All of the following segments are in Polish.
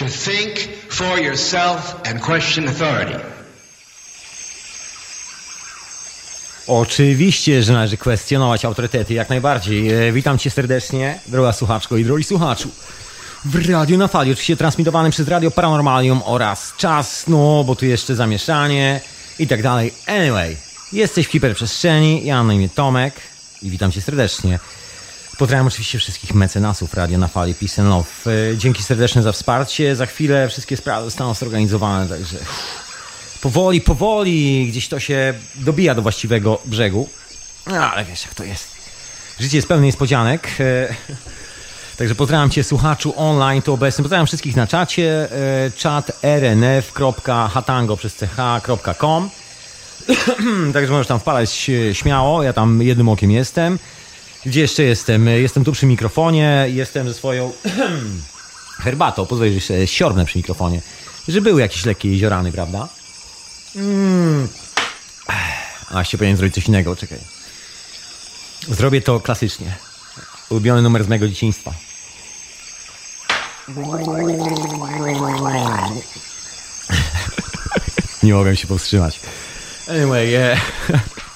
to think for yourself and question authority. Oczywiście, że należy kwestionować autorytety, jak najbardziej. E, Witam cię serdecznie, droga słuchaczko i drogi słuchaczu. W radiu na fali, oczywiście transmitowanym przez Radio Paranormalium oraz czas, no bo tu jeszcze zamieszanie i tak dalej. Anyway, jesteś w hiperprzestrzeni, ja mam na imię Tomek i witam cię serdecznie. Pozdrawiam oczywiście wszystkich mecenasów Radio na Fali Peace and Love. E, Dzięki serdeczne za wsparcie. Za chwilę wszystkie sprawy zostaną zorganizowane, także powoli, powoli gdzieś to się dobija do właściwego brzegu. No, ale wiesz jak to jest. Życie jest pełne niespodzianek. E, Także pozdrawiam Cię słuchaczu online, tu obecny. Pozdrawiam wszystkich na czacie. e, Czat rnf.hatango przez ch.com Także możesz tam wpalać śmiało. Ja tam jednym okiem jestem. Gdzie jeszcze jestem? Jestem tu przy mikrofonie. Jestem ze swoją herbatą. Pozwól, że się siorbnę przy mikrofonie. Że były jakieś lekkie jeziorany, prawda? Mm. A, się powinien zrobić coś innego, czekaj. Zrobię to klasycznie. Ulubiony numer z mojego dzieciństwa. Nie mogłem się powstrzymać. Anyway, e,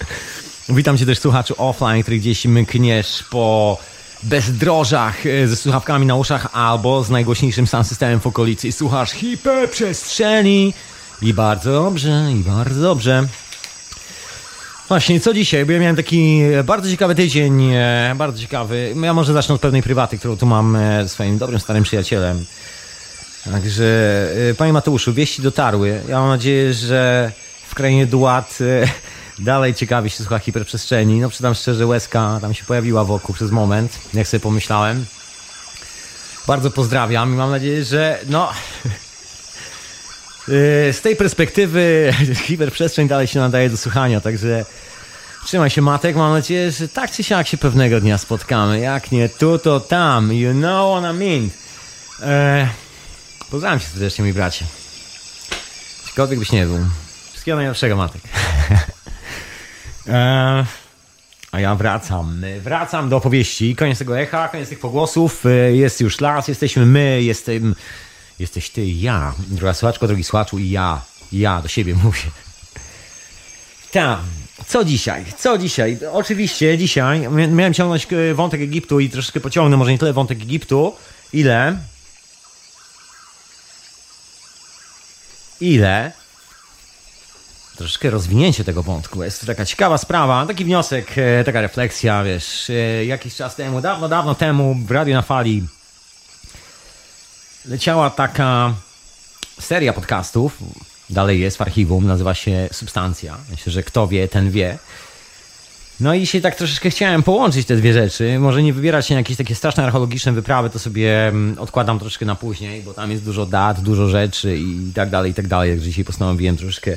witam cię też słuchaczu offline, który gdzieś mkniesz po bezdrożach e, ze słuchawkami na uszach albo z najgłośniejszym sound systemem w okolicy i słuchasz hiperprzestrzeni. I bardzo dobrze, i bardzo dobrze. Właśnie, co dzisiaj? Bo ja miałem taki bardzo ciekawy tydzień, e, bardzo ciekawy. Ja może zacznę od pewnej prywaty, którą tu mam e, ze swoim dobrym, starym przyjacielem. Także, e, panie Mateuszu, wieści dotarły. Ja mam nadzieję, że w krainie Duat e, dalej ciekawie się słucha hiperprzestrzeni. No, przyznam szczerze, łezka tam się pojawiła wokół przez moment, jak sobie pomyślałem. Bardzo pozdrawiam i mam nadzieję, że no... Yy, Z tej perspektywy hiperprzestrzeń dalej się nadaje do słuchania, także trzymaj się Matek, mam nadzieję, że tak czy siak się pewnego dnia spotkamy, jak nie tu, to tam, you know what I mean. Eee, pozdrawiam cię serdecznie, mój bracie. Gdziekolwiek byś nie był. Wszystkiego najlepszego, Matek. eee, a ja wracam, wracam do opowieści, koniec tego echa, koniec tych pogłosów, Eee, jest już las, jesteśmy my, jestem... Jesteś ty i ja, droga słuchaczko, drogi słuchaczu i ja. Ja do siebie mówię. Tam. Co dzisiaj? Co dzisiaj? Oczywiście dzisiaj mia- miałem ciągnąć e, wątek Egiptu i troszeczkę pociągnę, może nie tyle wątek Egiptu, ile... Ile... Troszeczkę rozwinięcie tego wątku. Jest taka ciekawa sprawa, taki wniosek, e, taka refleksja, wiesz, e, jakiś czas temu, dawno, dawno temu w Radiu na Fali leciała taka seria podcastów, dalej jest w archiwum, nazywa się Substancja. Myślę, że kto wie, ten wie. No i dzisiaj tak troszeczkę chciałem połączyć te dwie rzeczy. Może nie wybierać się na jakieś takie straszne archeologiczne wyprawy, to sobie mm, odkładam troszeczkę na później, bo tam jest dużo dat, dużo rzeczy i tak dalej, i tak dalej. Także dzisiaj postanowiłem troszeczkę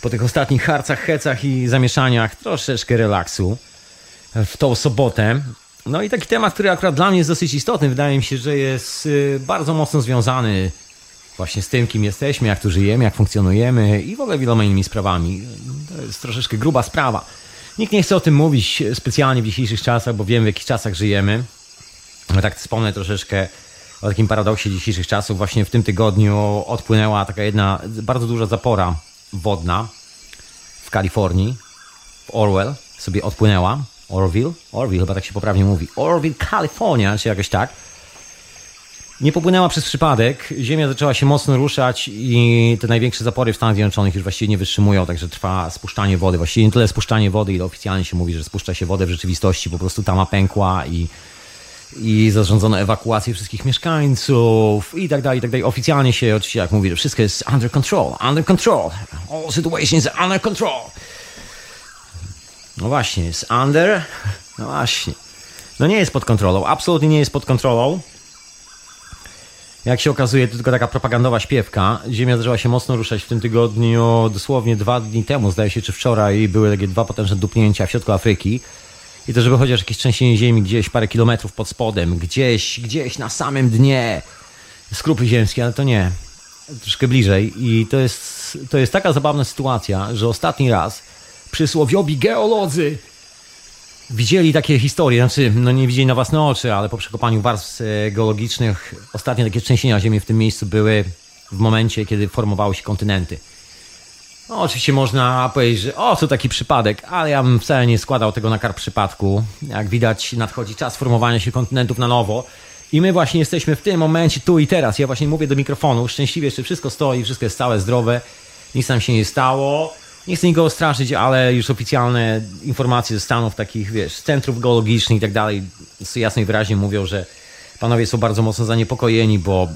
po tych ostatnich harcach, hecach i zamieszaniach troszeczkę relaksu w tą sobotę. No i taki temat, który akurat dla mnie jest dosyć istotny, wydaje mi się, że jest y, bardzo mocno związany właśnie z tym, kim jesteśmy, jak tu żyjemy, jak funkcjonujemy i w ogóle wieloma innymi sprawami. To jest troszeczkę gruba sprawa. Nikt nie chce o tym mówić specjalnie w dzisiejszych czasach, bo wiem w jakich czasach żyjemy. No tak wspomnę troszeczkę o takim paradoksie dzisiejszych czasów. Właśnie w tym tygodniu odpłynęła taka jedna bardzo duża zapora wodna w Kalifornii, w Orwell sobie odpłynęła. Orville? Orville, chyba tak się poprawnie mówi. Orville, Kalifornia, czy jakoś tak. Nie popłynęła przez przypadek. Ziemia zaczęła się mocno ruszać i te największe zapory w Stanach Zjednoczonych już właściwie nie wytrzymują, także trwa spuszczanie wody. Właściwie nie tyle spuszczanie wody, ile oficjalnie się mówi, że spuszcza się wodę w rzeczywistości. Po prostu tama pękła i, i zarządzono ewakuację wszystkich mieszkańców i tak dalej, i tak dalej. Oficjalnie się oczywiście jak mówi, że wszystko jest under control, under control. All situations are under control. No właśnie, jest under. No właśnie. No nie jest pod kontrolą, absolutnie nie jest pod kontrolą. Jak się okazuje, to tylko taka propagandowa śpiewka. Ziemia zaczęła się mocno ruszać w tym tygodniu, dosłownie dwa dni temu, zdaje się, czy wczoraj, były takie dwa potężne dupnięcia w środku Afryki. I to, żeby chociaż jakieś trzęsienie ziemi gdzieś parę kilometrów pod spodem, gdzieś, gdzieś na samym dnie skrupy ziemskie, ale to nie. Troszkę bliżej. I to jest, to jest taka zabawna sytuacja, że ostatni raz przysłowiowi geolodzy widzieli takie historie, znaczy no nie widzieli na własne oczy, ale po przekopaniu warstw e, geologicznych ostatnie takie trzęsienia ziemi w tym miejscu były w momencie, kiedy formowały się kontynenty. No, oczywiście można powiedzieć, że o, to taki przypadek, ale ja bym wcale nie składał tego na karp przypadku. Jak widać, nadchodzi czas formowania się kontynentów na nowo. I my właśnie jesteśmy w tym momencie, tu i teraz. Ja właśnie mówię do mikrofonu, szczęśliwie jeszcze wszystko stoi, wszystko jest całe, zdrowe, nic nam się nie stało. Nie chcę nikogo straszyć, ale już oficjalne informacje ze Stanów, takich, wiesz, centrów geologicznych i tak dalej, jasno i wyraźnie mówią, że panowie są bardzo mocno zaniepokojeni, bo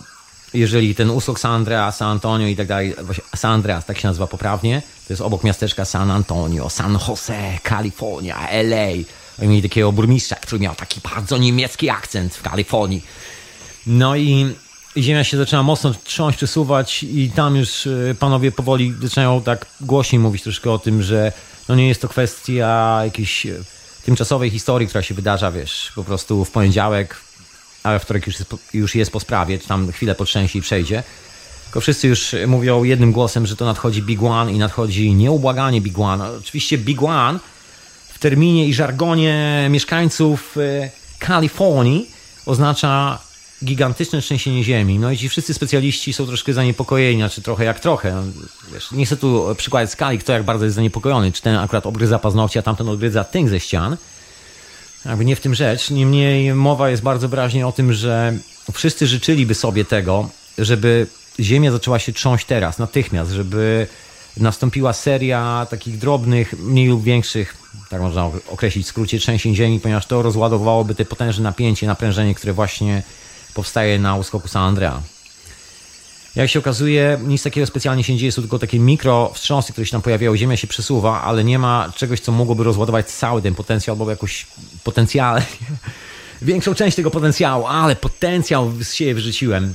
jeżeli ten usług San Andreas, San Antonio i tak dalej, San Andreas, tak się nazywa poprawnie, to jest obok miasteczka San Antonio, San Jose, Kalifornia, LA. Oni mieli takiego burmistrza, który miał taki bardzo niemiecki akcent w Kalifornii. No i ziemia się zaczyna mocno trząść, przesuwać i tam już y, panowie powoli zaczynają tak głośniej mówić troszkę o tym, że no nie jest to kwestia jakiejś y, tymczasowej historii, która się wydarza, wiesz, po prostu w poniedziałek, ale wtorek już jest, już jest po sprawie, czy tam chwilę potrzęsie i przejdzie. Tylko wszyscy już mówią jednym głosem, że to nadchodzi Big One i nadchodzi nieubłaganie Big One. Oczywiście Big One w terminie i żargonie mieszkańców y, Kalifornii oznacza gigantyczne trzęsienie ziemi. No i ci wszyscy specjaliści są troszkę zaniepokojeni, znaczy trochę jak trochę. Wiesz, nie chcę tu przykładać skali, kto jak bardzo jest zaniepokojony. Czy ten akurat obgryza paznokcie, a tamten odgryza tynk ze ścian. Jakby nie w tym rzecz. Niemniej mowa jest bardzo wyraźnie o tym, że wszyscy życzyliby sobie tego, żeby Ziemia zaczęła się trząść teraz, natychmiast, żeby nastąpiła seria takich drobnych, mniej lub większych, tak można określić w skrócie, trzęsień Ziemi, ponieważ to rozładowałoby te potężne napięcie, naprężenie, które właśnie powstaje na uskoku San Andrea. Jak się okazuje, nic takiego specjalnie się nie dzieje, są tylko takie mikro wstrząsy, które się tam pojawiają, Ziemia się przesuwa, ale nie ma czegoś, co mogłoby rozładować cały ten potencjał, albo jakoś potencjał, większą część tego potencjału, ale potencjał z siebie wyrzuciłem.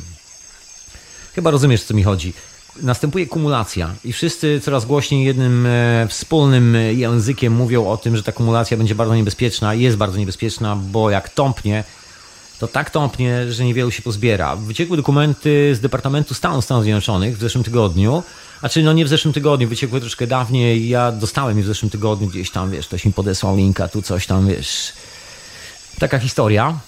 Chyba rozumiesz, co mi chodzi. Następuje kumulacja i wszyscy coraz głośniej jednym e, wspólnym językiem mówią o tym, że ta kumulacja będzie bardzo niebezpieczna i jest bardzo niebezpieczna, bo jak tąpnie, to tak tąpnie, że niewielu się pozbiera. Wyciekły dokumenty z Departamentu Stanu Stanów Zjednoczonych w zeszłym tygodniu, a czyli no nie w zeszłym tygodniu, wyciekły troszkę dawniej, ja dostałem je w zeszłym tygodniu gdzieś tam, wiesz, ktoś mi podesłał linka, tu coś tam, wiesz. Taka historia.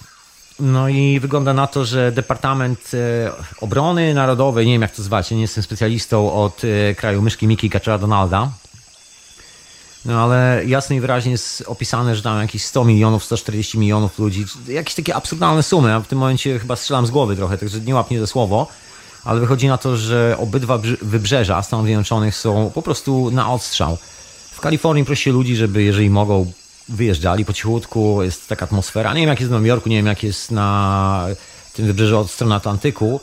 No i wygląda na to, że Departament e, Obrony Narodowej, nie wiem jak to zwać, nie jestem specjalistą od e, kraju myszki Miki Kaczera Donalda, no ale jasno i wyraźnie jest opisane, że tam jakieś 100 milionów, 140 milionów ludzi, jakieś takie absurdalne sumy. Ja w tym momencie chyba strzelam z głowy trochę, także nie łapnie ze słowo. Ale wychodzi na to, że obydwa wybrzeża Stanów Zjednoczonych są po prostu na odstrzał. W Kalifornii prosi ludzi, żeby jeżeli mogą, wyjeżdżali po cichutku, jest taka atmosfera. Nie wiem jak jest w Nowym Jorku, nie wiem jak jest na tym wybrzeżu od strony Atlantyku,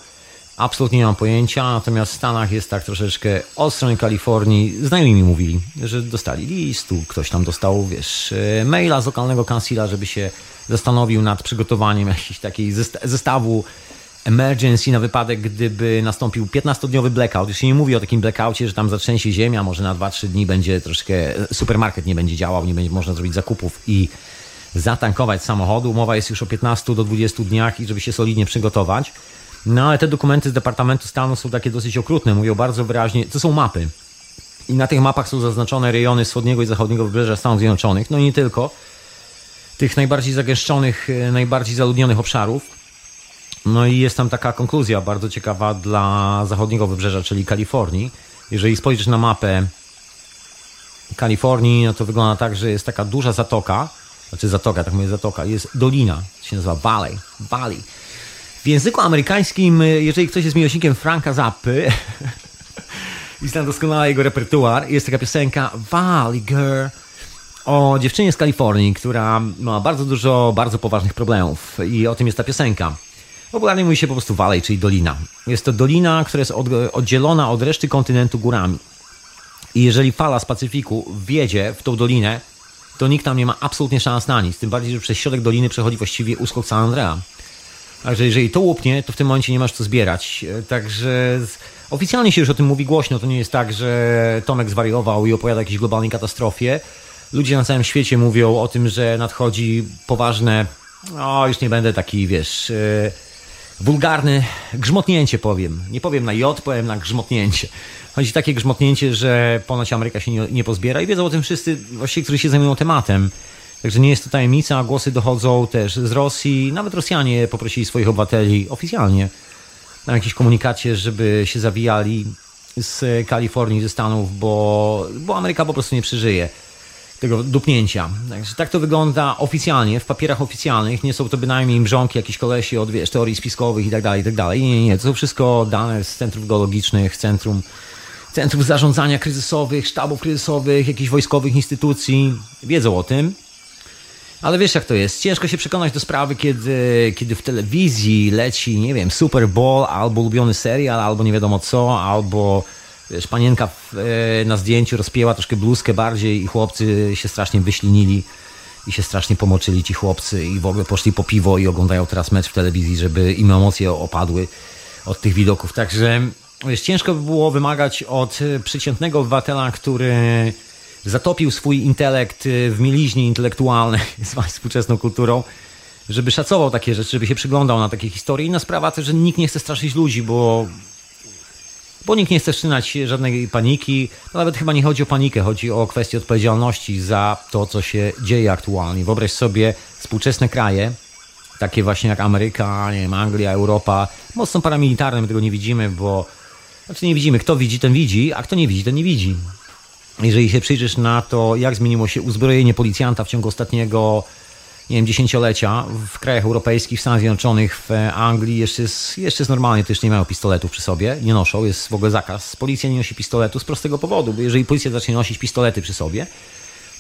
Absolutnie nie mam pojęcia, natomiast w Stanach jest tak troszeczkę od strony Kalifornii. Znajomi mi mówili, że dostali listu, ktoś tam dostał, wiesz, e, maila z lokalnego kancila, żeby się zastanowił nad przygotowaniem jakiegoś takiego zestawu emergency na wypadek, gdyby nastąpił 15-dniowy blackout. Już nie mówi o takim blackoutie, że tam zatrzęsie ziemia, może na 2-3 dni będzie troszkę, supermarket nie będzie działał, nie będzie można zrobić zakupów i zatankować samochodu. Mowa jest już o 15 do 20 dniach i żeby się solidnie przygotować. No ale te dokumenty z Departamentu Stanu są takie dosyć okrutne, mówią bardzo wyraźnie, to są mapy. I na tych mapach są zaznaczone rejony wschodniego i zachodniego wybrzeża Stanów Zjednoczonych, no i nie tylko. Tych najbardziej zagęszczonych, e, najbardziej zaludnionych obszarów. No i jest tam taka konkluzja bardzo ciekawa dla zachodniego wybrzeża, czyli Kalifornii. Jeżeli spojrzysz na mapę Kalifornii, no to wygląda tak, że jest taka duża zatoka, znaczy zatoka, tak mówię zatoka, jest dolina, się nazywa Valley, Valley. W języku amerykańskim, y, jeżeli ktoś jest miłośnikiem Franka Zappy i zna doskonale jego repertuar, jest taka piosenka Valley Girl o dziewczynie z Kalifornii, która ma bardzo dużo bardzo poważnych problemów i o tym jest ta piosenka. Popularnie mówi się po prostu Valley, czyli dolina. Jest to dolina, która jest oddzielona od reszty kontynentu górami. I jeżeli fala z Pacyfiku wjedzie w tą dolinę, to nikt tam nie ma absolutnie szans na nic. Tym bardziej, że przez środek doliny przechodzi właściwie uskok San Andrea. Także jeżeli to łupnie, to w tym momencie nie masz co zbierać. E, także oficjalnie się już o tym mówi głośno. To nie jest tak, że Tomek zwariował i opowiada o jakiejś globalnej katastrofie. Ludzie na całym świecie mówią o tym, że nadchodzi poważne, o już nie będę taki, wiesz, yy, wulgarny grzmotnięcie powiem. Nie powiem na J, powiem na grzmotnięcie. Chodzi takie grzmotnięcie, że ponoć Ameryka się nie, nie pozbiera i wiedzą o tym wszyscy, właściwie, którzy się zajmują tematem. Także nie jest to tajemnica, głosy dochodzą też z Rosji. Nawet Rosjanie poprosili swoich obywateli oficjalnie na jakimś komunikacie, żeby się zawijali z Kalifornii, ze Stanów, bo, bo Ameryka po prostu nie przeżyje tego dupnięcia. Także tak to wygląda oficjalnie, w papierach oficjalnych. Nie są to bynajmniej mrzonki, jakieś kolesi od wiesz, teorii spiskowych i tak dalej, i tak dalej. Nie, nie. To są wszystko dane z centrów geologicznych, centrum, centrów zarządzania kryzysowych, sztabów kryzysowych, jakichś wojskowych instytucji. Wiedzą o tym. Ale wiesz jak to jest, ciężko się przekonać do sprawy, kiedy, kiedy w telewizji leci, nie wiem, Super Bowl, albo ulubiony serial, albo nie wiadomo co, albo wiesz, panienka w, e, na zdjęciu rozpięła troszkę bluzkę bardziej i chłopcy się strasznie wyślinili i się strasznie pomoczyli ci chłopcy i w ogóle poszli po piwo i oglądają teraz mecz w telewizji, żeby im emocje opadły od tych widoków. Także wiesz, ciężko by było wymagać od przeciętnego obywatela, który zatopił swój intelekt w mieliźnie intelektualnej z współczesną kulturą, żeby szacował takie rzeczy, żeby się przyglądał na takie historie. Inna sprawa też, że nikt nie chce straszyć ludzi, bo bo nikt nie chce wszczynać żadnej paniki. No nawet chyba nie chodzi o panikę, chodzi o kwestię odpowiedzialności za to, co się dzieje aktualnie. Wyobraź sobie współczesne kraje, takie właśnie jak Ameryka, nie wiem, Anglia, Europa, mocno paramilitarne, my tego nie widzimy, bo znaczy nie widzimy, kto widzi, ten widzi, a kto nie widzi, ten nie widzi. Jeżeli się przyjrzysz na to, jak zmieniło się uzbrojenie policjanta w ciągu ostatniego nie wiem, dziesięciolecia w krajach europejskich, w Stanach Zjednoczonych, w Anglii jeszcze jest, jeszcze jest normalnie, to już nie mają pistoletów przy sobie, nie noszą, jest w ogóle zakaz. Policja nie nosi pistoletu z prostego powodu, bo jeżeli policja zacznie nosić pistolety przy sobie,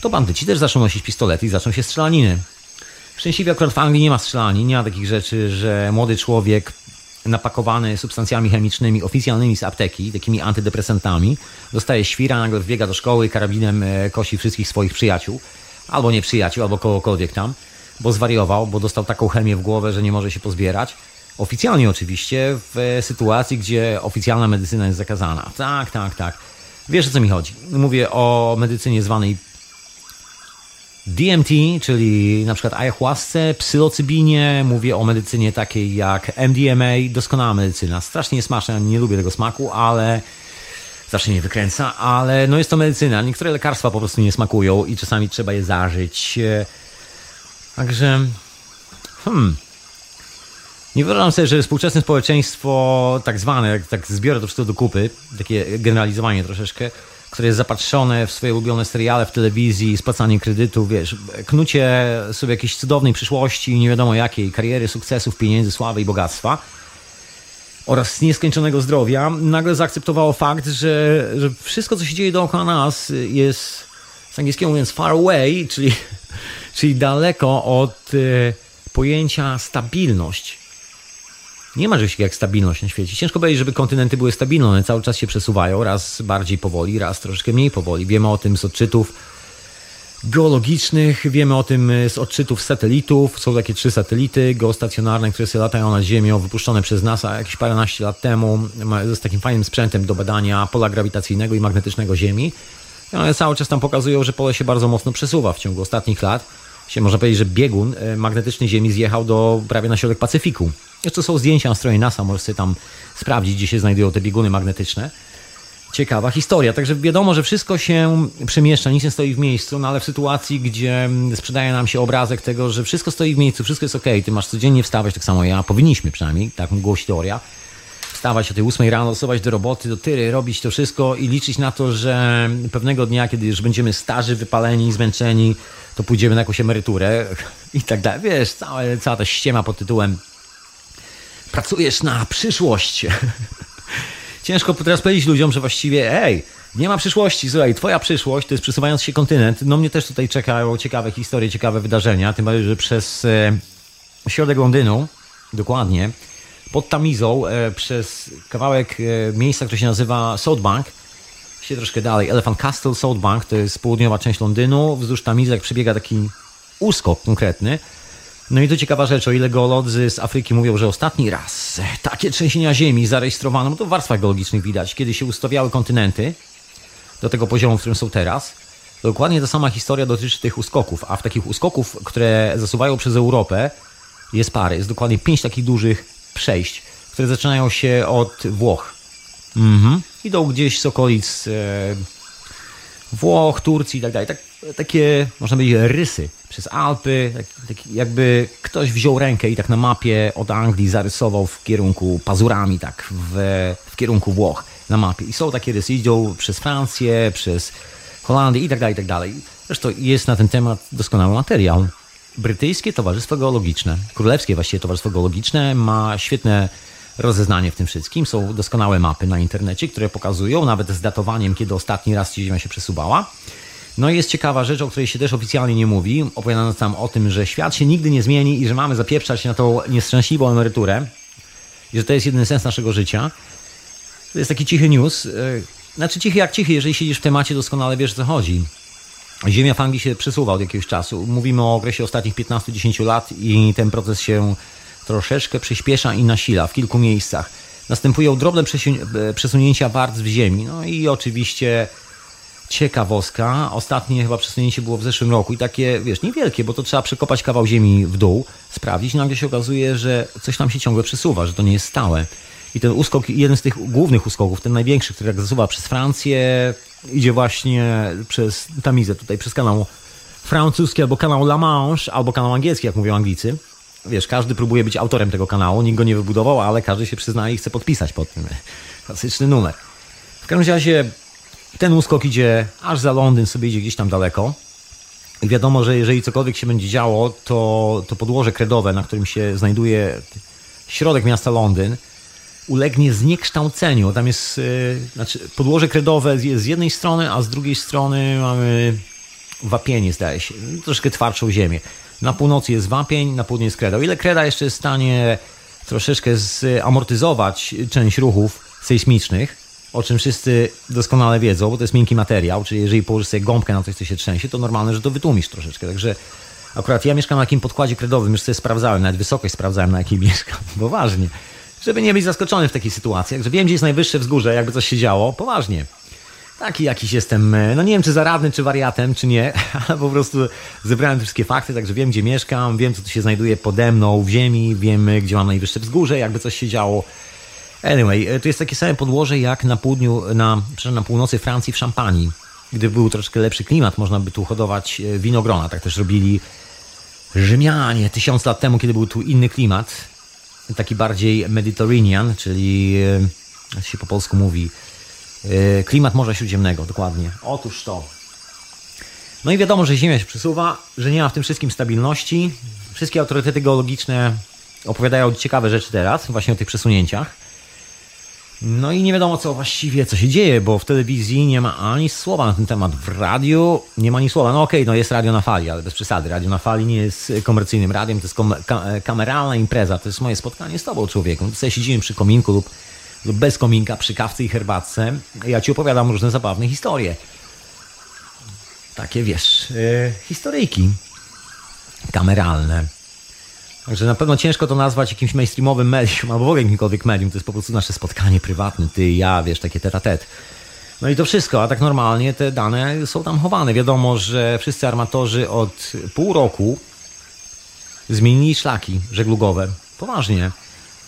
to bandyci też zaczną nosić pistolety i zaczną się strzelaniny. Szczęśliwie akurat w Anglii nie ma strzelanin, nie ma takich rzeczy, że młody człowiek napakowany substancjami chemicznymi oficjalnymi z apteki, takimi antydepresantami, dostaje świra, nagle wbiega do szkoły, karabinem e, kosi wszystkich swoich przyjaciół, albo nie przyjaciół, albo kogokolwiek tam bo zwariował, bo dostał taką chemię w głowę, że nie może się pozbierać. Oficjalnie oczywiście, w sytuacji, gdzie oficjalna medycyna jest zakazana. Tak, tak, tak. Wiesz o co mi chodzi. Mówię o medycynie zwanej DMT, czyli na przykład ayahuasce, psylocybinie, mówię o medycynie takiej jak MDMA, doskonała medycyna. Strasznie nie smaczna, nie lubię tego smaku, ale zawsze mnie wykręca, ale no jest to medycyna. Niektóre lekarstwa po prostu nie smakują i czasami trzeba je zażyć. Także, hmm, nie wyobrażam sobie, że współczesne społeczeństwo, tak zwane, jak tak zbiorę to wszystko do kupy, takie generalizowanie troszeczkę, które jest zapatrzone w swoje ulubione seriale w telewizji, spłacanie kredytów, wiesz, knucie sobie jakiejś cudownej przyszłości, nie wiadomo jakiej, kariery, sukcesów, pieniędzy, sławy i bogactwa oraz nieskończonego zdrowia, nagle zaakceptowało fakt, że, że wszystko, co się dzieje dookoła nas jest, z angielskiego mówiąc, far away, czyli czyli daleko od y, pojęcia stabilność. Nie ma czegoś jak stabilność na świecie. Ciężko powiedzieć, żeby kontynenty były stabilne. One cały czas się przesuwają, raz bardziej powoli, raz troszeczkę mniej powoli. Wiemy o tym z odczytów geologicznych, wiemy o tym z odczytów satelitów. Są takie trzy satelity geostacjonarne, które sobie latają nad Ziemią, wypuszczone przez NASA jakieś paręnaście lat temu, z takim fajnym sprzętem do badania pola grawitacyjnego i magnetycznego Ziemi. I one cały czas tam pokazują, że pole się bardzo mocno przesuwa w ciągu ostatnich lat się można powiedzieć, że biegun e, magnetyczny Ziemi zjechał do prawie na środek Pacyfiku. Jeszcze są zdjęcia na stronie NASA, możesz sobie tam sprawdzić, gdzie się znajdują te bieguny magnetyczne. Ciekawa historia. Także wiadomo, że wszystko się przemieszcza, nic nie stoi w miejscu, no ale w sytuacji, gdzie mm, sprzedaje nam się obrazek tego, że wszystko stoi w miejscu, wszystko jest ok, ty masz codziennie wstawać, tak samo ja, powinniśmy przynajmniej, tak głosi teoria, wstawać o tej 8 rano, stosować do roboty, do tyry, robić to wszystko i liczyć na to, że pewnego dnia, kiedy już będziemy starzy, wypaleni, zmęczeni, to pójdziemy na jakąś emeryturę i tak dalej. Wiesz, cała, cała ta ściema pod tytułem pracujesz na przyszłość. Ciężko teraz powiedzieć ludziom, że właściwie, ej, nie ma przyszłości, słuchaj, twoja przyszłość to jest przesuwający się kontynent. No mnie też tutaj czekają ciekawe historie, ciekawe wydarzenia, tym bardziej, że przez e, środek Londynu, dokładnie, pod Tamizą, e, przez kawałek e, miejsca, które się nazywa South Bank, się troszkę dalej. Elephant Castle, South Bank, to jest południowa część Londynu. Wzdłuż Tamizek przebiega taki uskok konkretny. No i to ciekawa rzecz, o ile geolodzy z Afryki mówią, że ostatni raz takie trzęsienia ziemi zarejestrowano, no to w warstwach geologicznych widać, kiedy się ustawiały kontynenty do tego poziomu, w którym są teraz. Dokładnie ta sama historia dotyczy tych uskoków, a w takich uskoków, które zasuwają przez Europę, jest parę. Jest dokładnie pięć takich dużych przejść, które zaczynają się od Włoch. Mhm idą gdzieś z okolic e, Włoch, Turcji i tak dalej. Tak, takie, można powiedzieć, rysy przez Alpy, tak, tak jakby ktoś wziął rękę i tak na mapie od Anglii zarysował w kierunku pazurami, tak w, w kierunku Włoch na mapie. I są takie rysy, idą przez Francję, przez Holandię i tak dalej, i tak dalej. Zresztą jest na ten temat doskonały materiał. Brytyjskie Towarzystwo Geologiczne, Królewskie właściwie Towarzystwo Geologiczne ma świetne rozeznanie w tym wszystkim. Są doskonałe mapy na internecie, które pokazują nawet z datowaniem, kiedy ostatni raz Ziemia się przesuwała. No i jest ciekawa rzecz, o której się też oficjalnie nie mówi, opowiadając tam o tym, że świat się nigdy nie zmieni i że mamy zapieprzać na tą nieszczęśliwą emeryturę i że to jest jedyny sens naszego życia. To jest taki cichy news. E, znaczy cichy jak cichy, jeżeli siedzisz w temacie, doskonale wiesz, o co chodzi. Ziemia w Anglii się przesuwa od jakiegoś czasu. Mówimy o okresie ostatnich 15-10 lat i ten proces się troszeczkę przyspiesza i nasila w kilku miejscach. Następują drobne e, przesunięcia warstw ziemi. No i oczywiście ciekawostka. Ostatnie chyba przesunięcie było w zeszłym roku i takie, wiesz, niewielkie, bo to trzeba przekopać kawał ziemi w dół, sprawdzić. Nagle się okazuje, że coś tam się ciągle przesuwa, że to nie jest stałe. I ten uskok, jeden z tych głównych uskoków, ten największy, który jak zasuwa przez Francję, idzie właśnie przez Tamizę, tutaj przez kanał francuski, albo kanał La Manche, albo kanał angielski, jak mówią Anglicy. Wiesz, każdy próbuje być autorem tego kanału, nikt go nie wybudował, ale każdy się przyznaje i chce podpisać pod tym. Klasyczny numer. W każdym razie ten uskok idzie aż za Londyn, sobie idzie gdzieś tam daleko. I wiadomo, że jeżeli cokolwiek się będzie działo, to, to podłoże kredowe, na którym się znajduje środek miasta Londyn, ulegnie zniekształceniu. Tam jest, yy, znaczy podłoże kredowe jest z jednej strony, a z drugiej strony mamy wapienie, zdaje się, troszkę twardszą ziemię. Na północy jest wapień, na południe jest kreda. O ile kreda jeszcze jest w stanie troszeczkę zamortyzować część ruchów sejsmicznych, o czym wszyscy doskonale wiedzą, bo to jest miękki materiał, czyli jeżeli położysz sobie gąbkę na coś, co się trzęsie, to normalne, że to wytłumisz troszeczkę. Także akurat ja mieszkam na takim podkładzie kredowym, już sobie sprawdzałem, nawet wysokość sprawdzałem, na jakiej mieszkam, poważnie. Żeby nie być zaskoczony w takiej sytuacji. Także wiem, gdzie jest najwyższe wzgórze, jakby coś się działo, poważnie. Taki jakiś jestem, e, no nie wiem czy zaradny, czy wariatem, czy nie, ale po prostu zebrałem wszystkie fakty, także wiem gdzie mieszkam, wiem co tu się znajduje pode mną w ziemi, wiem gdzie mam najwyższe wzgórze, jakby coś się działo. Anyway, e, to jest takie same podłoże jak na południu, na, na północy Francji w Szampanii. Gdy był troszkę lepszy klimat, można by tu hodować e, winogrona. Tak też robili Rzymianie tysiąc lat temu, kiedy był tu inny klimat. Taki bardziej Mediterranean, czyli jak się po polsku mówi, E, klimat Morza Śródziemnego, dokładnie. Otóż to. No i wiadomo, że Ziemia się przesuwa, że nie ma w tym wszystkim stabilności. Wszystkie autorytety geologiczne opowiadają ciekawe rzeczy teraz, właśnie o tych przesunięciach. No i nie wiadomo co właściwie, co się dzieje, bo w telewizji nie ma ani słowa na ten temat. W radiu nie ma ani słowa. No okej, okay, no jest radio na fali, ale bez przesady. Radio na fali nie jest komercyjnym radiem, to jest kameralna impreza. To jest moje spotkanie z tobą, człowieku. Tutaj siedzimy przy kominku lub lub bez kominka przy kawce i herbatce, ja ci opowiadam różne zabawne historie. Takie wiesz, yy, historyjki kameralne. Także na pewno ciężko to nazwać jakimś mainstreamowym medium, albo w ogóle jakimkolwiek medium. To jest po prostu nasze spotkanie prywatne, ty i ja, wiesz, takie tet tet No i to wszystko, a tak normalnie te dane są tam chowane. Wiadomo, że wszyscy armatorzy od pół roku zmienili szlaki żeglugowe. Poważnie.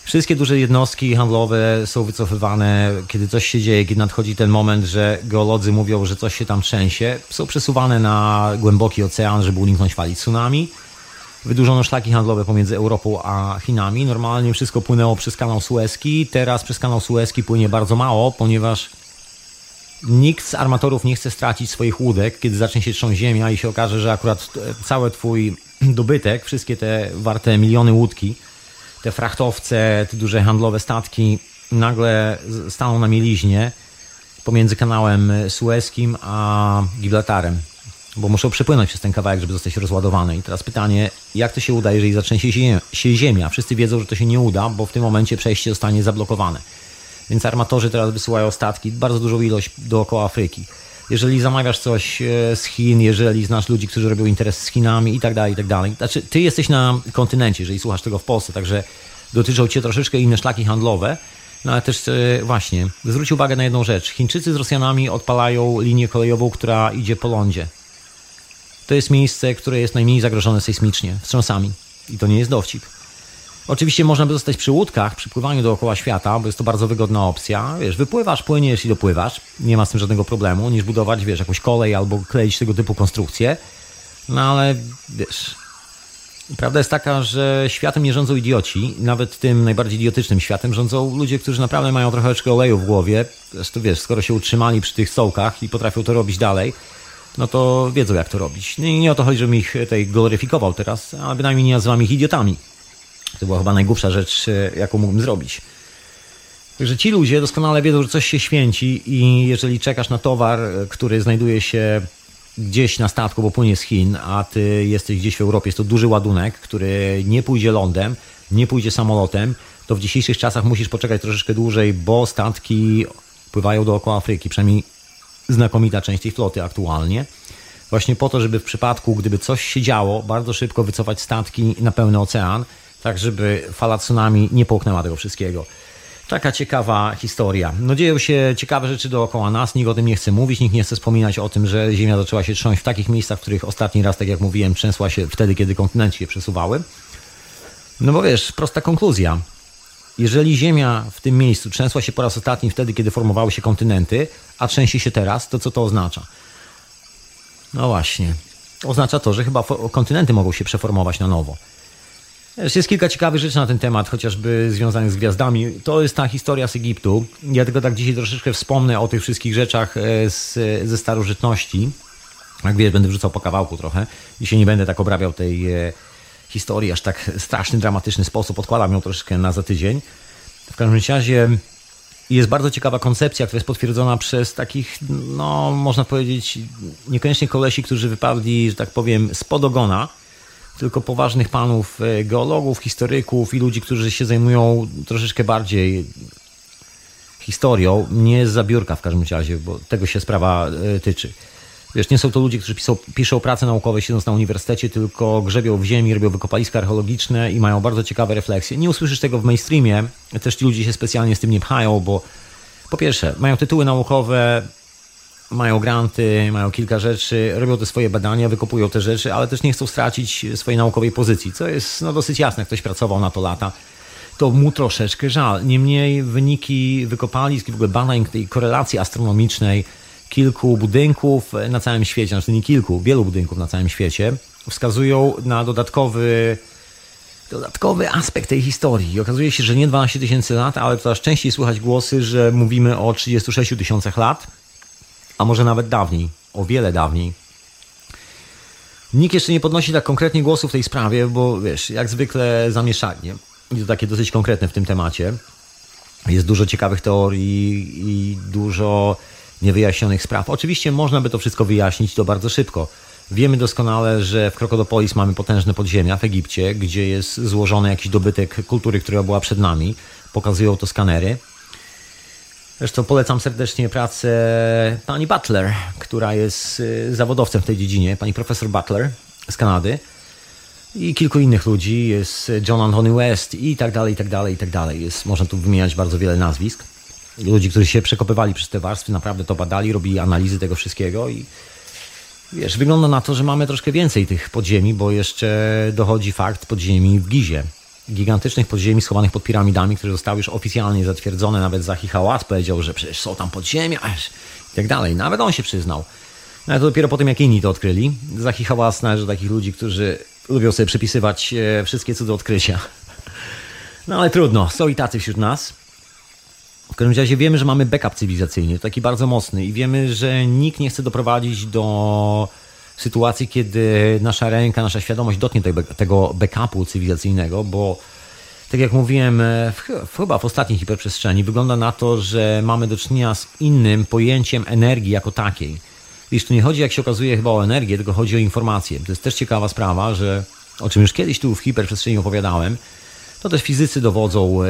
Wszystkie duże jednostki handlowe są wycofywane, kiedy coś się dzieje, kiedy nadchodzi ten moment, że geolodzy mówią, że coś się tam trzęsie. Są przesuwane na głęboki ocean, żeby uniknąć fali tsunami. Wydłużono szlaki handlowe pomiędzy Europą a Chinami. Normalnie wszystko płynęło przez kanał Suezki. Teraz przez kanał Suezki płynie bardzo mało, ponieważ nikt z armatorów nie chce stracić swoich łódek, kiedy zacznie się trząść ziemia i się okaże, że akurat cały twój dobytek, wszystkie te warte miliony łódki, te frachtowce, te duże handlowe statki nagle staną na mieliźnie pomiędzy kanałem Suezkim a Gibraltarem, bo muszą przepłynąć przez ten kawałek, żeby zostać rozładowane. I teraz pytanie, jak to się uda, jeżeli zacznie się ziemia? Wszyscy wiedzą, że to się nie uda, bo w tym momencie przejście zostanie zablokowane. Więc armatorzy teraz wysyłają statki, bardzo dużą ilość dookoła Afryki. Jeżeli zamawiasz coś e, z Chin, jeżeli znasz ludzi, którzy robią interes z Chinami i tak dalej, i tak dalej. Znaczy, ty jesteś na kontynencie, jeżeli słuchasz tego w Polsce, także dotyczą cię troszeczkę inne szlaki handlowe. No ale też e, właśnie, zwróć uwagę na jedną rzecz. Chińczycy z Rosjanami odpalają linię kolejową, która idzie po lądzie. To jest miejsce, które jest najmniej zagrożone sejsmicznie, wstrząsami. I to nie jest dowcip. Oczywiście można by zostać przy łódkach, przy pływaniu dookoła świata, bo jest to bardzo wygodna opcja. Wiesz, wypływasz, płyniesz i dopływasz, nie ma z tym żadnego problemu, niż budować, wiesz, jakąś kolej albo kleić tego typu konstrukcje. No ale wiesz, prawda jest taka, że światem nie rządzą idioci, nawet tym najbardziej idiotycznym światem rządzą ludzie, którzy naprawdę mają trochę oleju w głowie. Zresztą wiesz, skoro się utrzymali przy tych stołkach i potrafią to robić dalej, no to wiedzą jak to robić. No i nie o to chodzi, żebym ich tutaj gloryfikował teraz, a bynajmniej nie nazywam ich idiotami. To była chyba najgłupsza rzecz, e, jaką mógłbym zrobić. Także ci ludzie doskonale wiedzą, że coś się święci i jeżeli czekasz na towar, e, który znajduje się gdzieś na statku, bo płynie z Chin, a ty jesteś gdzieś w Europie, jest to duży ładunek, który nie pójdzie lądem, nie pójdzie samolotem, to w dzisiejszych czasach musisz poczekać troszeczkę dłużej, bo statki pływają dookoła Afryki, przynajmniej znakomita część tej floty aktualnie. Właśnie po to, żeby w przypadku, gdyby coś się działo, bardzo szybko wycofać statki na pełny ocean, tak żeby fala tsunami nie połknęła tego wszystkiego. Taka ciekawa historia. No dzieją się ciekawe rzeczy dookoła nas, nikt o tym nie chce mówić, nikt nie chce wspominać o tym, że Ziemia zaczęła się trząść w takich miejscach, w których ostatni raz, tak jak mówiłem, trzęsła się wtedy, kiedy kontynenty się przesuwały. No bo wiesz, prosta konkluzja. Jeżeli Ziemia w tym miejscu trzęsła się po raz ostatni wtedy, kiedy formowały się kontynenty, a trzęsie się teraz, to co to oznacza? No właśnie. Oznacza to, że chyba kontynenty mogą się przeformować na nowo. Jest kilka ciekawych rzeczy na ten temat, chociażby związanych z gwiazdami. To jest ta historia z Egiptu. Ja tylko tak dzisiaj troszeczkę wspomnę o tych wszystkich rzeczach e, z, ze starożytności. Jak wiesz, będę wrzucał po kawałku trochę. Dzisiaj nie będę tak obrabiał tej e, historii aż tak straszny, dramatyczny sposób. Odkładam ją troszeczkę na za tydzień. W każdym razie jest bardzo ciekawa koncepcja, która jest potwierdzona przez takich, no można powiedzieć, niekoniecznie kolesi, którzy wypadli, że tak powiem, spod ogona tylko poważnych panów, e, geologów, historyków i ludzi, którzy się zajmują troszeczkę bardziej historią, nie z zabiórka w każdym razie, bo tego się sprawa e, tyczy. Wiesz, nie są to ludzie, którzy piszą, prace naukowe siedząc na uniwersytecie, tylko grzebią w ziemi, robią wykopaliska archeologiczne i mają bardzo ciekawe refleksje. Nie usłyszysz tego w mainstreamie, też ci ludzie się specjalnie z tym nie pchają, bo po pierwsze, mają tytuły naukowe, mają granty, mają kilka rzeczy, robią te swoje badania, wykopują te rzeczy, ale też nie chcą stracić swojej naukowej pozycji, co jest no, dosyć jasne. Ktoś pracował na to lata, to mu troszeczkę żal. Niemniej wyniki wykopalisk i w ogóle badań tej korelacji astronomicznej kilku budynków na całym świecie, znaczy nie kilku, wielu budynków na całym świecie, wskazują na dodatkowy dodatkowy aspekt tej historii. I okazuje się, że nie 12 tysięcy lat, ale coraz częściej słychać głosy, że mówimy o 36 tysiącach lat a może nawet dawniej, o wiele dawniej. Nikt jeszcze nie podnosi tak konkretnie głosu w tej sprawie, bo wiesz, jak zwykle zamieszanie. I to takie dosyć konkretne w tym temacie. Jest dużo ciekawych teorii i dużo niewyjaśnionych spraw. Oczywiście można by to wszystko wyjaśnić to bardzo szybko. Wiemy doskonale, że w Krokodopolis mamy potężne podziemia w Egipcie, gdzie jest złożony jakiś dobytek kultury, która była przed nami. Pokazują to skanery. Zresztą polecam serdecznie pracę pani Butler, która jest y, zawodowcem w tej dziedzinie, pani profesor Butler z Kanady i kilku innych ludzi, jest John Anthony West i tak dalej, i tak dalej, i tak dalej. Jest, można tu wymieniać bardzo wiele nazwisk. Ludzi, którzy się przekopywali przez te warstwy, naprawdę to badali, robili analizy tego wszystkiego i wiesz, wygląda na to, że mamy troszkę więcej tych podziemi, bo jeszcze dochodzi fakt podziemi w Gizie gigantycznych podziemi schowanych pod piramidami, które zostały już oficjalnie zatwierdzone. Nawet Zahi Hałas powiedział, że przecież są tam podziemia i tak dalej. Nawet on się przyznał. No ale to dopiero po tym, jak inni to odkryli. Zahi Hałas należy do takich ludzi, którzy lubią sobie przypisywać e, wszystkie cuda odkrycia. No ale trudno, są i tacy wśród nas. W każdym razie wiemy, że mamy backup cywilizacyjny, taki bardzo mocny i wiemy, że nikt nie chce doprowadzić do sytuacji, kiedy nasza ręka, nasza świadomość dotknie tego backupu cywilizacyjnego, bo tak jak mówiłem, e, w, chyba w ostatniej hiperprzestrzeni wygląda na to, że mamy do czynienia z innym pojęciem energii jako takiej. Wiesz, tu nie chodzi, jak się okazuje, chyba o energię, tylko chodzi o informację. To jest też ciekawa sprawa, że o czym już kiedyś tu w hiperprzestrzeni opowiadałem, to też fizycy dowodzą e,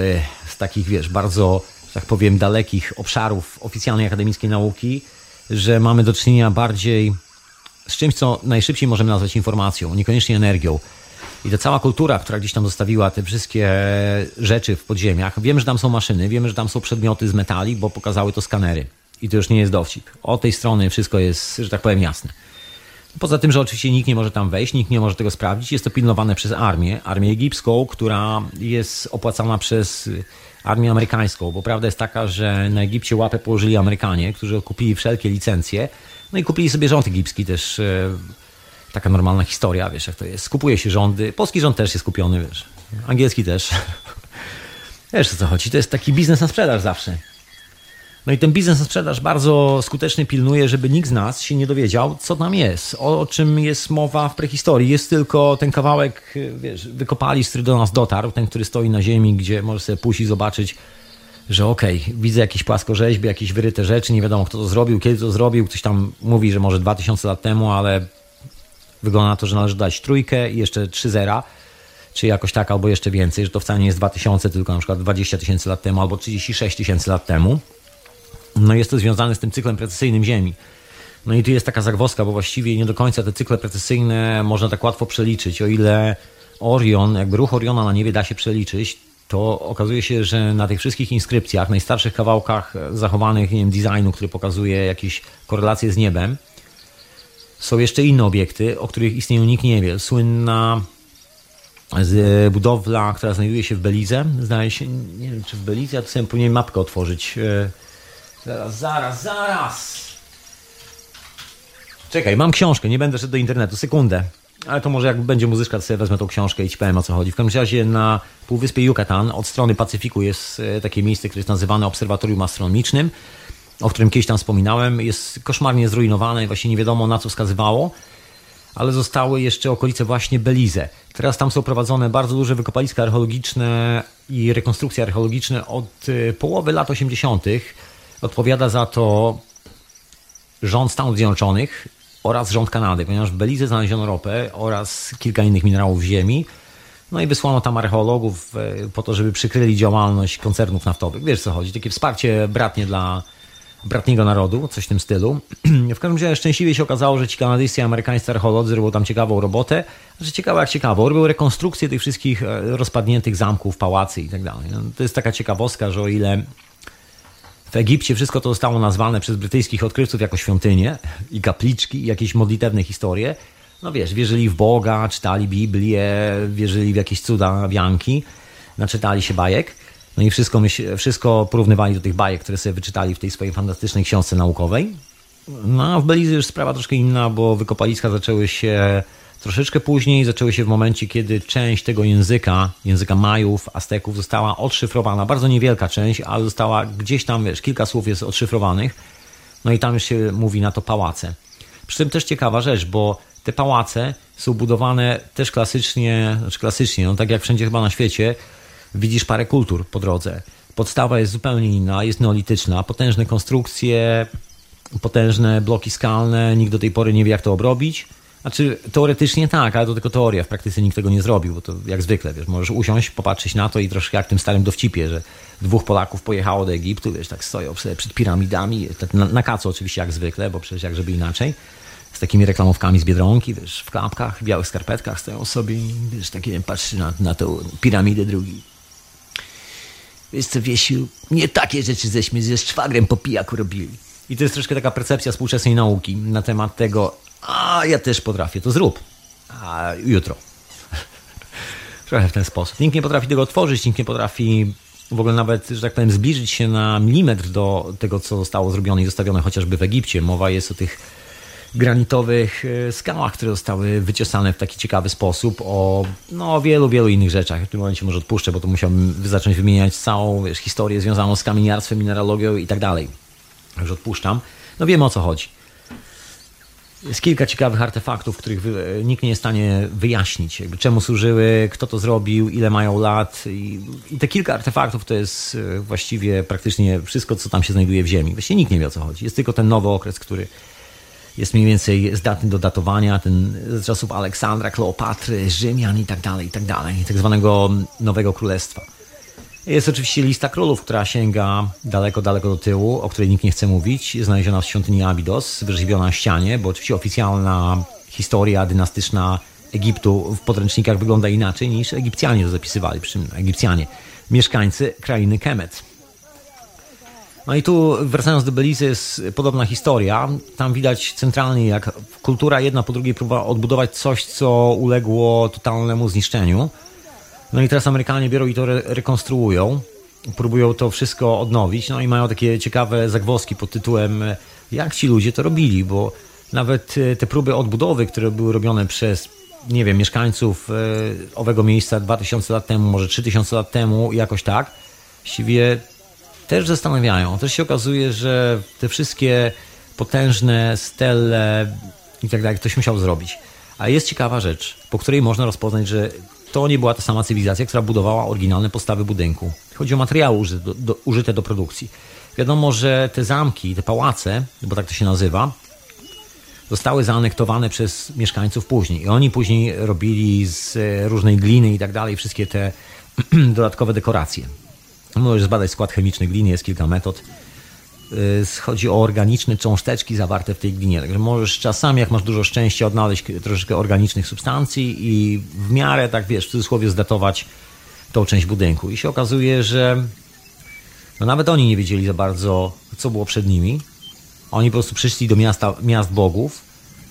z takich, wiesz, bardzo, tak powiem, dalekich obszarów oficjalnej akademickiej nauki, że mamy do czynienia bardziej z czymś, co najszybciej możemy nazwać informacją, niekoniecznie energią. I ta cała kultura, która gdzieś tam zostawiła te wszystkie rzeczy w podziemiach, wiemy, że tam są maszyny, wiemy, że tam są przedmioty z metali, bo pokazały to skanery. I to już nie jest dowcip. Od tej strony wszystko jest, że tak powiem, jasne. Poza tym, że oczywiście nikt nie może tam wejść, nikt nie może tego sprawdzić. Jest to pilnowane przez armię, armię egipską, która jest opłacana przez armię amerykańską, bo prawda jest taka, że na Egipcie łapę położyli Amerykanie, którzy kupili wszelkie licencje, no i kupili sobie rząd egipski też. E, taka normalna historia, wiesz jak to jest. Kupuje się rządy. Polski rząd też jest kupiony, wiesz. Angielski też. Wiesz o co chodzi. To jest taki biznes na sprzedaż zawsze. No i ten biznes na sprzedaż bardzo skutecznie pilnuje, żeby nikt z nas się nie dowiedział, co tam jest, o czym jest mowa w prehistorii. Jest tylko ten kawałek, wiesz, wykopali, który do nas dotarł, ten, który stoi na ziemi, gdzie możesz sobie pójść i zobaczyć, że okej, okay, widzę jakieś płaskorzeźby, jakieś wyryte rzeczy, nie wiadomo kto to zrobił, kiedy to zrobił. Ktoś tam mówi, że może 2000 lat temu, ale wygląda na to, że należy dać trójkę i jeszcze trzy zera czy jakoś tak, albo jeszcze więcej, że to wcale nie jest 2000, tylko na przykład 20 tysięcy lat temu, albo 36 tysięcy lat temu. No jest to związane z tym cyklem precesyjnym Ziemi. No i tu jest taka zagwozdka, bo właściwie nie do końca te cykle precesyjne można tak łatwo przeliczyć. O ile Orion, jakby ruch Oriona na niebie da się przeliczyć, to okazuje się, że na tych wszystkich inskrypcjach, najstarszych kawałkach zachowanych nie wiem, designu, który pokazuje jakieś korelacje z niebem, są jeszcze inne obiekty, o których istnieją nikt nie wie. Słynna z budowla, która znajduje się w Belize. Zdaje się, nie wiem czy w Belize, ja to sobie powinien mapkę otworzyć. E, zaraz, zaraz, zaraz. Czekaj, mam książkę, nie będę szedł do internetu, sekundę. Ale to może jak będzie muzyczka, to sobie wezmę tą książkę i ci powiem o co chodzi. W każdym razie na Półwyspie Yucatan od strony Pacyfiku jest e, takie miejsce, które jest nazywane obserwatorium astronomicznym, o którym kiedyś tam wspominałem. Jest koszmarnie zrujnowane i właśnie nie wiadomo na co wskazywało ale zostały jeszcze okolice właśnie Belize. Teraz tam są prowadzone bardzo duże wykopaliska archeologiczne i rekonstrukcje archeologiczne od y, połowy lat 80. Odpowiada za to rząd Stanów Zjednoczonych oraz rząd Kanady, ponieważ w Belize znaleziono ropę oraz kilka innych minerałów ziemi. No i wysłano tam archeologów y, po to, żeby przykryli działalność koncernów naftowych. Wiesz co chodzi, takie wsparcie bratnie dla bratniego narodu, coś w tym stylu. W każdym razie szczęśliwie się okazało, że ci kanadyjscy i amerykańscy archeolodzy robią tam ciekawą robotę, że ciekawe jak ciekawo, robią rekonstrukcję tych wszystkich e, rozpadniętych zamków, pałacy i tak dalej. To jest taka ciekawostka, że o ile w Egipcie wszystko to zostało nazwane przez brytyjskich odkrywców jako świątynie i kapliczki i jakieś modlitewne historie, no wiesz, wierzyli w Boga, czytali Biblię, wierzyli w jakieś cuda wianki, naczytali się bajek, no i wszystko, myśl, wszystko porównywali do tych bajek, które sobie wyczytali w tej swojej fantastycznej książce naukowej. No a w Belize już sprawa troszkę inna, bo wykopaliska zaczęły się troszeczkę później, zaczęły się w momencie, kiedy część tego języka, języka Majów, Azteków została odszyfrowana. Bardzo niewielka część, ale została gdzieś tam, wiesz, kilka słów jest odszyfrowanych. No i tam już się mówi na to pałace. Przy tym też ciekawa rzecz, bo te pałace są budowane też klasycznie, znaczy klasycznie, no tak jak wszędzie chyba na świecie, widzisz parę kultur po drodze. Podstawa jest zupełnie inna, jest neolityczna, potężne konstrukcje, potężne bloki skalne, nikt do tej pory nie wie, jak to obrobić. Znaczy, teoretycznie tak, ale to tylko teoria. W praktyce nikt tego nie zrobił, bo to jak zwykle, wiesz, możesz usiąść, popatrzeć na to i troszkę jak w tym starym dowcipie, że dwóch Polaków pojechało do Egiptu, wiesz, tak stoją sobie przed piramidami, tak na, na oczywiście jak zwykle, bo przecież jak żeby inaczej, z takimi reklamówkami z Biedronki, wiesz, w klapkach, białych skarpetkach stoją sobie i wiesz, takie patrzy na, na tą piramidę drugi. Wiesz co, Wiesiu, nie takie rzeczy żeśmy ze szwagrem po pijaku robili. I to jest troszkę taka percepcja współczesnej nauki na temat tego, a ja też potrafię, to zrób. A jutro. Trochę w ten sposób. Nikt nie potrafi tego otworzyć, nikt nie potrafi w ogóle nawet, że tak powiem, zbliżyć się na milimetr do tego, co zostało zrobione i zostawione chociażby w Egipcie. Mowa jest o tych granitowych e, skałach, które zostały wyciosane w taki ciekawy sposób, o no, wielu, wielu innych rzeczach. W tym momencie może odpuszczę, bo to musiałbym zacząć wymieniać całą wiesz, historię związaną z kamieniarstwem, mineralogią i tak dalej. Już odpuszczam. No wiemy o co chodzi. Jest kilka ciekawych artefaktów, których nikt nie jest w stanie wyjaśnić. Czemu służyły, kto to zrobił, ile mają lat. I, I, te kilka artefaktów to jest e, właściwie praktycznie wszystko, co tam się znajduje w Ziemi. Właściwie nikt nie wie o co chodzi. Jest tylko ten nowy okres, który jest mniej więcej zdatny do datowania, ten z czasów Aleksandra, Kleopatry, Rzymian i tak dalej, i tak dalej, tak zwanego Nowego Królestwa. Jest oczywiście lista królów, która sięga daleko, daleko do tyłu, o której nikt nie chce mówić, znaleziona w świątyni Abydos, wyrzeźbiona na ścianie, bo oczywiście oficjalna historia dynastyczna Egiptu w podręcznikach wygląda inaczej niż Egipcjanie to zapisywali, przy czym Egipcjanie, mieszkańcy krainy Kemet. No i tu wracając do Belize jest podobna historia. Tam widać centralnie jak kultura jedna po drugiej próba odbudować coś, co uległo totalnemu zniszczeniu. No i teraz Amerykanie biorą i to re rekonstruują. Próbują to wszystko odnowić. No i mają takie ciekawe zagwozdki pod tytułem jak ci ludzie to robili, bo nawet e, te próby odbudowy, które były robione przez nie wiem, mieszkańców e, owego miejsca 2000 lat temu, może 3000 lat temu, jakoś tak, właściwie też zastanawiają. Też się okazuje, że te wszystkie potężne stele i tak dalej, ktoś musiał zrobić. A jest ciekawa rzecz, po której można rozpoznać, że to nie była ta sama cywilizacja, która budowała oryginalne postawy budynku. Chodzi o materiały użyte do, do, użyte do produkcji. Wiadomo, że te zamki, te pałace, bo tak to się nazywa, zostały zaanektowane przez mieszkańców później. I oni później robili z różnej gliny i tak dalej wszystkie te dodatkowe dekoracje. Możesz zbadać skład chemiczny gliny, jest kilka metod. Y, chodzi o organiczne cząsteczki zawarte w tej glinie. Także możesz czasami, jak masz dużo szczęścia, odnaleźć troszeczkę organicznych substancji i w miarę, tak wiesz, w cudzysłowie zdatować tą część budynku. I się okazuje, że no nawet oni nie wiedzieli za bardzo, co było przed nimi. Oni po prostu przyszli do miasta, miast bogów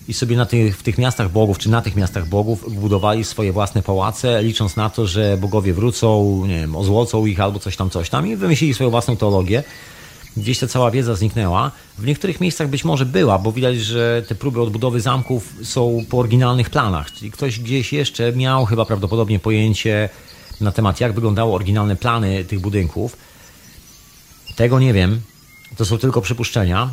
i sobie na tych, w tych miastach bogów, czy na tych miastach bogów budowali swoje własne pałace, licząc na to, że bogowie wrócą, nie wiem, ozłocą ich albo coś tam, coś tam i wymyślili swoją własną teologię. Gdzieś ta cała wiedza zniknęła. W niektórych miejscach być może była, bo widać, że te próby odbudowy zamków są po oryginalnych planach. Czyli ktoś gdzieś jeszcze miał chyba prawdopodobnie pojęcie na temat, jak wyglądały oryginalne plany tych budynków. Tego nie wiem. To są tylko przypuszczenia.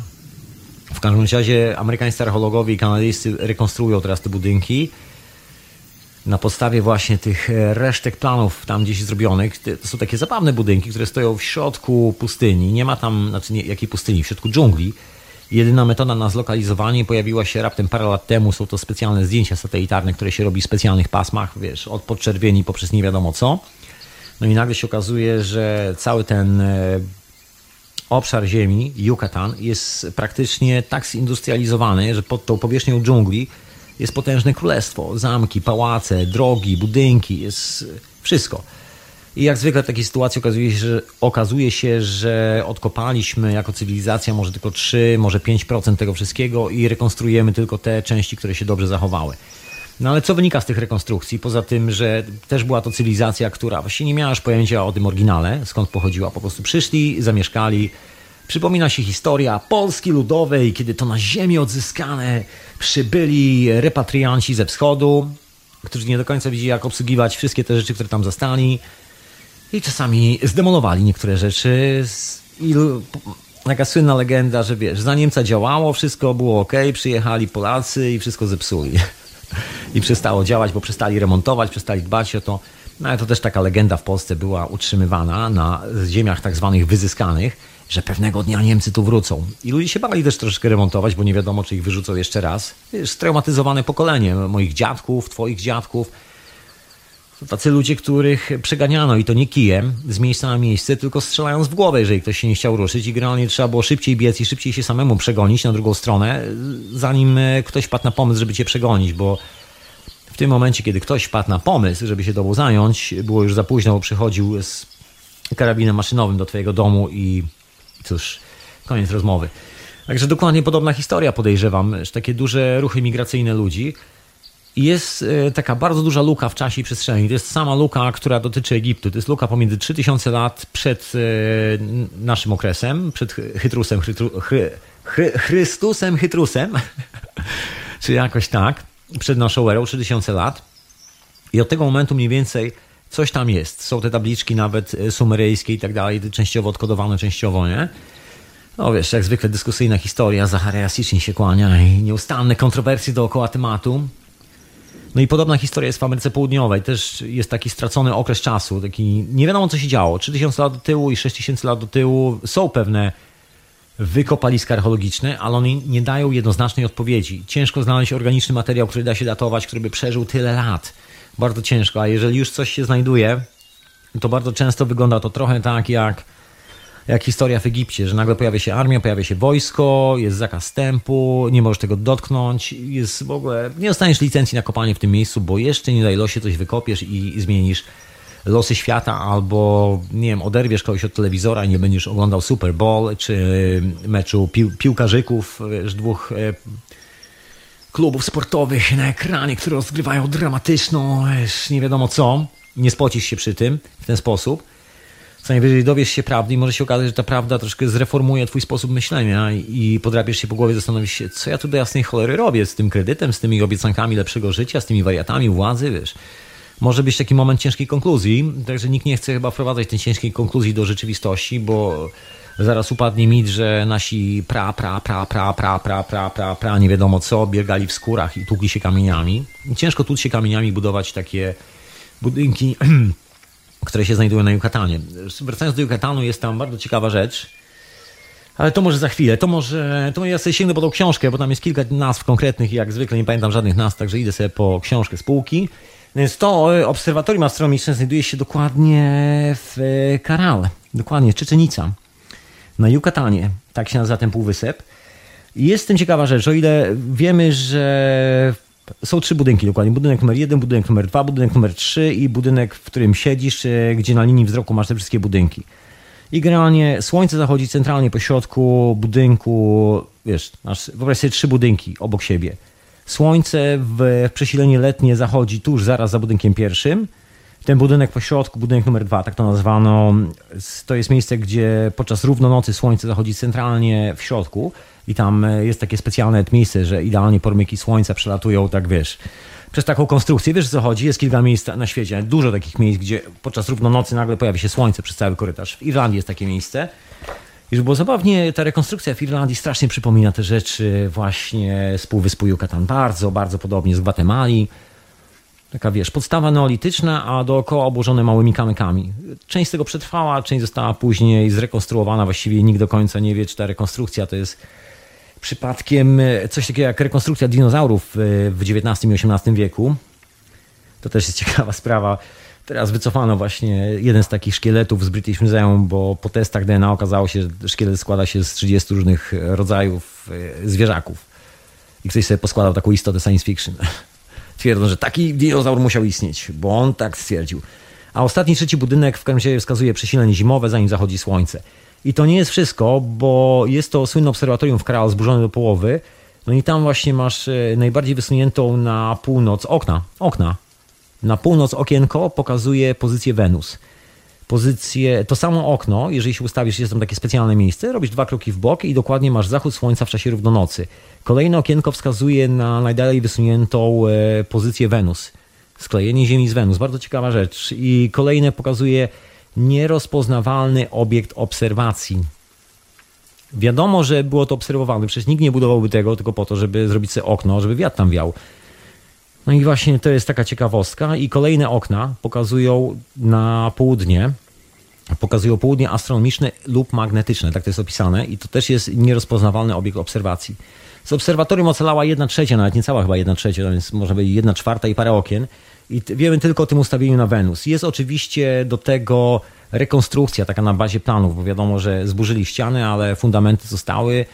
W każdym razie amerykańscy archeologowie i kanadyjscy rekonstruują teraz te budynki na podstawie właśnie tych e, resztek planów tam gdzieś zrobionych. To są takie zabawne budynki, które stoją w środku pustyni. Nie ma tam, znaczy nie, jakiej pustyni, w środku dżungli. Jedyna metoda na zlokalizowanie pojawiła się raptem parę lat temu. Są to specjalne zdjęcia satelitarne, które się robi w specjalnych pasmach, wiesz, od podczerwieni poprzez nie wiadomo co. No i nagle się okazuje, że cały ten e, obszar ziemi, Yucatan, jest praktycznie tak zindustrializowany, że pod tą powierzchnią dżungli jest potężne królestwo. Zamki, pałace, drogi, budynki, jest wszystko. I jak zwykle w takiej sytuacji okazuje się, że, okazuje się, że odkopaliśmy jako cywilizacja może tylko 3, może 5% tego wszystkiego i rekonstruujemy tylko te części, które się dobrze zachowały. No ale co wynika z tych rekonstrukcji? Poza tym, że też była to cywilizacja, która właściwie nie miała już pojęcia o tym oryginale, skąd pochodziła. Po prostu przyszli, zamieszkali. Przypomina się historia Polski Ludowej, kiedy to na ziemi odzyskane przybyli repatrianci ze wschodu, którzy nie do końca wiedzieli, jak obsługiwać wszystkie te rzeczy, które tam zastali. I czasami zdemolowali niektóre rzeczy. I taka słynna legenda, że wiesz, za Niemca działało, wszystko było ok, przyjechali Polacy i wszystko zepsuli. i przestało działać, bo przestali remontować, przestali dbać o to. No ale to też taka legenda w Polsce była utrzymywana na ziemiach tak zwanych wyzyskanych, że pewnego dnia Niemcy tu wrócą. I ludzie się bali też troszeczkę remontować, bo nie wiadomo, czy ich wyrzucą jeszcze raz. Jest straumatyzowane pokolenie moich dziadków, twoich dziadków. To tacy ludzie, których przeganiano i to nie kijem z miejsca na miejsce, tylko strzelając w głowę, jeżeli ktoś się nie chciał ruszyć i generalnie trzeba było szybciej biec i szybciej się samemu przegonić na drugą stronę, zanim ktoś padł na pomysł, żeby cię przegonić, bo w tym momencie, kiedy ktoś wpadł na pomysł, żeby się tobą zająć, było już za późno, bo przychodził z karabinem maszynowym do twojego domu i cóż, koniec rozmowy. Także dokładnie podobna historia podejrzewam, że takie duże ruchy migracyjne ludzi. Jest e, taka bardzo duża luka w czasie i przestrzeni. To jest sama luka, która dotyczy Egiptu. To jest luka pomiędzy 3000 lat przed e, naszym okresem, przed Chytrusem, Chytru, Chry, Chry, Chrystusem, Chytrusem, czy jakoś tak przed naszą erą, 3000 lat. I od tego momentu mniej więcej coś tam jest. Są te tabliczki nawet e, sumeryjskie i tak dalej, częściowo odkodowane, częściowo nie. No wiesz, jak zwykle dyskusyjna historia, Zacharia Sitchin się kłania i nieustanne kontrowersje dookoła tematu. No i podobna historia jest w Ameryce Południowej. Też jest taki stracony okres czasu, taki nie wiadomo co się działo. 3000 lat do tyłu i 6000 lat do tyłu są pewne wykopaliska archeologiczne, ale one nie dają jednoznacznej odpowiedzi. Ciężko znaleźć organiczny materiał, który da się datować, który by przeżył tyle lat. Bardzo ciężko, a jeżeli już coś się znajduje, to bardzo często wygląda to trochę tak jak, jak historia w Egipcie, że nagle pojawia się armia, pojawia się wojsko, jest zakaz wstępu, nie możesz tego dotknąć, jest w ogóle, nie dostaniesz licencji na kopanie w tym miejscu, bo jeszcze nie daj losie coś wykopiesz i, i zmienisz losy świata, albo nie wiem, oderwiesz kogoś od telewizora i nie będziesz oglądał Super Bowl, czy meczu pił piłkarzyków, wiesz, dwóch e, klubów sportowych na ekranie, które rozgrywają dramatyczną, nie wiadomo co. Nie spocisz się przy tym w ten sposób. Co najwyżej dowiesz się prawdy i może się okazać, że ta prawda troszkę zreformuje twój sposób myślenia i podrapiesz się po głowie, zastanowisz się, co ja tu do jasnej cholery robię z tym kredytem, z tymi obiecankami lepszego życia, z tymi wariatami władzy, wiesz. Może być taki moment ciężkiej konkluzji, także nikt nie chce chyba wprowadzać tej ciężkiej konkluzji do rzeczywistości, bo zaraz upadnie mit, że nasi pra, pra, pra, pra, pra, pra, pra, pra, pra, nie wiadomo co, biegali w skórach i tłukli się kamieniami. Ciężko tłuc się kamieniami budować takie budynki które się znajdują na Yucatanie. Wracając do Yucatanu, jest tam bardzo ciekawa rzecz, ale to może za chwilę. To może, to ja sobie sięgnę po tą książkę, bo tam jest kilka nazw konkretnych i jak zwykle nie pamiętam żadnych nazw, także idę sobie po książkę spółki. Więc to e, obserwatorium astronomiczne znajduje się dokładnie w Karal, e, dokładnie Czeczenica, na Yucatanie, tak się nazywa ten półwysep. Jest tym ciekawa rzecz, o ile wiemy, że są trzy budynki dokładnie. Budynek numer jeden, budynek numer dwa, budynek numer trzy i budynek, w którym siedzisz, e, gdzie na linii wzroku masz te wszystkie budynki. I generalnie słońce zachodzi centralnie po środku budynku, wiesz, masz, wyobraź sobie trzy budynki obok siebie. Słońce w przesilenie letnie zachodzi tuż zaraz za budynkiem pierwszym. Ten budynek po środku, budynek numer dwa, tak to nazwano, to jest miejsce, gdzie podczas równonocy słońce zachodzi centralnie w środku i tam e, jest takie specjalne miejsce, że idealnie pormyki słońca przelatują, tak wiesz, przez taką konstrukcję. Wiesz co chodzi? Jest kilka miejsc na świecie, dużo takich miejsc, gdzie podczas równonocy nagle pojawi się słońce przez cały korytarz. W Irlandii jest takie miejsce. I żeby było zabawnie, ta rekonstrukcja w Irlandii strasznie przypomina te rzeczy właśnie z Półwyspu Yucatan. Bardzo, bardzo podobnie z Gwatemali. Taka wiesz, podstawa neolityczna, a dookoła obłożone małymi kamykami. Część z tego przetrwała, część została później zrekonstruowana. Właściwie nikt do końca nie wie, czy ta rekonstrukcja to jest przypadkiem e, coś takiego jak rekonstrukcja dinozaurów e, w XIX i XVIII wieku. To też jest ciekawa sprawa. Teraz wycofano właśnie jeden z takich szkieletów z British Museum, bo po testach DNA okazało się, że szkielet składa się z 30 różnych rodzajów e, zwierzaków. I ktoś sobie poskładał taką istotę science fiction. Twierdzą, że taki dinozaur musiał istnieć, bo on tak stwierdził. A ostatni, trzeci budynek w każdym razie wskazuje przesilenie zimowe, zanim zachodzi słońce. I to nie jest wszystko, bo jest to słynne obserwatorium w Kral zburzone do połowy. No i tam właśnie masz e, najbardziej wysuniętą na północ okna. Okna. Na północ okienko pokazuje pozycję Wenus. Pozycję, to samo okno, jeżeli się ustawisz, jest tam takie specjalne miejsce, robisz dwa kroki w bok i dokładnie masz zachód słońca w czasie równonocy. Kolejne okienko wskazuje na najdalej wysuniętą e, pozycję Wenus. Sklejenie Ziemi z Wenus. Bardzo ciekawa rzecz. I kolejne pokazuje nierozpoznawalny obiekt obserwacji. Wiadomo, że było to obserwowane, przecież nikt nie budowałby tego tylko po to, żeby zrobić sobie okno, żeby wiatr tam wiał. No i właśnie to jest taka ciekawostka. I kolejne okna pokazują na południe, pokazują południe astronomiczne lub magnetyczne, tak to jest opisane, i to też jest nierozpoznawalny obiekt obserwacji. Z obserwatorium ocalała jedna trzecia, nawet niecała chyba jedna trzecia, więc może być jedna czwarta i parę okien. I wiemy tylko o tym ustawieniu na Wenus. Jest oczywiście do tego rekonstrukcja taka na bazie planów, bo wiadomo, że zburzyli ściany, ale fundamenty zostały.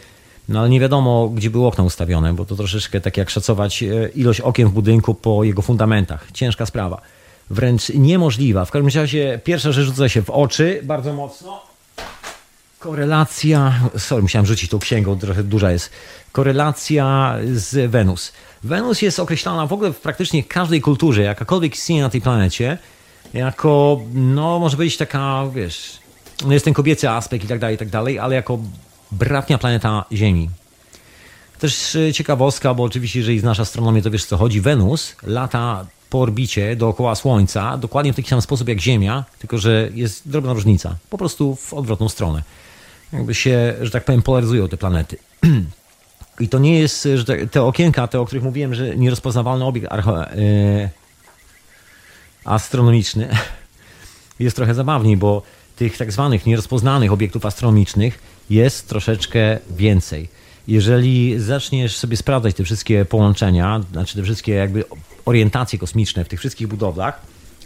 No ale nie wiadomo, gdzie były okna ustawione, bo to troszeczkę tak jak szacować e, ilość okien w budynku po jego fundamentach. Ciężka sprawa. Wręcz niemożliwa. W każdym razie pierwsza rzecz rzuca się w oczy bardzo mocno. Korelacja, sorry, musiałem rzucić tą księgą, trochę duża jest. Korelacja z Wenus. Wenus jest określana w ogóle w praktycznie każdej kulturze, jakakolwiek istnieje na tej planecie, jako, no może być taka, wiesz, no jest ten kobiecy aspekt i tak dalej, i tak dalej, ale jako bratnia planeta Ziemi. Też e, ciekawostka, bo oczywiście, jeżeli znasz astronomię, to wiesz co chodzi. Wenus lata po orbicie dookoła Słońca dokładnie w taki sam sposób jak Ziemia, tylko że jest drobna różnica. Po prostu w odwrotną stronę. Jakby się, że tak powiem, polaryzują te planety. I to nie jest, że te, okienka, te, o których mówiłem, że nierozpoznawalny obiekt yy, astronomiczny, jest trochę zabawniej, bo tych tak zwanych nierozpoznanych obiektów astronomicznych jest troszeczkę więcej. Jeżeli zaczniesz sobie sprawdzać te wszystkie połączenia, znaczy te wszystkie jakby orientacje kosmiczne w tych wszystkich budowlach,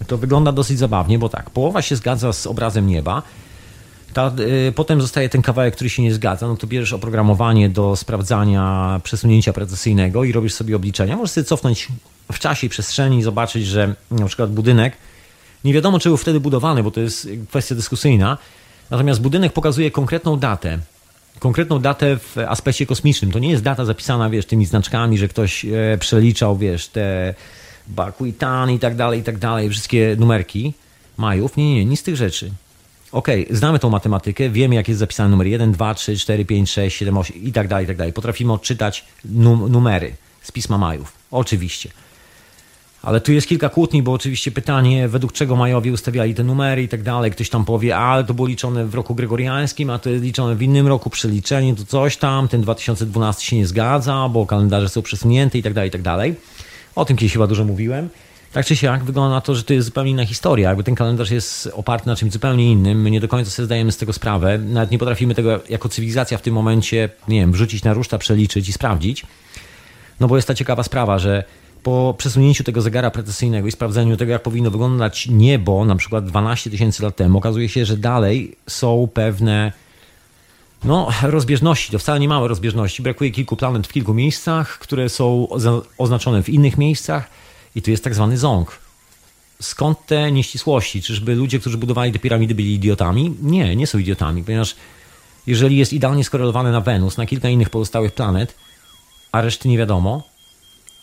to wygląda dosyć zabawnie, bo tak, połowa się zgadza z obrazem nieba, ta, y, potem zostaje ten kawałek, który się nie zgadza, no to bierzesz oprogramowanie do sprawdzania przesunięcia precesyjnego i robisz sobie obliczenia. Możesz sobie cofnąć w czasie i przestrzeni i zobaczyć, że na przykład budynek Nie wiadomo, czy był wtedy budowany, bo to jest kwestia dyskusyjna. Natomiast budynek pokazuje konkretną datę. Konkretną datę w aspekcie kosmicznym. To nie jest data zapisana, wiesz, tymi znaczkami, że ktoś e, przeliczał, wiesz, te Bakuitan i tak dalej, i tak dalej, wszystkie numerki majów. Nie, nie, nie, nic z tych rzeczy. Okej, okay, znamy tą matematykę, wiemy jak jest zapisany numer 1, 2, 3, 4, 5, 6, 7, 8 i tak dalej, i tak dalej. Potrafimy odczytać num numery z pisma Majów. Oczywiście. Ale tu jest kilka kłótni, bo oczywiście pytanie, według czego Majowie ustawiali te numery i tak dalej. Ktoś tam powie, ale to było liczone w roku gregoriańskim, a to jest liczone w innym roku, przeliczenie to coś tam, ten 2012 się nie zgadza, bo kalendarze są przesunięte i tak dalej, i tak dalej. O tym kiedyś chyba dużo mówiłem. Tak czy siak wygląda na to, że to jest zupełnie inna historia. Jakby ten kalendarz jest oparty na czymś zupełnie innym. My nie do końca sobie zdajemy z tego sprawę. Nawet nie potrafimy tego jako cywilizacja w tym momencie, nie wiem, wrzucić na ruszta, przeliczyć i sprawdzić. No bo jest ta ciekawa sprawa, że po przesunięciu tego zegara precesyjnego i sprawdzeniu tego, jak powinno wyglądać niebo, na przykład 12 tysięcy lat temu, okazuje się, że dalej są pewne no, rozbieżności. To wcale nie małe rozbieżności. Brakuje kilku planet w kilku miejscach, które są oznaczone w innych miejscach i tu jest tak zwany ząg. Skąd te nieścisłości? Czyżby ludzie, którzy budowali te piramidy, byli idiotami? Nie, nie są idiotami, ponieważ jeżeli jest idealnie skorelowany na Wenus, na kilka innych pozostałych planet, a reszty nie wiadomo,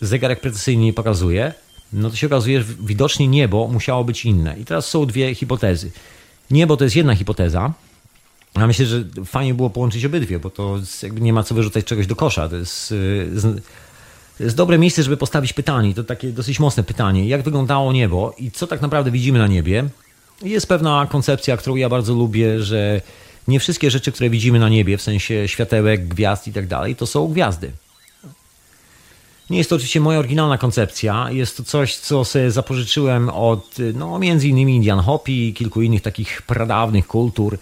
zegarek precyzyjnie nie pokazuje, no to się okazuje, że widocznie niebo musiało być inne. I teraz są dwie hipotezy. Niebo to jest jedna hipoteza, a myślę, że fajnie było połączyć obydwie, bo to jakby nie ma co wyrzucać czegoś do kosza. To jest, to jest dobre miejsce, żeby postawić pytanie. To takie dosyć mocne pytanie. Jak wyglądało niebo i co tak naprawdę widzimy na niebie? Jest pewna koncepcja, którą ja bardzo lubię, że nie wszystkie rzeczy, które widzimy na niebie, w sensie światełek, gwiazd i tak dalej, to są gwiazdy. Nie jest to oczywiście moja oryginalna koncepcja. Jest to coś, co sobie zapożyczyłem od, no, między innymi Indian Hopi i kilku innych takich pradawnych kultur,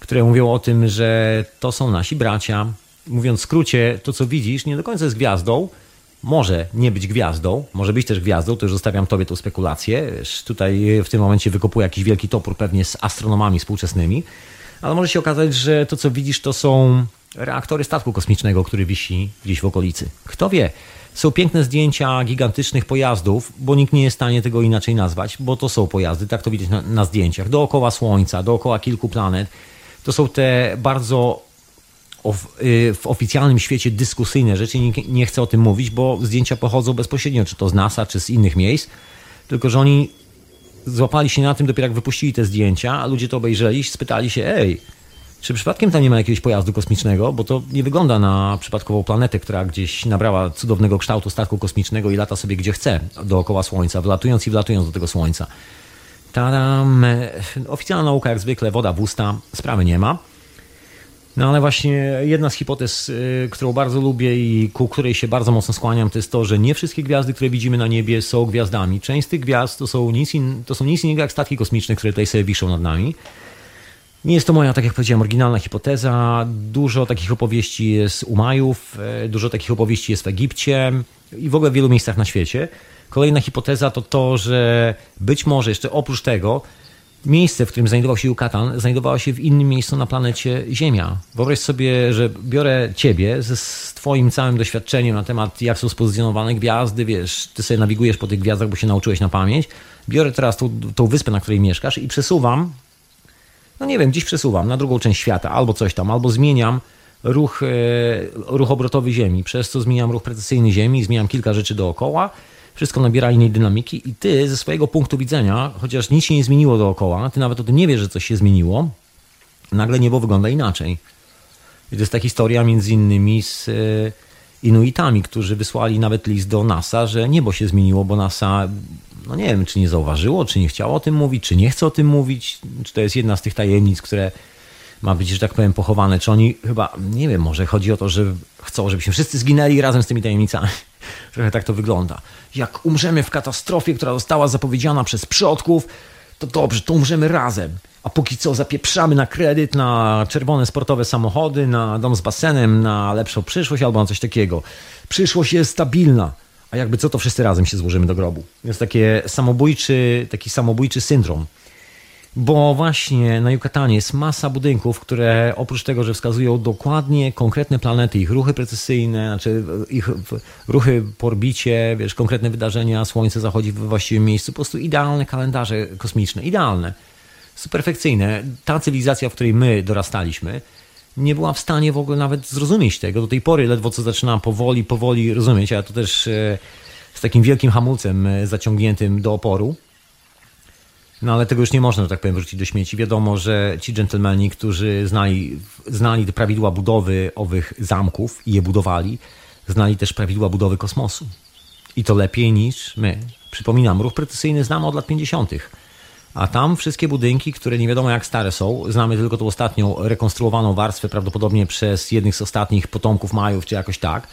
które mówią o tym, że to są nasi bracia. Mówiąc w skrócie, to co widzisz nie do końca jest gwiazdą, może nie być gwiazdą, może być też gwiazdą, to już zostawiam tobie tą spekulację. Wiesz, tutaj w tym momencie wykopuję jakiś wielki topór pewnie z astronomami współczesnymi, ale może się okazać, że to co widzisz to są reaktory statku kosmicznego, który wisi gdzieś w okolicy. Kto wie? Są piękne zdjęcia gigantycznych pojazdów, bo nikt nie jest w stanie tego inaczej nazwać, bo to są pojazdy, tak to widać na, na zdjęciach, dookoła Słońca, dookoła kilku planet. To są te bardzo y, w oficjalnym świecie dyskusyjne rzeczy. Nie, nie chcę o tym mówić, bo zdjęcia pochodzą bezpośrednio, czy to z NASA, czy z innych miejsc. Tylko, że oni złapali się na tym dopiero jak wypuścili te zdjęcia, a ludzie to obejrzeli spytali się, ej, czy przypadkiem tam nie ma jakiegoś pojazdu kosmicznego? Bo to nie wygląda na przypadkową planetę, która gdzieś nabrała cudownego kształtu statku kosmicznego i lata sobie gdzie chce dookoła Słońca, wlatując i wlatując do tego Słońca. Tadam. Oficjalna nauka, jak zwykle, woda w usta, sprawy nie ma. No ale właśnie jedna z hipotez, y, którą bardzo lubię i ku której się bardzo mocno skłaniam, to jest to, że nie wszystkie gwiazdy, które widzimy na niebie, są gwiazdami. Część z tych gwiazd to są nic, in, to są nic innego jak statki kosmiczne, które tutaj sobie wiszą nad nami. Nie jest to moja, tak jak powiedziałem, oryginalna hipoteza. Dużo takich opowieści jest u Majów, e, dużo takich opowieści jest w Egipcie i w ogóle w wielu miejscach na świecie. Kolejna hipoteza to to, że być może jeszcze oprócz tego miejsce, w którym znajdował się Yucatan, znajdowało się w innym miejscu na planecie Ziemia. Wyobraź sobie, że biorę ciebie z, z twoim całym doświadczeniem na temat, jak są spozycjonowane gwiazdy, wiesz, ty sobie nawigujesz po tych gwiazdach, bo się nauczyłeś na pamięć. Biorę teraz tą, tą wyspę, na której mieszkasz i przesuwam no nie wiem, gdzieś przesuwam na drugą część świata, albo coś tam, albo zmieniam ruch, e, ruch obrotowy Ziemi, przez co zmieniam ruch precesyjny Ziemi, zmieniam kilka rzeczy dookoła, wszystko nabiera innej dynamiki i ty ze swojego punktu widzenia, chociaż nic się nie zmieniło dookoła, ty nawet o tym nie wiesz, że coś się zmieniło, nagle niebo wygląda inaczej. I to jest ta historia między innymi z e, Inuitami, którzy wysłali nawet list do NASA, że niebo się zmieniło, bo NASA no nie wiem, czy nie zauważyło, czy nie chciało o tym mówić, czy nie chce o tym mówić, czy to jest jedna z tych tajemnic, które ma być, że tak powiem, pochowane, czy oni chyba, nie wiem, może chodzi o to, że chcą, żebyśmy wszyscy zginęli razem z tymi tajemnicami. Trochę tak to wygląda. Jak umrzemy w katastrofie, która została zapowiedziana przez przodków, to dobrze, to umrzemy razem. A póki co zapieprzamy na kredyt, na czerwone sportowe samochody, na dom z basenem, na lepszą przyszłość albo na coś takiego. Przyszłość jest stabilna a jakby co, to wszyscy razem się złożymy do grobu. Jest takie samobójczy, taki samobójczy syndrom. Bo właśnie na Yucatanie jest masa budynków, które oprócz tego, że wskazują dokładnie konkretne planety, ich ruchy precyzyjne, znaczy ich ruchy po orbicie, wiesz, konkretne wydarzenia, Słońce zachodzi we właściwym miejscu, po prostu idealne kalendarze kosmiczne, idealne, perfekcyjne. Ta cywilizacja, w której my dorastaliśmy, nie była w stanie w ogóle nawet zrozumieć tego. Do tej pory ledwo co zaczynam powoli, powoli rozumieć, a to też e, z takim wielkim hamulcem e, zaciągniętym do oporu. No ale tego już nie można, że tak powiem, wrzucić do śmieci. Wiadomo, że ci dżentelmeni, którzy znali, znali prawidła budowy owych zamków i je budowali, znali też prawidła budowy kosmosu. I to lepiej niż my. Przypominam, ruch precyzyjny znamy od lat 50. A tam wszystkie budynki, które nie wiadomo jak stare są, znamy tylko tą ostatnią rekonstruowaną warstwę, prawdopodobnie przez jednych z ostatnich potomków Majów, czy jakoś tak.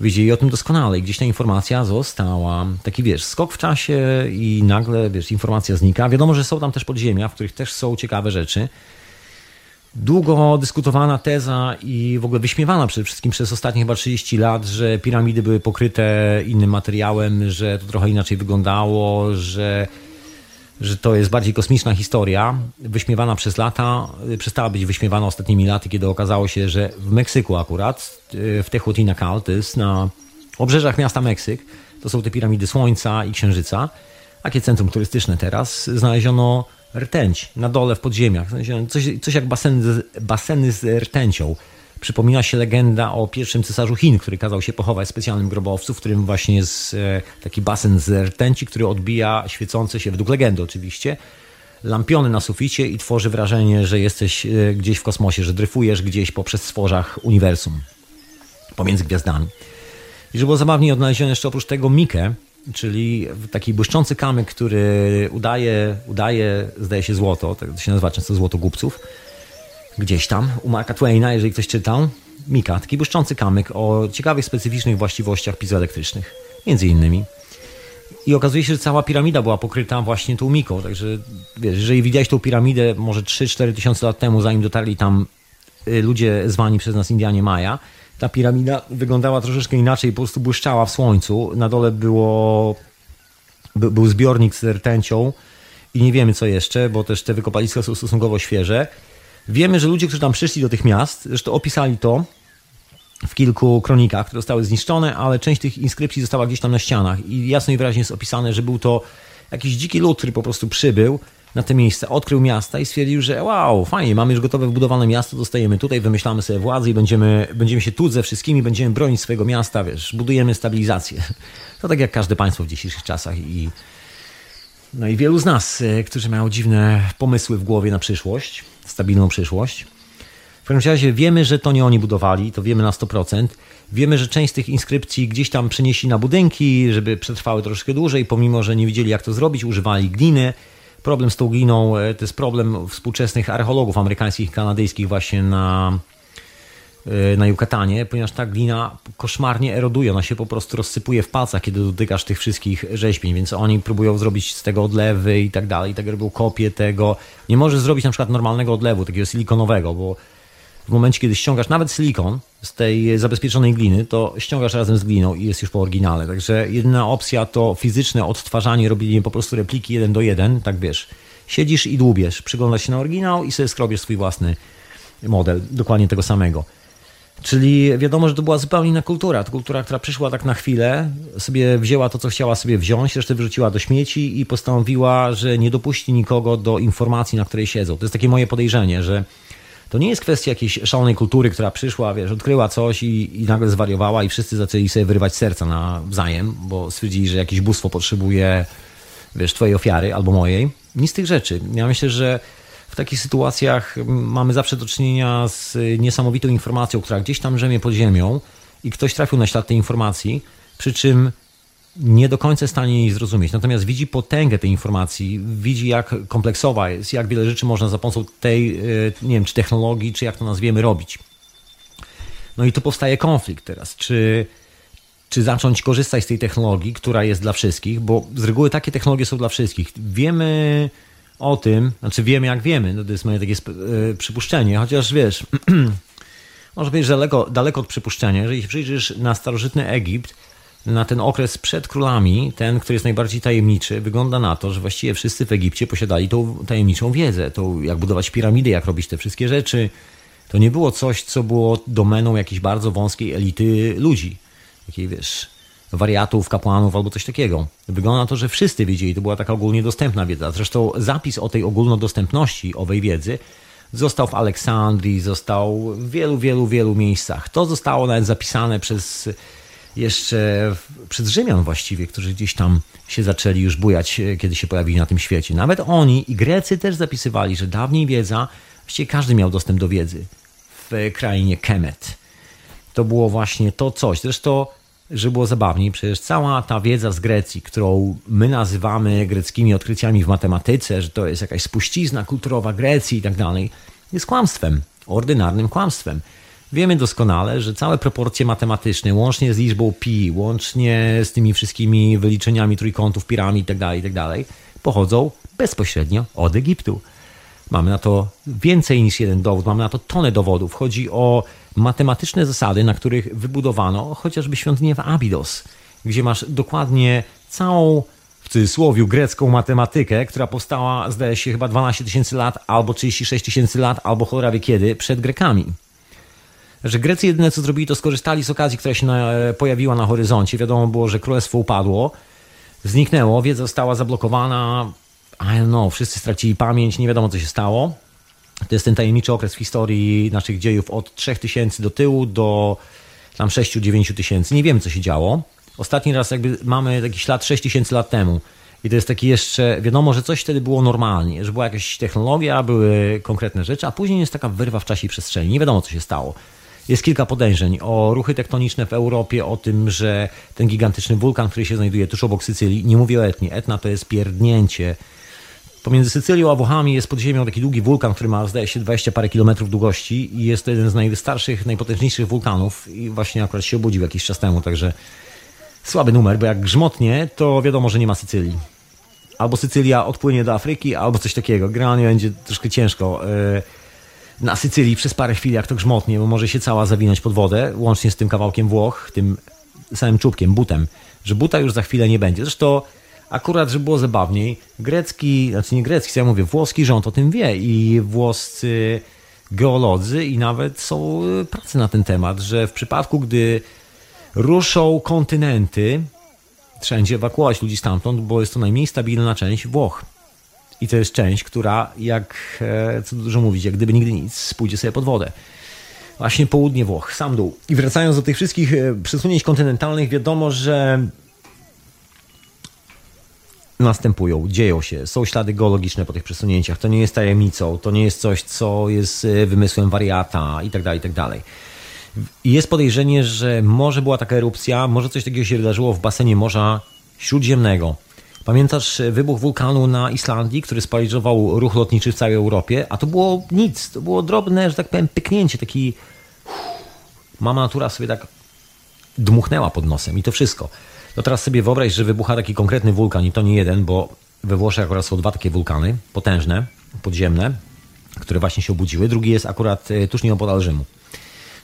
Wiedzieli o tym doskonale i gdzieś ta informacja została. Taki wiesz, skok w czasie i nagle wiesz, informacja znika. Wiadomo, że są tam też podziemia, w których też są ciekawe rzeczy. Długo dyskutowana teza i w ogóle wyśmiewana przede wszystkim przez ostatnie chyba 30 lat, że piramidy były pokryte innym materiałem, że to trochę inaczej wyglądało, że że to jest bardziej kosmiczna historia, wyśmiewana przez lata, przestała być wyśmiewana ostatnimi laty, kiedy okazało się, że w Meksyku akurat, w Tehuantinacal, to jest na obrzeżach miasta Meksyk, to są te piramidy Słońca i Księżyca, takie centrum turystyczne teraz, znaleziono rtęć na dole w podziemiach, coś, coś jak baseny, baseny z rtęcią. Przypomina się legenda o pierwszym cesarzu Chin, który kazał się pochować w specjalnym grobowcu, w którym właśnie jest e, taki basen z rtęci, który odbija świecące się, według legendy oczywiście, lampiony na suficie i tworzy wrażenie, że jesteś e, gdzieś w kosmosie, że dryfujesz gdzieś po przestworzach uniwersum, pomiędzy gwiazdami. I że było zabawnie odnaleziono jeszcze oprócz tego Mikę, czyli taki błyszczący kamyk, który udaje, udaje zdaje się złoto, tak się nazywa często złoto głupców, gdzieś tam u Marka Twaina, jeżeli ktoś czytał. Mika, taki błyszczący kamyk o ciekawych, specyficznych właściwościach pizoelektrycznych, między innymi. I okazuje się, że cała piramida była pokryta właśnie tą miką, także wiesz, jeżeli widziałeś tą piramidę może 3-4 tysiące lat temu, zanim dotarli tam y, ludzie zwani przez nas Indianie Maja, ta piramida wyglądała troszeczkę inaczej, po prostu błyszczała w słońcu. Na dole było, by, był zbiornik z rtęcią i nie wiemy co jeszcze, bo też te wykopaliska są stosunkowo świeże. Wiemy, że ludzie, którzy tam przyszli do tych miast, zresztą opisali to w kilku kronikach, które zostały zniszczone, ale część tych inskrypcji została gdzieś tam na ścianach i jasno i wyraźnie jest opisane, że był to jakiś dziki lud, który po prostu przybył na te miejsce, odkrył miasta i stwierdził, że wow, fajnie, mamy już gotowe wbudowane miasto, dostajemy tutaj, wymyślamy sobie władzę i będziemy, będziemy się tu ze wszystkimi, będziemy bronić swojego miasta, wiesz, budujemy stabilizację. To tak jak każde państwo w dzisiejszych czasach i no i wielu z nas, e, którzy mają dziwne pomysły w głowie na przyszłość, stabilną przyszłość. W każdym razie wiemy, że to nie oni budowali, to wiemy na 100%. Wiemy, że część z tych inskrypcji gdzieś tam przenieśli na budynki, żeby przetrwały troszkę dłużej, pomimo, że nie wiedzieli jak to zrobić, używali gliny. Problem z tą gliną e, to jest problem współczesnych archeologów amerykańskich i kanadyjskich właśnie na na Yucatanie, ponieważ ta glina koszmarnie eroduje, ona się po prostu rozsypuje w palcach, kiedy dotykasz tych wszystkich rzeźbień, więc oni próbują zrobić z tego odlewy i tak dalej, tak robią kopię tego. Nie możesz zrobić na przykład normalnego odlewu, takiego silikonowego, bo w momencie, kiedy ściągasz nawet silikon z tej zabezpieczonej gliny, to ściągasz razem z gliną i jest już po oryginale. Także jedyna opcja to fizyczne odtwarzanie, robienie po prostu repliki jeden do jeden, tak wiesz. Siedzisz i dłubiesz, przyglądasz się na oryginał i sobie skrobiesz swój własny model, dokładnie tego samego. Czyli wiadomo, że to była zupełnie inna kultura. To kultura, która przyszła tak na chwilę, sobie wzięła to, co chciała sobie wziąć, resztę wyrzuciła do śmieci i postanowiła, że nie dopuści nikogo do informacji, na której siedzą. To jest takie moje podejrzenie, że to nie jest kwestia jakiejś szalonej kultury, która przyszła, wiesz, odkryła coś i, i nagle zwariowała i wszyscy zaczęli sobie wyrywać serca nawzajem, bo stwierdzili, że jakieś bóstwo potrzebuje, wiesz, twojej ofiary albo mojej. Nic z tych rzeczy. Ja myślę, że w takich sytuacjach mamy zawsze do czynienia z niesamowitą informacją, która gdzieś tam rzemie pod ziemią i ktoś trafił na ślad tej informacji, przy czym nie do końca w stanie jej zrozumieć. Natomiast widzi potęgę tej informacji, widzi jak kompleksowa jest, jak wiele rzeczy można za pomocą tej, e, nie wiem, czy technologii, czy jak to nazwiemy, robić. No i tu powstaje konflikt teraz. Czy, czy zacząć korzystać z tej technologii, która jest dla wszystkich, bo z reguły takie technologie są dla wszystkich. Wiemy o tym, znaczy wiemy jak wiemy, no to jest moje takie e, przypuszczenie, chociaż wiesz, może być daleko, daleko od przypuszczenia, jeżeli przyjrzysz na starożytny Egipt, na ten okres przed królami, ten, który jest najbardziej tajemniczy, wygląda na to, że właściwie wszyscy w Egipcie posiadali tą tajemniczą wiedzę, tą jak budować piramidy, jak robić te wszystkie rzeczy. To nie było coś, co było domeną jakiejś bardzo wąskiej elity ludzi, takiej wiesz, wariatów, kapłanów albo coś takiego. Wygląda na to, że wszyscy wiedzieli, to była taka ogólnie dostępna wiedza. Zresztą zapis o tej ogólnodostępności owej wiedzy został w Aleksandrii, został w wielu, wielu, wielu miejscach. To zostało nawet zapisane przez jeszcze przez Rzymian właściwie, którzy gdzieś tam się zaczęli już bujać, kiedy się pojawili na tym świecie. Nawet oni i Grecy też zapisywali, że dawniej wiedza, właściwie każdy miał dostęp do wiedzy w krainie Kemet. To było właśnie to coś. Zresztą, że było zabawniej, przecież cała ta wiedza z Grecji, którą my nazywamy greckimi odkryciami w matematyce, że to jest jakaś spuścizna kulturowa Grecji i tak dalej, jest kłamstwem, ordynarnym kłamstwem. Wiemy doskonale, że całe proporcje matematyczne, łącznie z liczbą pi, łącznie z tymi wszystkimi wyliczeniami trójkątów, piramid itd., tak itd., tak pochodzą bezpośrednio od Egiptu. Mamy na to więcej niż jeden dowód, mamy na to tonę dowodów. Chodzi o matematyczne zasady, na których wybudowano chociażby świątynię w Abydos, gdzie masz dokładnie całą w cudzysłowie grecką matematykę, która powstała, zdaje się, chyba 12 tysięcy lat, albo 36 tysięcy lat, albo cholera wie kiedy, przed Grekami że Grecy jedyne co zrobili, to skorzystali z okazji, która się na, e, pojawiła na horyzoncie. Wiadomo było, że królestwo upadło, zniknęło, wiedza została zablokowana. I don't know, wszyscy stracili pamięć, nie wiadomo co się stało. To jest ten tajemniczy okres w historii naszych dziejów od 3000 do tyłu do tam 6-9 tysięcy. Nie wiemy co się działo. Ostatni raz jakby mamy taki ślad 6000 lat temu. I to jest taki jeszcze, wiadomo, że coś wtedy było normalnie, że była jakaś technologia, były konkretne rzeczy, a później jest taka wyrwa w czasie i przestrzeni. Nie wiadomo, co się stało. Jest kilka podejrzeń o ruchy tektoniczne w Europie, o tym, że ten gigantyczny wulkan, który się znajduje tuż obok Sycylii, nie mówię o Etnie, Etna to jest pierdnięcie. Pomiędzy Sycylią a Włochami jest pod ziemią taki długi wulkan, który ma zdaje się 20 parę kilometrów długości i jest to jeden z najstarszych, najpotężniejszych wulkanów i właśnie akurat się obudził jakiś czas temu, także słaby numer, bo jak grzmotnie, to wiadomo, że nie ma Sycylii. Albo Sycylia odpłynie do Afryki, albo coś takiego. Generalnie będzie troszkę ciężko. Yy, na Sycylii przez parę chwil, jak to grzmotnie, bo może się cała zawinąć pod wodę, łącznie z tym kawałkiem Włoch, tym samym czubkiem, butem, że buta już za chwilę nie będzie. Zresztą akurat, żeby było zabawniej, grecki, znaczy nie grecki, co ja mówię, włoski rząd o tym wie i włoscy geolodzy i nawet są prace na ten temat, że w przypadku, gdy ruszą kontynenty, wszędzie ewakuować ludzi stamtąd, bo jest to najmniej stabilna część Włoch. I to jest część, która, jak e, co dużo mówić, jak gdyby nigdy nic, pójdzie sobie pod wodę. Właśnie południe Włoch, sam dół. I wracając do tych wszystkich e, przesunięć kontynentalnych, wiadomo, że następują, dzieją się, są ślady geologiczne po tych przesunięciach. To nie jest tajemnicą, to nie jest coś, co jest e, wymysłem wariata i tak dalej, i tak. Jest podejrzenie, że może była taka erupcja, może coś takiego się wydarzyło w basenie Morza Śródziemnego. Pamiętasz e, wybuch wulkanu na Islandii, który sparaliżował ruch lotniczy w całej Europie? A to było nic, to było drobne, że tak powiem, pyknięcie, taki... Mama natura sobie tak dmuchnęła pod nosem i to wszystko. To teraz sobie wyobraź, że wybucha taki konkretny wulkan i to nie jeden, bo we Włoszech akurat są dwa takie wulkany, potężne, podziemne, które właśnie się obudziły. Drugi jest akurat e, tuż nieopodal Rzymu.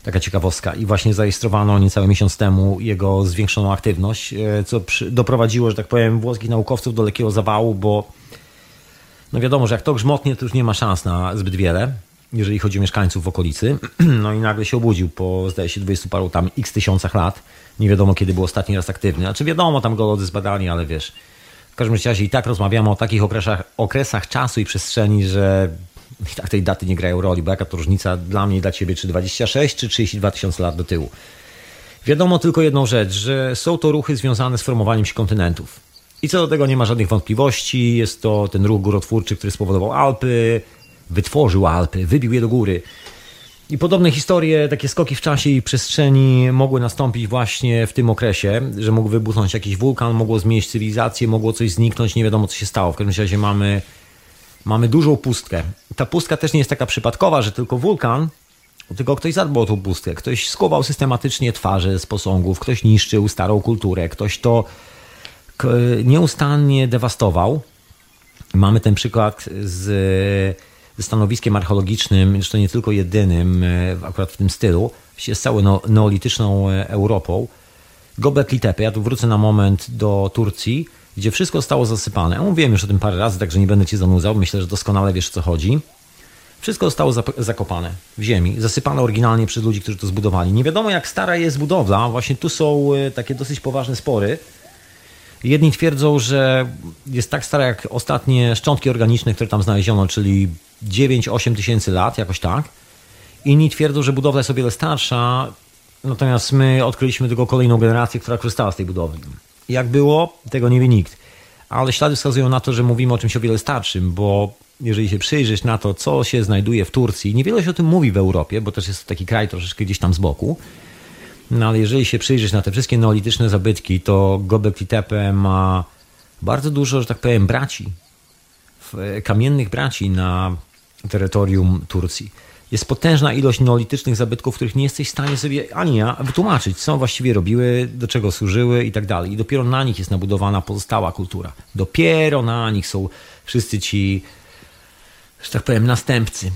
Taka ciekawostka. I właśnie zarejestrowano niecały miesiąc temu jego zwiększoną aktywność, e, co doprowadziło, że tak powiem, włoskich naukowców do lekkiego zawału, bo no wiadomo, że jak to grzmotnie, to już nie ma szans na zbyt wiele, jeżeli chodzi o mieszkańców w okolicy. No i nagle się obudził po, zdaje się, 20 paru tam x tysiącach lat. Nie wiadomo, kiedy był ostatni raz aktywny. Znaczy wiadomo, tam geolodzy zbadali, ale wiesz, w każdym razie i tak rozmawiamy o takich okresach, okresach czasu i przestrzeni, że i tak tej daty nie grają roli, bo jaka to różnica dla mnie i dla ciebie, czy 26, czy 32 tysiące lat do tyłu. Wiadomo tylko jedną rzecz, że są to ruchy związane z formowaniem się kontynentów. I co do tego nie ma żadnych wątpliwości. Jest to ten ruch górotwórczy, który spowodował Alpy, wytworzył Alpy, wybił je do góry. I podobne historie, takie skoki w czasie i przestrzeni mogły nastąpić właśnie w tym okresie, że mógł wybuchnąć jakiś wulkan, mogło zmienić cywilizację, mogło coś zniknąć, nie wiadomo co się stało. W każdym razie mamy mamy dużą pustkę. Ta pustka też nie jest taka przypadkowa, że tylko wulkan, tylko ktoś zadbał o tą pustkę. Ktoś skował systematycznie twarze z posągów, ktoś niszczył starą kulturę, ktoś to nieustannie dewastował. Mamy ten przykład z, stanowiskiem archeologicznym, zresztą nie tylko jedynym, e, akurat w tym stylu, z całą neolityczną e, Europą, Gobekli Tepe, ja tu wrócę na moment do Turcji, gdzie wszystko zostało zasypane. Mówiłem już o tym parę razy, także nie będę cię zanudzał, myślę, że doskonale wiesz o co chodzi. Wszystko zostało zakopane w ziemi, zasypane oryginalnie przez ludzi, którzy to zbudowali. Nie wiadomo jak stara jest budowla, właśnie tu są e, takie dosyć poważne spory. Jedni twierdzą, że jest tak stara jak ostatnie szczątki organiczne, które tam znaleziono, czyli 9-8 tysięcy lat, jakoś tak. Inni twierdzą, że budowla jest o wiele starsza, natomiast my odkryliśmy tylko kolejną generację, która korzystała z tej budowy. Jak było, tego nie wie nikt. Ale ślady wskazują na to, że mówimy o czymś o wiele starszym, bo jeżeli się przyjrzeć na to, co się znajduje w Turcji, niewiele się o tym mówi w Europie, bo też jest to taki kraj troszeczkę gdzieś tam z boku, no ale jeżeli się przyjrzeć na te wszystkie neolityczne zabytki, to Göbekli Tepe ma bardzo dużo, że tak powiem, braci, kamiennych braci na terytorium Turcji. Jest potężna ilość neolitycznych zabytków, których nie jesteś w stanie sobie ani ja wytłumaczyć, co właściwie robiły, do czego służyły i tak dalej. I dopiero na nich jest nabudowana pozostała kultura. Dopiero na nich są wszyscy ci, że tak powiem, następcy.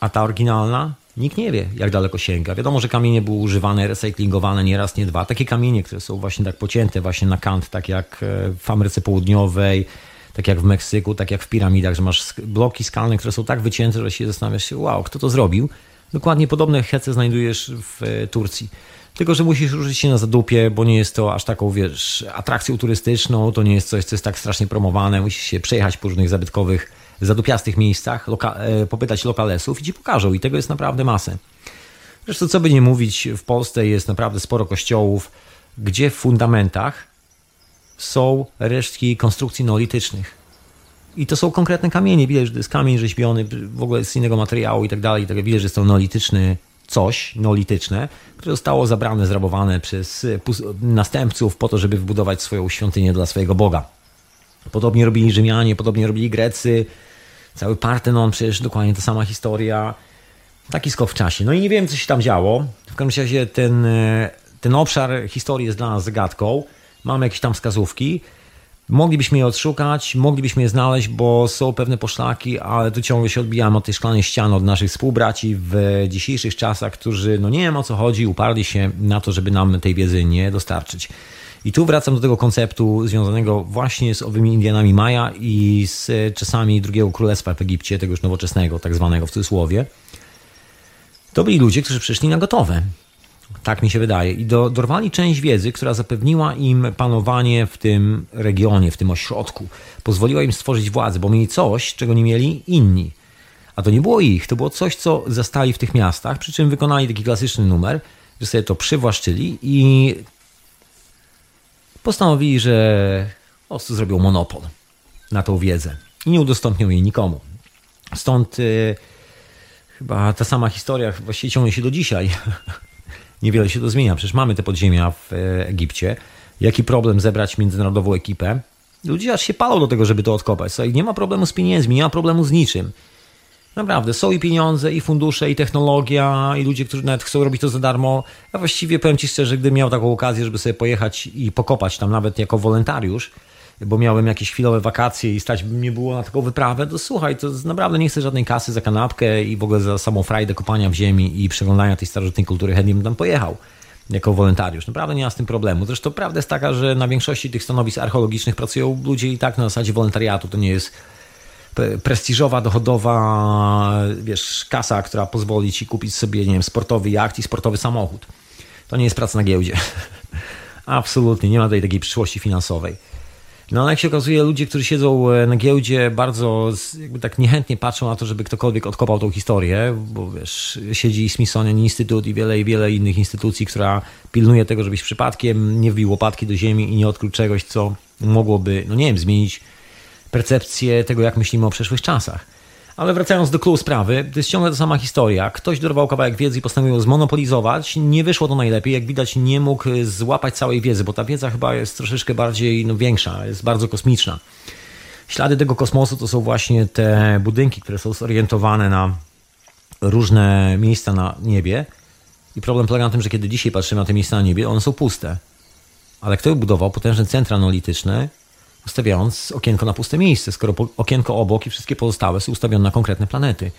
A ta oryginalna Nikt nie wie, jak daleko sięga. Wiadomo, że kamienie były używane, recyklingowane nie raz, nie dwa. Takie kamienie, które są właśnie tak pocięte właśnie na kant, tak jak e, w Ameryce Południowej, tak jak w Meksyku, tak jak w piramidach, że masz bloki skalne, które są tak wycięte, że się zastanawiasz się, wow, kto to zrobił? Dokładnie podobne hece znajdujesz w e, Turcji. Tylko, że musisz ruszyć się na zadupie, bo nie jest to aż taką, wiesz, atrakcją turystyczną, to nie jest coś, co jest tak strasznie promowane. Musisz się przejechać po różnych zabytkowych zadupiastych miejscach, loka, e, popytać lokalesów i ci pokażą. I tego jest naprawdę masę. Zresztą, co by nie mówić, w Polsce jest naprawdę sporo kościołów, gdzie w fundamentach są resztki konstrukcji neolitycznych. I to są konkretne kamienie. Widać, że to jest kamień rzeźbiony w ogóle z innego materiału i tak dalej. Tak widać, że jest to neolityczny coś, neolityczne, które zostało zabrane, zrabowane przez następców po to, żeby wybudować swoją świątynię dla swojego Boga. Podobnie robili Rzymianie, podobnie robili Grecy, Cały Partenon, przecież dokładnie ta sama historia. Taki skok w czasie. No i nie wiem, co się tam działo. W każdym razie ten, ten obszar historii jest dla nas zagadką. Mamy jakieś tam wskazówki. Moglibyśmy je odszukać, moglibyśmy je znaleźć, bo są pewne poszlaki, ale tu ciągle się odbijamy od tej szklanej ściany, od naszych współbraci w dzisiejszych czasach, którzy, no nie wiem o co chodzi, uparli się na to, żeby nam tej wiedzy nie dostarczyć. I tu wracam do tego konceptu związanego właśnie z owymi Indianami Maja i z czasami drugiego królestwa w Egipcie, tego już nowoczesnego, tak zwanego w cudzysłowie. To byli ludzie, którzy przyszli na gotowe. Tak mi się wydaje. I do, dorwali część wiedzy, która zapewniła im panowanie w tym regionie, w tym ośrodku. Pozwoliła im stworzyć władzę, bo mieli coś, czego nie mieli inni. A to nie było ich, to było coś, co zastali w tych miastach, przy czym wykonali taki klasyczny numer, że sobie to przywłaszczyli i postanowili, że po prostu zrobią monopol na tą wiedzę i nie udostępnią jej nikomu. Stąd y, chyba ta sama historia właściwie ciągnie się do dzisiaj. Niewiele się to zmienia. Przecież mamy te podziemia w y, Egipcie. Jaki problem zebrać międzynarodową ekipę? Ludzie aż się palą do tego, żeby to odkopać. Słuchaj, nie ma problemu z pieniędzmi, nie ma problemu z niczym. Naprawdę, są i pieniądze, i fundusze, i technologia, i ludzie, którzy nawet chcą robić to za darmo. Ja właściwie powiem Ci szczerze, gdybym miał taką okazję, żeby sobie pojechać i pokopać tam nawet jako wolontariusz, bo miałem jakieś chwilowe wakacje i stać mnie było na taką wyprawę, to słuchaj, to naprawdę nie chcę żadnej kasy za kanapkę i w ogóle za samą frajdę kopania w ziemi i przeglądania tej starożytnej kultury, chętnie bym tam pojechał jako wolontariusz. Naprawdę nie ma z tym problemu. Zresztą prawda jest taka, że na większości tych stanowisk archeologicznych pracują ludzie i tak na zasadzie wolontariatu. To nie jest prestiżowa, dochodowa, wiesz, kasa, która pozwoli ci kupić sobie, nie wiem, sportowy jacht i sportowy samochód. To nie jest praca na giełdzie. Absolutnie, nie ma tutaj takiej przyszłości finansowej. No jak się okazuje, ludzie, którzy siedzą e, na giełdzie, bardzo jakby tak niechętnie patrzą na to, żeby ktokolwiek odkopał tą historię, bo wiesz, siedzi Smithsonian Instytut i wiele i wiele innych instytucji, która pilnuje tego, żebyś przypadkiem nie wbił łopatki do ziemi i nie odkrył czegoś, co mogłoby, no nie wiem, zmienić percepcję tego, jak myślimy o przeszłych czasach. Ale wracając do kluczu sprawy, to jest ciągle ta sama historia. Ktoś dorwał kawałek wiedzy i postanowił zmonopolizować. Nie wyszło to najlepiej. Jak widać, nie mógł złapać całej wiedzy, bo ta wiedza chyba jest troszeczkę bardziej no, większa, jest bardzo kosmiczna. Ślady tego kosmosu to są właśnie te budynki, które są zorientowane na różne miejsca na niebie. I problem polega na tym, że kiedy dzisiaj patrzymy na te miejsca na niebie, one są puste. Ale kto budował potężne centra analityczne, ustawiając okienko na puste miejsce, skoro okienko obok i wszystkie pozostałe są ustawione na konkretne planety.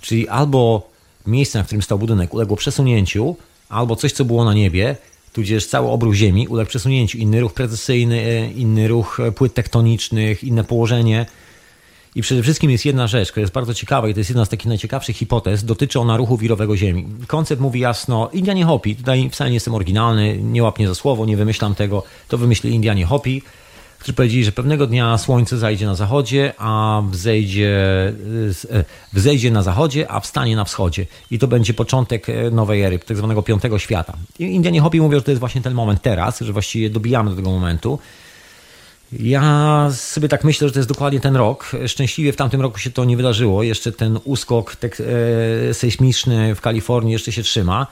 Czyli albo miejsce, na którym stał budynek, uległo przesunięciu, albo coś, co było na niebie, tudzież cały obrót Ziemi uległ przesunięciu. Inny ruch precesyjny, inny ruch płyt tektonicznych, inne położenie. I przede wszystkim jest jedna rzecz, która jest bardzo ciekawa i to jest jedna z takich najciekawszych hipotez, dotyczy ona ruchu wirowego Ziemi. Koncept mówi jasno, Indianie Hopi, tutaj wcale nie jestem oryginalny, nie łapnie za słowo, nie wymyślam tego, to wymyśli Indianie Hopi, którzy powiedzieli, że pewnego dnia słońce zajdzie na zachodzie, a wzejdzie, e, wzejdzie na zachodzie, a wstanie na wschodzie. I to będzie początek e, nowej ery, tak zwanego piątego świata. I Indianie Hopi mówią, że to jest właśnie ten moment teraz, że właściwie dobijamy do tego momentu. Ja sobie tak myślę, że to jest dokładnie ten rok. Szczęśliwie w tamtym roku się to nie wydarzyło. Jeszcze ten uskok e, sejsmiczny w Kalifornii jeszcze się trzyma.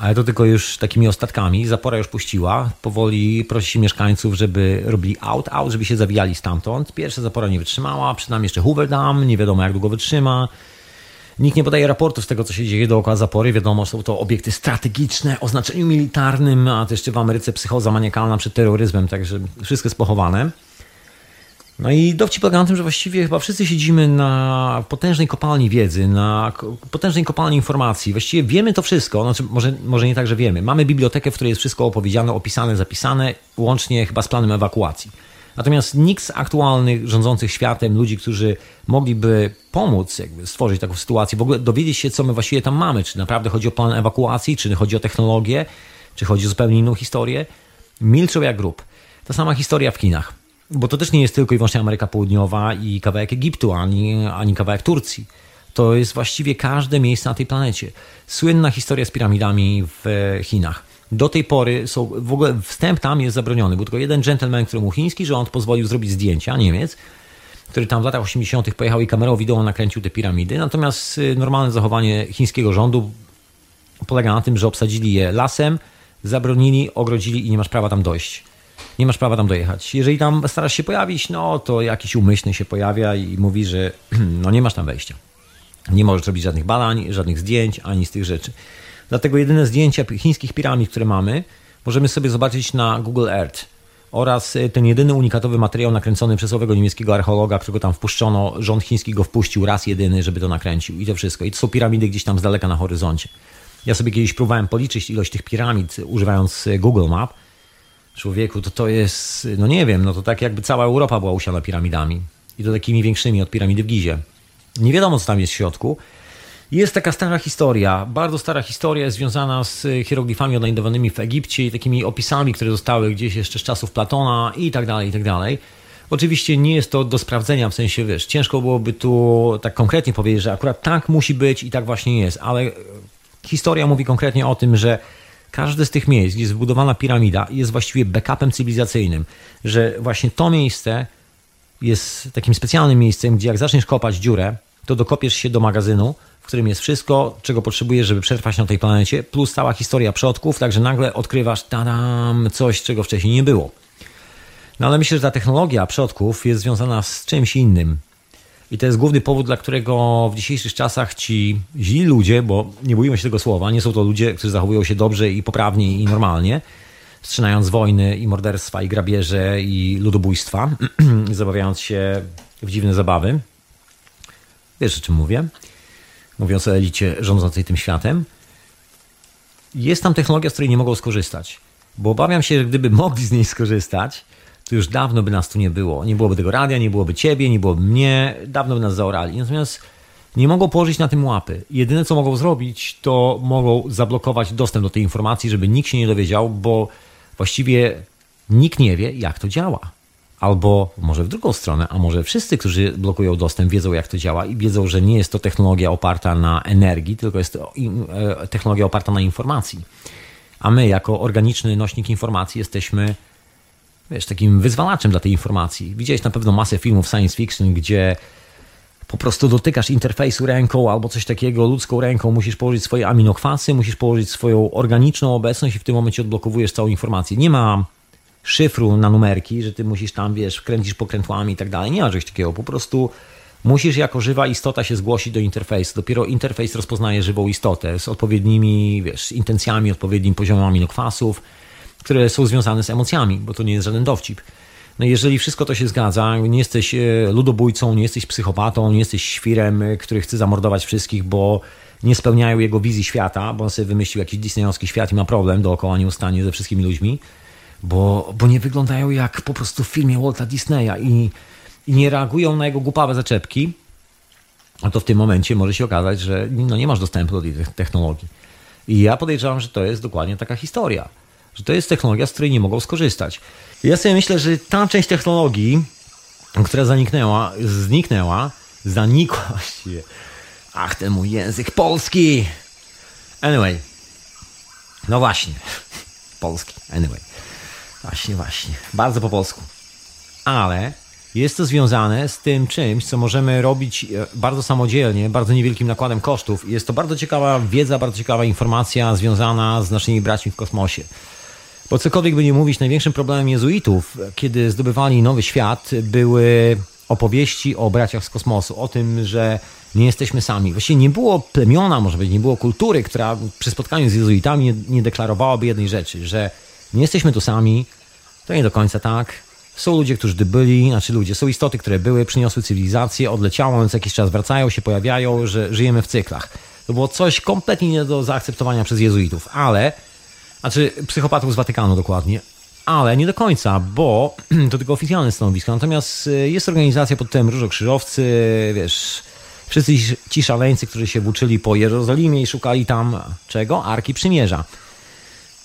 Ale to tylko już takimi ostatkami. Zapora już puściła. Powoli prosi mieszkańców, żeby robili out-out, żeby się zawijali stamtąd. Pierwsza zapora nie wytrzymała. Przed jeszcze Hoover Dam. Nie wiadomo jak długo wytrzyma. Nikt nie podaje raportów z tego, co się dzieje dookoła zapory. Wiadomo, są to obiekty strategiczne o znaczeniu militarnym, a to jeszcze w Ameryce psychoza maniakalna przed terroryzmem, także wszystko jest pochowane. No i dowcip polega na tym, że właściwie chyba wszyscy siedzimy na potężnej kopalni wiedzy, na potężnej kopalni informacji. Właściwie wiemy to wszystko, znaczy może, może nie tak, że wiemy. Mamy bibliotekę, w której jest wszystko opowiedziane, opisane, zapisane, łącznie chyba z planem ewakuacji. Natomiast nikt z aktualnych rządzących światem, ludzi, którzy mogliby pomóc jakby stworzyć taką sytuację, w ogóle dowiedzieć się, co my właściwie tam mamy, czy naprawdę chodzi o plan ewakuacji, czy chodzi o technologię, czy chodzi o zupełnie inną historię, milczą jak grób. Ta sama historia w kinach. Bo to też nie jest tylko i wyłącznie Ameryka Południowa i kawałek Egiptu, ani, ani kawałek Turcji. To jest właściwie każde miejsce na tej planecie. Słynna historia z piramidami w Chinach. Do tej pory są, w ogóle wstęp tam jest zabroniony. Był tylko jeden gentleman, który mu chiński rząd pozwolił zrobić zdjęcia, Niemiec, który tam w latach 80. pojechał i kamerą wideo nakręcił te piramidy. Natomiast y, normalne zachowanie chińskiego rządu polega na tym, że obsadzili je lasem, zabronili, ogrodzili i nie masz prawa tam dojść. Nie masz prawa tam dojechać. Jeżeli tam starasz się pojawić, no to jakiś umyślny się pojawia i mówi, że no nie masz tam wejścia. Nie możesz robić żadnych badań, żadnych zdjęć, ani z tych rzeczy. Dlatego jedyne zdjęcia chińskich piramid, które mamy, możemy sobie zobaczyć na Google Earth oraz y, ten jedyny unikatowy materiał nakręcony przez owego niemieckiego archeologa, którego tam wpuszczono, rząd chiński go wpuścił raz jedyny, żeby to nakręcił i to wszystko. I to są piramidy gdzieś tam z daleka na horyzoncie. Ja sobie kiedyś próbowałem policzyć ilość tych piramid używając y, Google Map. Człowieku, to to jest, no nie wiem, no to tak jakby cała Europa była usiana piramidami. I to takimi większymi od piramidy w Gizie. Nie wiadomo, co tam jest w środku. Jest taka stara historia, bardzo stara historia związana z hieroglifami odnajdowanymi w Egipcie i takimi opisami, które zostały gdzieś jeszcze z czasów Platona i tak dalej, i tak dalej. Oczywiście nie jest to do sprawdzenia, w sensie, wiesz, ciężko byłoby tu tak konkretnie powiedzieć, że akurat tak musi być i tak właśnie jest, ale historia mówi konkretnie o tym, że każde z tych miejsc, gdzie jest wbudowana piramida, jest właściwie backupem cywilizacyjnym, że właśnie to miejsce jest takim specjalnym miejscem, gdzie jak zaczniesz kopać dziurę, to dokopiesz się do magazynu, w którym jest wszystko, czego potrzebujesz, żeby przetrwać na tej planecie, plus cała historia przodków, także nagle odkrywasz tadam, coś, czego wcześniej nie było. No ale myślę, że ta technologia przodków jest związana z czymś innym. I to jest główny powód, dla którego w dzisiejszych czasach ci źli ludzie, bo nie bójmy się tego słowa, nie są to ludzie, którzy zachowują się dobrze i poprawnie i normalnie, strzynając wojny i morderstwa i grabieże i ludobójstwa, zabawiając się w dziwne zabawy. Wiesz o czym mówię? mówiąc o elicie rządzącej tym światem, jest tam technologia, z której nie mogą skorzystać. Bo obawiam się, że gdyby mogli z niej skorzystać, to już dawno by nas tu nie było. Nie byłoby tego radia, nie byłoby ciebie, nie byłoby mnie, dawno by nas zaorali. Natomiast nie mogą położyć na tym łapy. Jedyne, co mogą zrobić, to mogą zablokować dostęp do tej informacji, żeby nikt się nie dowiedział, bo właściwie nikt nie wie, jak to działa. Albo może w drugą stronę, a może wszyscy, którzy blokują dostęp, wiedzą, jak to działa i wiedzą, że nie jest to technologia oparta na energii, tylko jest to e, technologia oparta na informacji. A my, jako organiczny nośnik informacji, jesteśmy wiesz, takim wyzwalaczem dla tej informacji. Widziałeś na pewno masę filmów science fiction, gdzie po prostu dotykasz interfejsu ręką albo coś takiego, ludzką ręką, musisz położyć swoje aminokwasy, musisz położyć swoją organiczną obecność i w tym momencie odblokowujesz całą informację. Nie ma szyfru na numerki, że ty musisz tam, wiesz, kręcisz pokrętłami i tak dalej. Nie ma czegoś takiego. Po prostu musisz jako żywa istota się zgłosić do interfejsu. Dopiero interfejs rozpoznaje żywą istotę z odpowiednimi, wiesz, intencjami, odpowiednim poziomem aminokwasów, które są związane z emocjami, bo to nie jest żaden dowcip. No jeżeli wszystko to się zgadza, nie jesteś e, ludobójcą, nie jesteś psychopatą, nie jesteś świrem, e, który chce zamordować wszystkich, bo nie spełniają jego wizji świata, bo on sobie wymyślił jakiś disneyowski świat i ma problem dookoła nieustannie ze wszystkimi ludźmi, bo, bo nie wyglądają jak po prostu w filmie Walta Disneya i, i nie reagują na jego głupawe zaczepki, a to w tym momencie może się okazać, że no nie masz dostępu do tej technologii. I ja podejrzewam, że to jest dokładnie taka historia, że to jest technologia, z której nie mogą skorzystać. Ja sobie myślę, że ta część technologii, która zaniknęła, zniknęła, zanikła właściwie. Ach, ten mój język polski! Anyway. No właśnie. Polski. Anyway. Właśnie, właśnie. Bardzo po polsku. Ale jest to związane z tym czymś, co możemy robić e, bardzo samodzielnie, bardzo niewielkim nakładem kosztów. Jest to bardzo ciekawa wiedza, bardzo ciekawa informacja związana z naszymi braćmi w kosmosie. Bo cokolwiek by nie mówić, największym problemem jezuitów, kiedy zdobywali nowy świat, były opowieści o braciach z kosmosu, o tym, że nie jesteśmy sami. Właściwie nie było plemiona, może być, nie było kultury, która przy spotkaniu z jezuitami nie, deklarowałaby jednej rzeczy, że nie jesteśmy tu sami, to nie do końca tak. Są ludzie, którzy byli, znaczy ludzie, są istoty, które były, przyniosły cywilizację, odleciało, więc jakiś czas wracają, się pojawiają, że żyjemy w cyklach. To było coś kompletnie nie do zaakceptowania przez jezuitów, ale, znaczy psychopatów z Watykanu dokładnie, ale nie do końca, bo to tylko oficjalne stanowisko. Natomiast y, jest organizacja pod tym Różokrzyżowcy, wiesz, wszyscy ci szaleńcy, którzy się włóczyli po Jerozolimie i szukali tam czego? Arki Przymierza.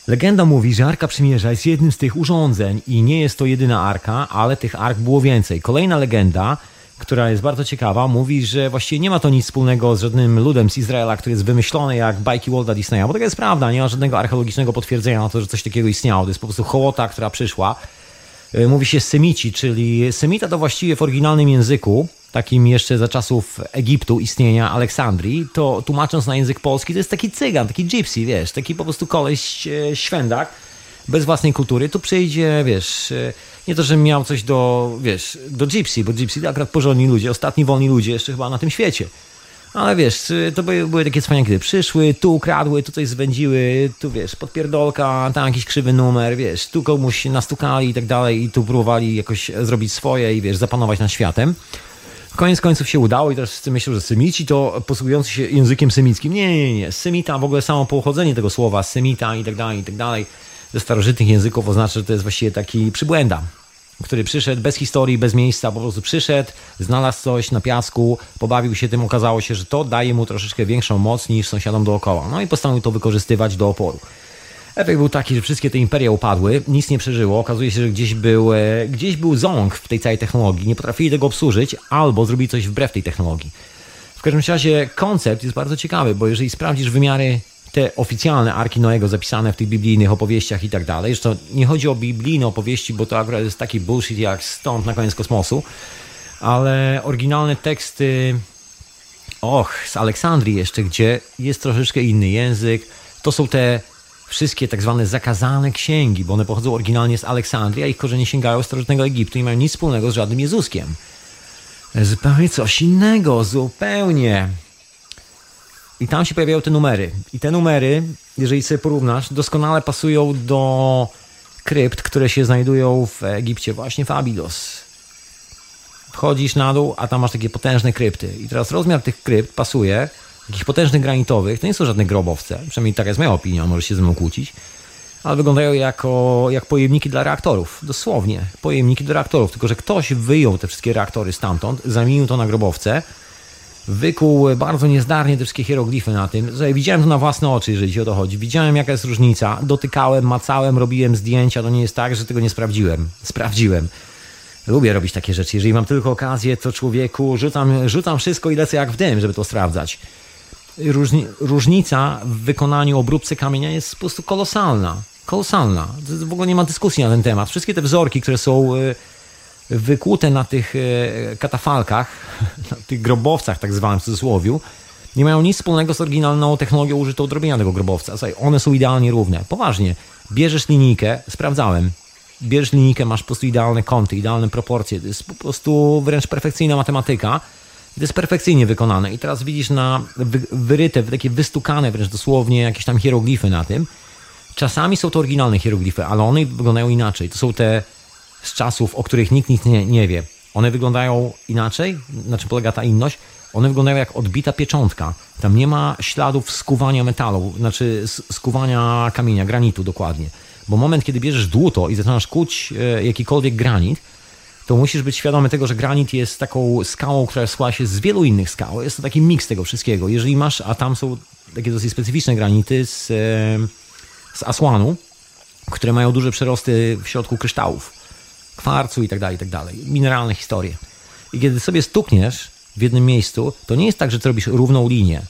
Legenda mówi, że Arka Przymierza jest jednym z tych urządzeń i nie jest to jedyna arka, ale tych ark było więcej. Kolejna legenda, która jest bardzo ciekawa, mówi, że właściwie nie ma to nic wspólnego z żadnym ludem z Izraela, który jest wymyślony jak bajki Walda Disneya, bo to jest prawda, nie ma żadnego archeologicznego potwierdzenia na to, że coś takiego istniało. To jest po prostu hołota, która przyszła. E, mówi się Semici, czyli Semita to właściwie w oryginalnym języku takim jeszcze za czasów Egiptu, istnienia Aleksandrii, to tłumacząc na język polski, to jest taki cygan, taki gypsy, wiesz, taki po prostu koleś e, świędak, bez własnej kultury, tu przyjdzie, wiesz, e, nie to, że miał coś do, wiesz, do gypsy, bo gypsy to akurat porządni ludzie, ostatni wolni ludzie jeszcze chyba na tym świecie. Ale wiesz, e, to były, były takie cwaniaki, kiedy przyszły, tu ukradły, tu coś zwędziły, tu wiesz, podpierdolka, tam jakiś krzywy numer, wiesz, tu komuś nastukali i tak dalej i tu próbowali jakoś zrobić swoje i wiesz, zapanować nad światem. Koniec końców się udało i teraz myślą, że Semici to posługujący się językiem semickim. Nie, nie, nie. Semita, w ogóle samo pochodzenie tego słowa, semita i tak dalej, i tak dalej, ze starożytnych języków oznacza, że to jest właściwie taki przybłęda, który przyszedł bez historii, bez miejsca, po prostu przyszedł, znalazł coś na piasku, pobawił się tym, okazało się, że to daje mu troszeczkę większą moc niż sąsiadom dookoła. No i postanowił to wykorzystywać do oporu. Efekt był taki, że wszystkie te imperia upadły, nic nie przeżyło. Okazuje się, że gdzieś był, e, gdzieś był ząg w tej całej technologii. Nie potrafili tego obsłużyć albo zrobili coś wbrew tej technologii. W każdym razie koncept jest bardzo ciekawy, bo jeżeli sprawdzisz wymiary te oficjalne Arki Noego zapisane w tych biblijnych opowieściach i tak dalej, to nie chodzi o biblijne opowieści, bo to akurat jest taki bullshit jak stąd na koniec kosmosu, ale oryginalne teksty, och, z Aleksandrii jeszcze, gdzie jest troszeczkę inny język, to są te wszystkie tak zwane zakazane księgi, bo one pochodzą oryginalnie z Aleksandrii, a ich korzenie sięgają starożytnego Egiptu i mają nic wspólnego z żadnym Jezuskiem. Zupełnie coś innego, zupełnie. I tam się pojawiają te numery. I te numery, jeżeli sobie porównasz, doskonale pasują do krypt, które się znajdują w Egipcie, właśnie w Abydos. Wchodzisz na dół, a tam masz takie potężne krypty. I teraz rozmiar tych krypt pasuje takich potężnych granitowych, to nie są żadne grobowce, przynajmniej taka jest moja opinia, może się ze mną kłócić, ale wyglądają jako, jak pojemniki dla reaktorów, dosłownie, pojemniki do reaktorów, tylko że ktoś wyjął te wszystkie reaktory stamtąd, zamienił to na grobowce, wykuł bardzo niezdarnie te wszystkie hieroglify na tym. Widziałem to na własne oczy, jeżeli o to chodzi. Widziałem, jaka jest różnica. Dotykałem, macałem, robiłem zdjęcia. To nie jest tak, że tego nie sprawdziłem. Sprawdziłem. Lubię robić takie rzeczy. Jeżeli mam tylko okazję, to człowieku rzucam, rzucam wszystko i lecę jak w dym, żeby to sprawdzać różni, różnica w wykonaniu obróbce kamienia jest po prostu kolosalna. Kolosalna. W ogóle nie ma dyskusji na ten temat. Wszystkie te wzorki, które są e, wykłute na tych e, katafalkach, na tych grobowcach tak zwanym w cudzysłowie, nie mają nic wspólnego z oryginalną technologią użytą do robienia tego grobowca. one są idealnie równe. Poważnie. Bierzesz linijkę, sprawdzałem, bierzesz linijkę, masz po prostu idealne kąty, idealne proporcje. To jest po prostu wręcz perfekcyjna matematyka to jest perfekcyjnie wykonane. I teraz widzisz na wyryte, takie wystukane wręcz dosłownie jakieś tam hieroglify na tym. Czasami są to oryginalne hieroglify, ale one wyglądają inaczej. To są te z czasów, o których nikt nic nie, nie wie. One wyglądają inaczej, na czym polega ta inność. one wyglądają jak odbita pieczątka. Tam nie ma śladów skuwania metalu, znaczy skuwania kamienia, granitu dokładnie. Bo moment, kiedy bierzesz dłuto i zaczynasz kuć e, jakikolwiek granit, to musisz być świadomy tego, że granit jest taką skałą, która składa się z wielu innych skał. Jest to taki miks tego wszystkiego. Jeżeli masz, a tam są takie dosyć specyficzne granity z, e, z Asłanu, które mają duże przerosty w środku kryształów, kwarcu i tak dalej, i tak dalej. Mineralne historie. I kiedy sobie stukniesz w jednym miejscu, to nie jest tak, że ty robisz równą linię,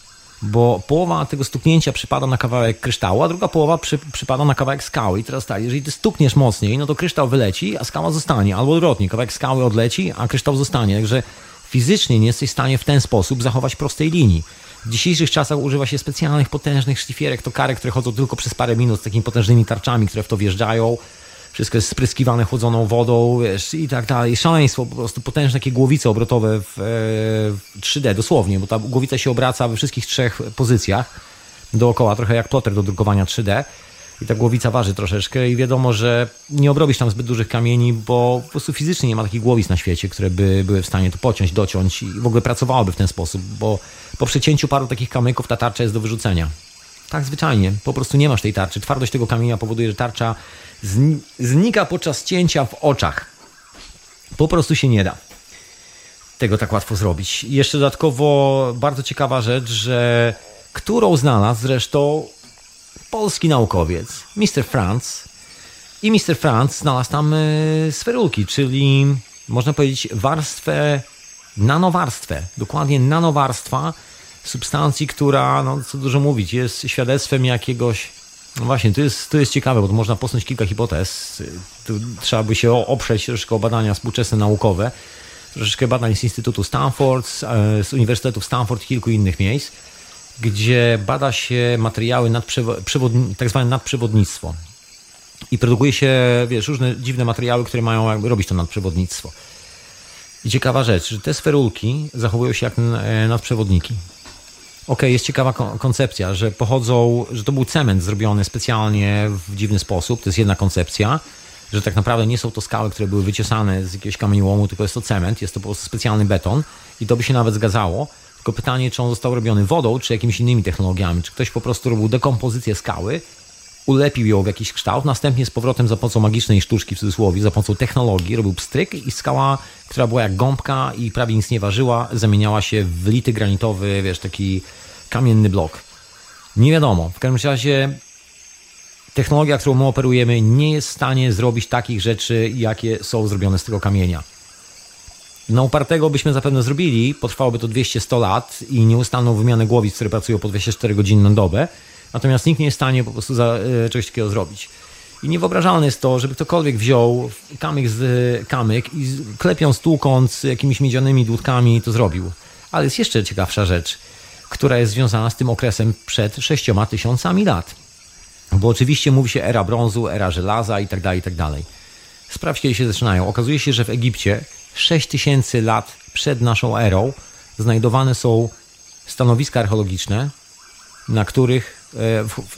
bo połowa tego stuknięcia przypada na kawałek kryształu, a druga połowa przy, przypada na kawałek skały. I teraz tak, jeżeli ty stukniesz mocniej, no to kryształ wyleci, a skała zostanie, albo odwrotnie, kawałek skały odleci, a kryształ zostanie. Także fizycznie nie jesteś w stanie w ten sposób zachować prostej linii. W dzisiejszych czasach używa się specjalnych, potężnych szlifierek, tokarek, które chodzą tylko przez parę minut z takimi potężnymi tarczami, które w to wjeżdżają. Wszystko jest spryskiwane chłodzoną wodą wiesz, i tak dalej. Szaleństwo, po prostu potężne takie głowice obrotowe w, e, w 3D, dosłownie, bo ta głowica się obraca we wszystkich trzech pozycjach dookoła, trochę jak ploter do drukowania 3D i ta głowica waży troszeczkę i wiadomo, że nie obrobisz tam zbyt dużych kamieni, bo po prostu fizycznie nie ma takich głowic na świecie, które by były w stanie to pociąć, dociąć i w ogóle pracowałyby w ten sposób, bo po przecięciu paru takich kamyków ta tarcza jest do wyrzucenia. Tak zwyczajnie, po prostu nie masz tej tarczy. Twardość tego kamienia powoduje, że tarcza znika podczas cięcia w oczach. Po prostu się nie da tego tak łatwo zrobić. Jeszcze dodatkowo bardzo ciekawa rzecz, że którą znalazł zresztą polski naukowiec, Mr. Franz. I Mr. Franz znalazł tam y, sferulki, czyli można powiedzieć warstwę, nanowarstwę, dokładnie nanowarstwa substancji, która, no co dużo mówić, jest świadectwem jakiegoś no właśnie, to jest, to jest ciekawe, bo można posunąć kilka hipotez. Tu trzeba by się oprzeć troszeczkę o badania współczesne naukowe, troszeczkę badań z Instytutu Stanford, e, z Uniwersytetu Stanford i kilku innych miejsc gdzie bada się materiały tak zwane nadprzewodnictwo. I produkuje się, wiesz, różne dziwne materiały, które mają robić to nadprzewodnictwo. I ciekawa rzecz, że te sferulki zachowują się jak e, nadprzewodniki. Ok, jest ciekawa koncepcja, że pochodzą, że to był cement zrobiony specjalnie w dziwny sposób. To jest jedna koncepcja, że tak naprawdę nie są to skały, które były wyciosane z jakiegoś kamieniołomu, tylko jest to cement, jest to po prostu specjalny beton i to by się nawet zgadzało tylko pytanie, czy on został robiony wodą, czy jakimiś innymi technologiami. Czy ktoś po prostu robił dekompozycję skały, ulepił ją w jakiś kształt, następnie z powrotem za pomocą magicznej sztuczki w cudzysłowie, za pomocą technologii robił pstryk i skała, która była jak gąbka i prawie nic nie ważyła, zamieniała się w lity granitowy, wiesz, taki kamienny blok. Nie wiadomo. W każdym razie technologia, którą my operujemy, nie jest w stanie zrobić takich rzeczy, jakie są zrobione z tego kamienia. No upartego byśmy zapewne zrobili, potrwałoby to 200-100 lat i nieustanną wymianę głowic, które pracują po 24 godziny na dobę, natomiast nikt nie jest w stanie po prostu za, e, czegoś takiego zrobić. I niewyobrażalne jest to, żeby ktokolwiek wziął kamyk z kamyk i klepiąc, tłukąc jakimiś miedzianymi dłutkami to zrobił. Ale jest jeszcze ciekawsza rzecz, która jest związana z tym okresem przed sześcioma tysiącami lat. Bo oczywiście mówi się era brązu, era żelaza i tak dalej, i tak. Sprawdź, kiedy się zaczynają. Okazuje się, że w Egipcie 6000 lat przed naszą erą znajdowane są stanowiska archeologiczne, na których, e,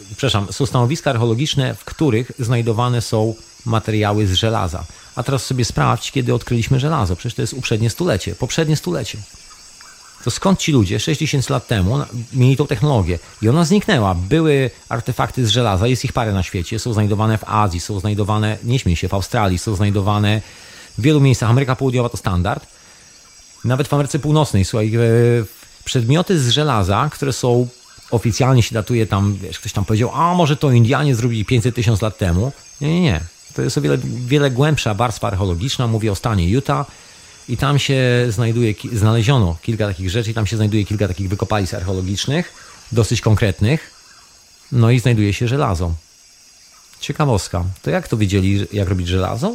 przepraszam, są stanowiska archeologiczne, w których znajdowane są materiały z żelaza. A teraz sobie sprawdź, kiedy odkryliśmy żelazo. Przecież to jest uprzednie stulecie, poprzednie stulecie. To skąd ci ludzie 6000 lat temu mieli tą technologię? I ona zniknęła. Były artefakty z żelaza, jest ich parę na świecie, są znajdowane w Azji, są znajdowane, nie śmiej się, w Australii, są znajdowane w wielu miejscach. Ameryka Południowa to standard. Nawet w Ameryce Północnej, słuchaj, e, przedmioty z żelaza, które są oficjalnie się datuje tam, wiesz, ktoś tam powiedział, a może to Indianie zrobili 500 tysięcy lat temu. Nie, nie, nie. To jest o wiele, wiele głębsza warstwa archeologiczna. Mówię o stanie Utah i tam się znajduje, znaleziono kilka takich rzeczy, i tam się znajduje kilka takich wykopalisk archeologicznych, dosyć konkretnych. No i znajduje się żelazo. Ciekawostka. To jak to wiedzieli, jak robić żelazo?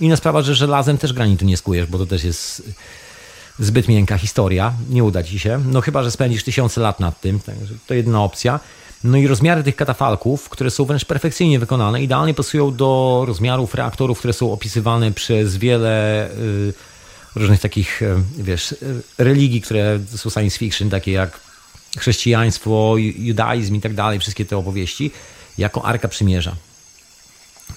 Inna sprawa, że żelazem też granitu nie skujesz, bo to też jest zbyt miękka historia. Nie uda ci się. No chyba, że spędzisz tysiące lat nad tym. Także to jedyna opcja. No i rozmiary tych katafalków, które są wręcz perfekcyjnie wykonane, idealnie pasują do rozmiarów reaktorów, które są opisywane przez wiele y, różnych takich, y, wiesz, y, religii, które są science fiction, takie jak chrześcijaństwo, judaizm i tak dalej, wszystkie te opowieści, jako Arka Przymierza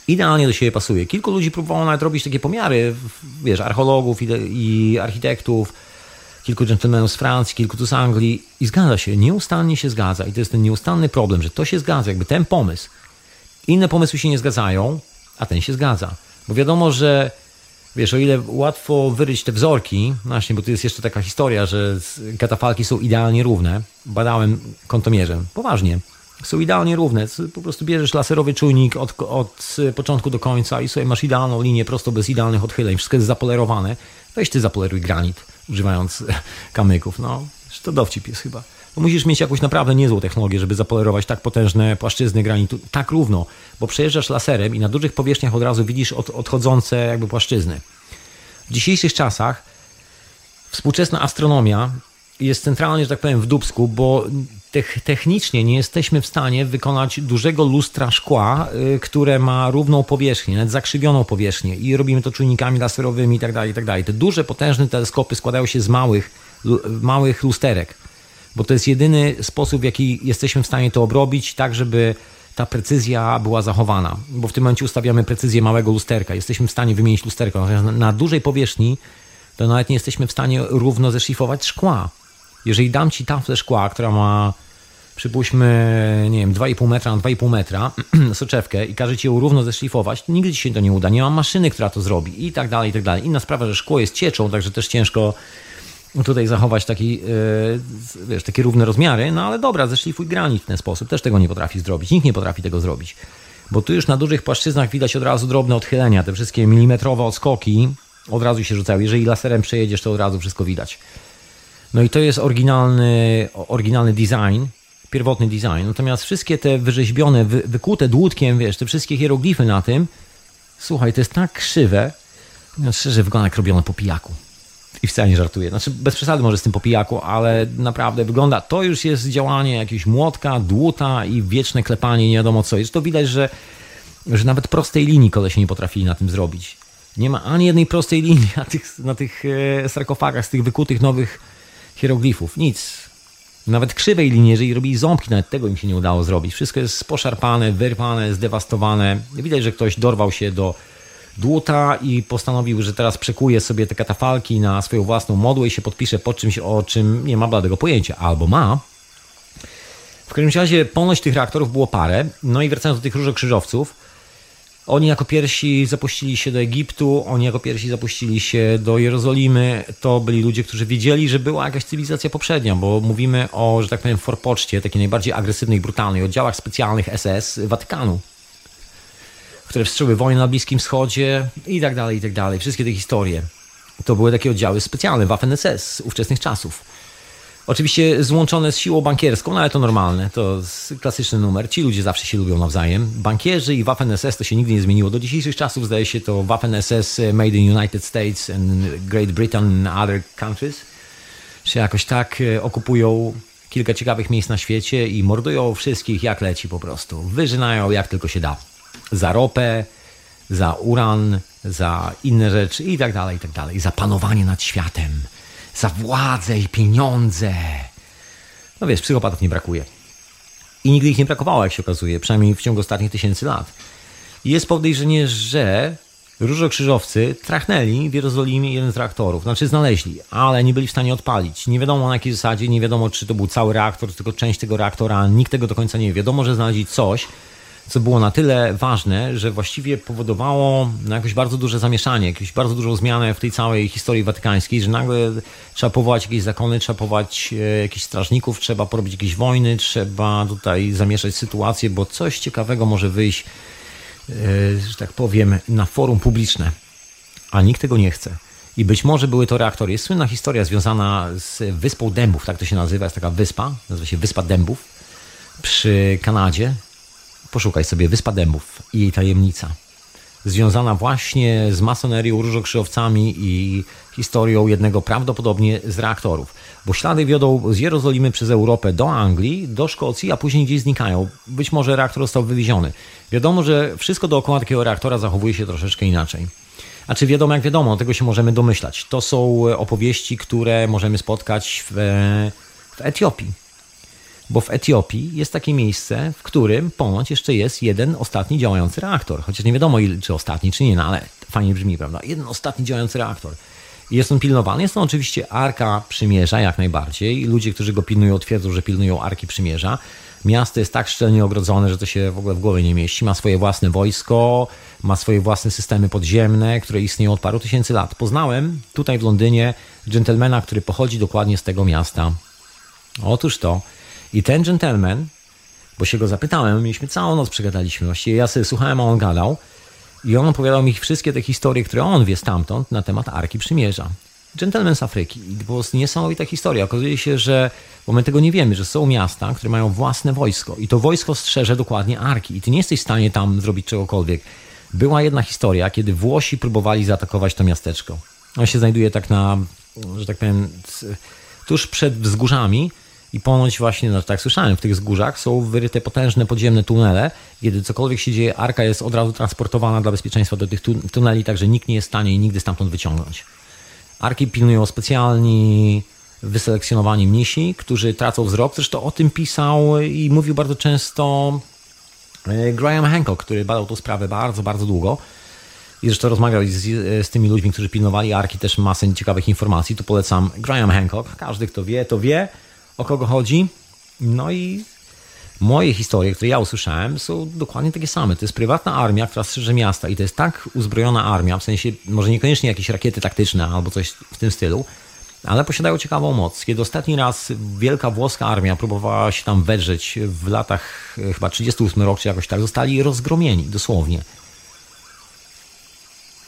idealnie do siebie pasuje. Kilku ludzi próbowało nawet robić takie pomiary, wiesz, archeologów i, i architektów, kilku dżentelmenów z Francji, kilku tu z Anglii i zgadza się, nieustannie się zgadza. I to jest ten nieustanny problem, że to się zgadza, jakby ten pomysł. Inne pomysły się nie zgadzają, a ten się zgadza. Bo wiadomo, że wiesz, o ile łatwo wyryć te wzorki, właśnie, bo tu jest jeszcze taka historia, że katafalki są idealnie równe. Badałem kątomierzem, poważnie. Są idealnie równe. Po prostu bierzesz laserowy czujnik od, od początku do końca i sobie masz idealną linię, prosto bez idealnych odchyleń. Wszystko jest zapolerowane. Weź ty zapoleruj granit, używając kamyków. No, to dowcip jest chyba. Musisz mieć jakąś naprawdę niezłą technologię, żeby zapolerować tak potężne płaszczyzny granitu tak równo, bo przejeżdżasz laserem i na dużych powierzchniach od razu widzisz od, odchodzące jakby płaszczyzny. W dzisiejszych czasach współczesna astronomia jest centralnie, że tak powiem, w dubsku, bo technicznie nie jesteśmy w stanie wykonać dużego lustra szkła, y, które ma równą powierzchnię, nawet zakrzywioną powierzchnię i robimy to czujnikami laserowymi itd., tak itd. Tak Te duże, potężne teleskopy składają się z małych, małych lusterek bo to jest jedyny sposób, w jaki jesteśmy w stanie to obrobić, tak żeby ta precyzja była zachowana. Bo w tym momencie ustawiamy precyzję małego lusterka. Jesteśmy w stanie wymienić lusterko. Natomiast na, na dużej powierzchni to nawet nie jesteśmy w stanie równo zeszlifować szkła. Jeżeli dam ci taflę szkła, która ma przypuśćmy, nie wiem, 2,5 metra na 2,5 metra soczewkę i każe ci ją równo zeszlifować, nigdy ci się to nie uda. Nie ma maszyny, która to zrobi i tak dalej, i tak dalej. Inna sprawa, że szkło jest cieczą, także też ciężko tutaj zachować taki, e, wiesz, takie równe rozmiary, no ale dobra, zeszlifuj granit w ten sposób, też tego nie potrafi zrobić, nikt nie potrafi tego zrobić. Bo tu już na dużych płaszczyznach widać od razu drobne odchylenia, te wszystkie milimetrowe odskoki od razu się rzucają. Jeżeli laserem przejedziesz, to od razu wszystko widać. No i to jest oryginalny, oryginalny design, pierwotny design. Natomiast wszystkie te wyrzeźbione, wy, wykute dłutkiem, wiesz, te wszystkie hieroglify na tym, słuchaj, to jest tak krzywe, no szczerze wygląda jak robione po pijaku. I wcale nie żartuję. Znaczy, bez przesady może z tym popijaku, ale naprawdę wygląda, to już jest działanie jakiegoś młotka, dłuta i wieczne klepanie, nie wiadomo co. Jest to widać, że, że nawet prostej linii koleś nie potrafili na tym zrobić. Nie ma ani jednej prostej linii na tych, na tych e, sarkofagach z tych wykutych nowych hieroglifów. Nic. Nawet krzywej jeżeli robili ząbki, nawet tego im się nie udało zrobić. Wszystko jest poszarpane, wyrwane, zdewastowane. Widać, że ktoś dorwał się do dłuta i postanowił, że teraz przekuje sobie te katafalki na swoją własną modłę i się podpisze pod czymś, o czym nie ma bladego pojęcia. Albo ma. W każdym razie ponoć tych reaktorów było parę. No i wracając do tych różokrzyżowców, oni jako pierwsi zapuścili się do Egiptu, oni jako pierwsi zapuścili się do Jerozolimy. To byli ludzie, którzy wiedzieli, że była jakaś cywilizacja poprzednia, bo mówimy o, że tak powiem, forpoczcie, takiej najbardziej agresywnej, brutalnej, oddziałach specjalnych SS Watykanu które wstrzyły wojnę na Bliskim Wschodzie i tak dalej, i tak dalej. Wszystkie te historie. To były takie oddziały specjalne, Waffen-SS z ówczesnych czasów. Oczywiście złączone z siłą bankierską, no ale to normalne, to klasyczny numer. Ci ludzie zawsze się lubią nawzajem. Bankierzy i Waffen-SS to się nigdy nie zmieniło. Do dzisiejszych czasów zdaje się to Waffen-SS made in United States and Great Britain and other countries. Czy jakoś tak e, okupują kilka ciekawych miejsc na świecie i mordują wszystkich jak leci po prostu. Wyżynają jak tylko się da za ropę, za uran, za inne rzeczy i tak dalej, i tak dalej. Za panowanie nad światem, za władzę i pieniądze. No wiesz, psychopatów nie brakuje. I nigdy ich nie brakowało, jak się okazuje, przynajmniej w ciągu ostatnich tysięcy lat. I jest podejrzenie, że różokrzyżowcy trachnęli w Jerozolimie jeden z reaktorów. Znaczy znaleźli, ale nie byli w stanie odpalić. Nie wiadomo na jakiej zasadzie, nie wiadomo czy to był cały reaktor, tylko część tego reaktora. Nikt tego do końca nie wie. Wiadomo, że znaleźli coś, co było na tyle ważne, że właściwie powodowało no, jakieś bardzo duże zamieszanie, jakąś bardzo dużą zmianę w tej całej historii watykańskiej, że nagle trzeba powołać jakieś zakony, trzeba powołać e, jakichś strażników, trzeba porobić jakieś wojny, trzeba tutaj zamieszać sytuację, bo coś ciekawego może wyjść, e, że tak powiem, na forum publiczne, a nikt tego nie chce. I być może były to reaktory. Jest słynna historia związana z Wyspą Dębów, tak to się nazywa, jest taka wyspa, nazywa się Wyspa Dębów przy Kanadzie, Poszukaj sobie Wyspa Dębów i jej tajemnica. Związana właśnie z masonerią, różokrzyżowcami i historią jednego prawdopodobnie z reaktorów. Bo ślady wiodą z Jerozolimy przez Europę do Anglii, do Szkocji, a później gdzieś znikają. Być może reaktor został wywieziony. Wiadomo, że wszystko dookoła takiego reaktora zachowuje się troszeczkę inaczej. A czy wiadomo, jak wiadomo, tego się możemy domyślać. To są opowieści, które możemy spotkać w, w Etiopii bo w Etiopii jest takie miejsce, w którym ponoć jeszcze jest jeden ostatni działający reaktor. Chociaż nie wiadomo, czy ostatni, czy nie, no ale fajnie brzmi, prawda? Jeden ostatni działający reaktor. Jest on pilnowany. Jest to oczywiście Arka Przymierza, jak najbardziej. Ludzie, którzy go pilnują, twierdzą, że pilnują Arki Przymierza. Miasto jest tak szczelnie ogrodzone, że to się w ogóle w głowie nie mieści. Ma swoje własne wojsko, ma swoje własne systemy podziemne, które istnieją od paru tysięcy lat. Poznałem tutaj w Londynie dżentelmena, który pochodzi dokładnie z tego miasta. Otóż to. I ten dżentelmen, bo się go zapytałem, mieliśmy całą noc przegadaliśmy. Właściwie ja sobie słuchałem, a on gadał. I on opowiadał mi wszystkie te historie, które on wie stamtąd na temat Arki Przymierza. Gentleman z Afryki. I jest niesamowita historia. Okazuje się, że, bo my tego nie wiemy, że są miasta, które mają własne wojsko i to wojsko strzeże dokładnie Arki i ty nie jesteś w stanie tam zrobić czegokolwiek. Była jedna historia, kiedy Włosi próbowali zaatakować to miasteczko. On się znajduje tak na, że tak powiem, tuż przed wzgórzami i ponoć właśnie, no tak słyszałem, w tych wzgórzach są wyryte potężne podziemne tunele. Kiedy cokolwiek się dzieje, arka jest od razu transportowana dla bezpieczeństwa do tych tuneli, także nikt nie jest w stanie jej nigdy stamtąd wyciągnąć. Arki pilnują specjalni, wyselekcjonowani mnisi, którzy tracą wzrok. Zresztą o tym pisał i mówił bardzo często e, Graham Hancock, który badał tę sprawę bardzo, bardzo długo. I zresztą rozmawiał z, z, tymi ludźmi, którzy pilnowali Arki, też masę ciekawych informacji. Tu polecam Graham Hancock. Każdy, kto wie, to wie, o kogo chodzi. No i moje historie, które ja usłyszałem, są dokładnie takie same. To jest prywatna armia, która strzeże miasta i to jest tak uzbrojona armia, w sensie może niekoniecznie jakieś rakiety taktyczne albo coś w tym stylu, ale posiadają ciekawą moc. Kiedy ostatni raz wielka włoska armia próbowała się tam wedrzeć w latach e, chyba 38 rok czy jakoś tak, zostali rozgromieni dosłownie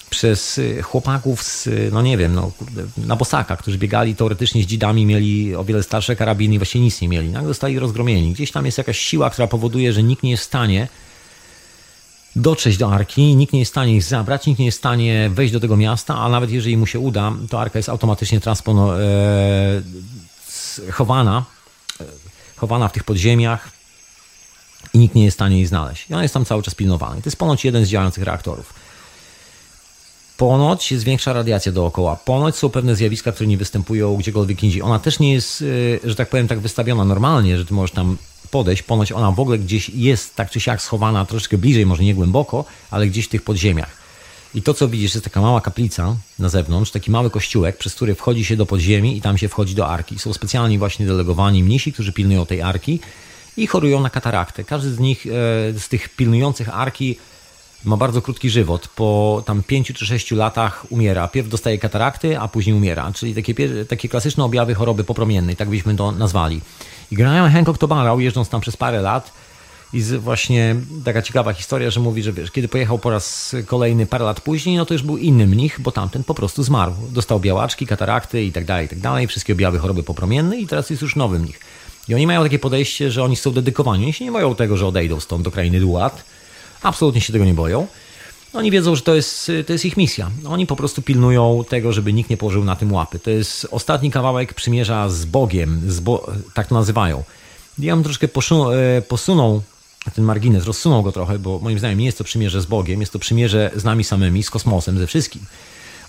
przez y, chłopaków z, no nie wiem, no, kurde, na bosaka, którzy biegali teoretycznie z dzidami, mieli o wiele starsze karabiny i właściwie nic nie mieli. Nagle zostali rozgromieni. Gdzieś tam jest jakaś siła, która powoduje, że nikt nie jest w stanie dotrzeć do Arki, nikt nie jest w stanie ich zabrać, nikt nie jest w stanie wejść do tego miasta, a nawet jeżeli mu się uda, to Arka jest automatycznie transpono, e, chowana, e, chowana w tych podziemiach i nikt nie jest w stanie jej znaleźć. I ona jest tam cały czas pilnowana. to jest ponoć jeden z działających reaktorów. Ponoć jest większa radiacja dookoła. Ponoć są pewne zjawiska, które nie występują gdziekolwiek indziej. Ona też nie jest, y, że tak powiem, tak wystawiona normalnie, że ty możesz tam podejść. Ponoć ona w ogóle gdzieś jest tak czy siak schowana troszeczkę bliżej, może nie głęboko, ale gdzieś w tych podziemiach. I to, co widzisz, jest taka mała kaplica na zewnątrz, taki mały kościółek, przez który wchodzi się do podziemi i tam się wchodzi do arki. Są specjalni właśnie delegowani mnisi, którzy pilnują tej arki i chorują na kataraktę. Każdy z nich, e, z tych pilnujących arki, ma bardzo krótki żywot. Po tam 5 czy 6 latach umiera. Pierw dostaje katarakty, a później umiera. Czyli takie, takie klasyczne objawy choroby popromiennej, tak byśmy to nazwali. I Graham Hancock to barał, jeżdżąc tam przez parę lat. I właśnie taka ciekawa historia, że mówi, że wiesz, kiedy pojechał po raz kolejny parę lat później, no to już był inny mnich, bo tamten po prostu zmarł. Dostał białaczki, katarakty i tak dalej, i tak dalej, wszystkie objawy choroby popromiennej i teraz jest już nowy mnich. I oni mają takie podejście, że oni są dedykowani. Oni się nie boją tego, że odejdą stąd do krainy Duat, Absolutnie się tego nie boją. Oni wiedzą, że to jest, to jest ich misja. Oni po prostu pilnują tego, żeby nikt nie położył na tym łapy. To jest ostatni kawałek przymierza z Bogiem, z Bo tak to nazywają. Ja bym troszkę e, posunął ten margines, rozsunął go trochę, bo moim zdaniem nie jest to przymierze z Bogiem, jest to przymierze z nami samymi, z kosmosem, ze wszystkim.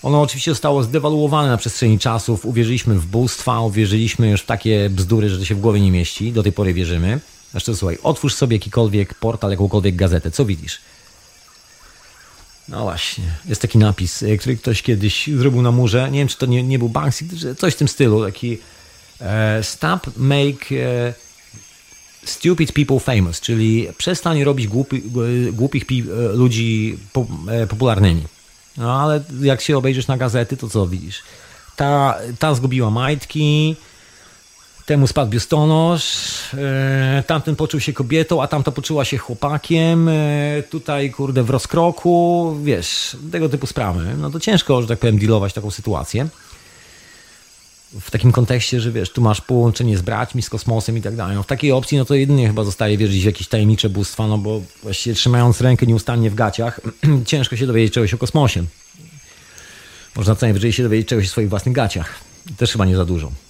Ono oczywiście zostało zdewaluowane na przestrzeni czasów. Uwierzyliśmy w bóstwa, uwierzyliśmy już w takie bzdury, że to się w głowie nie mieści. Do tej pory wierzymy. Zresztą słuchaj, otwórz sobie jakikolwiek portal, jakąkolwiek gazetę. Co widzisz? No właśnie, jest taki napis, e, który ktoś kiedyś zrobił na murze. Nie wiem, czy to nie, nie był Banksy, coś w tym stylu. Taki e, Stop make e, stupid people famous, czyli przestań robić głupi, głupich pi, e, ludzi po, e, popularnymi. No ale jak się obejrzysz na gazety, to co widzisz? Ta, ta zgubiła majtki, Temu spadł biustonosz, e, tamten poczuł się kobietą, a tamta poczuła się chłopakiem, e, tutaj kurde w rozkroku, wiesz, tego typu sprawy. No to ciężko, że tak powiem, dealować taką sytuację. W takim kontekście, że wiesz, tu masz połączenie z braćmi, z kosmosem i tak dalej. No w takiej opcji, no to jedynie chyba zostaje wierzyć w jakieś tajemnicze bóstwa, no bo właściwie trzymając rękę nieustannie w gaciach, ciężko się dowiedzieć czegoś o kosmosie. Można co najwyżej się dowiedzieć czegoś o swoich własnych gaciach. Też chyba nie za dużo.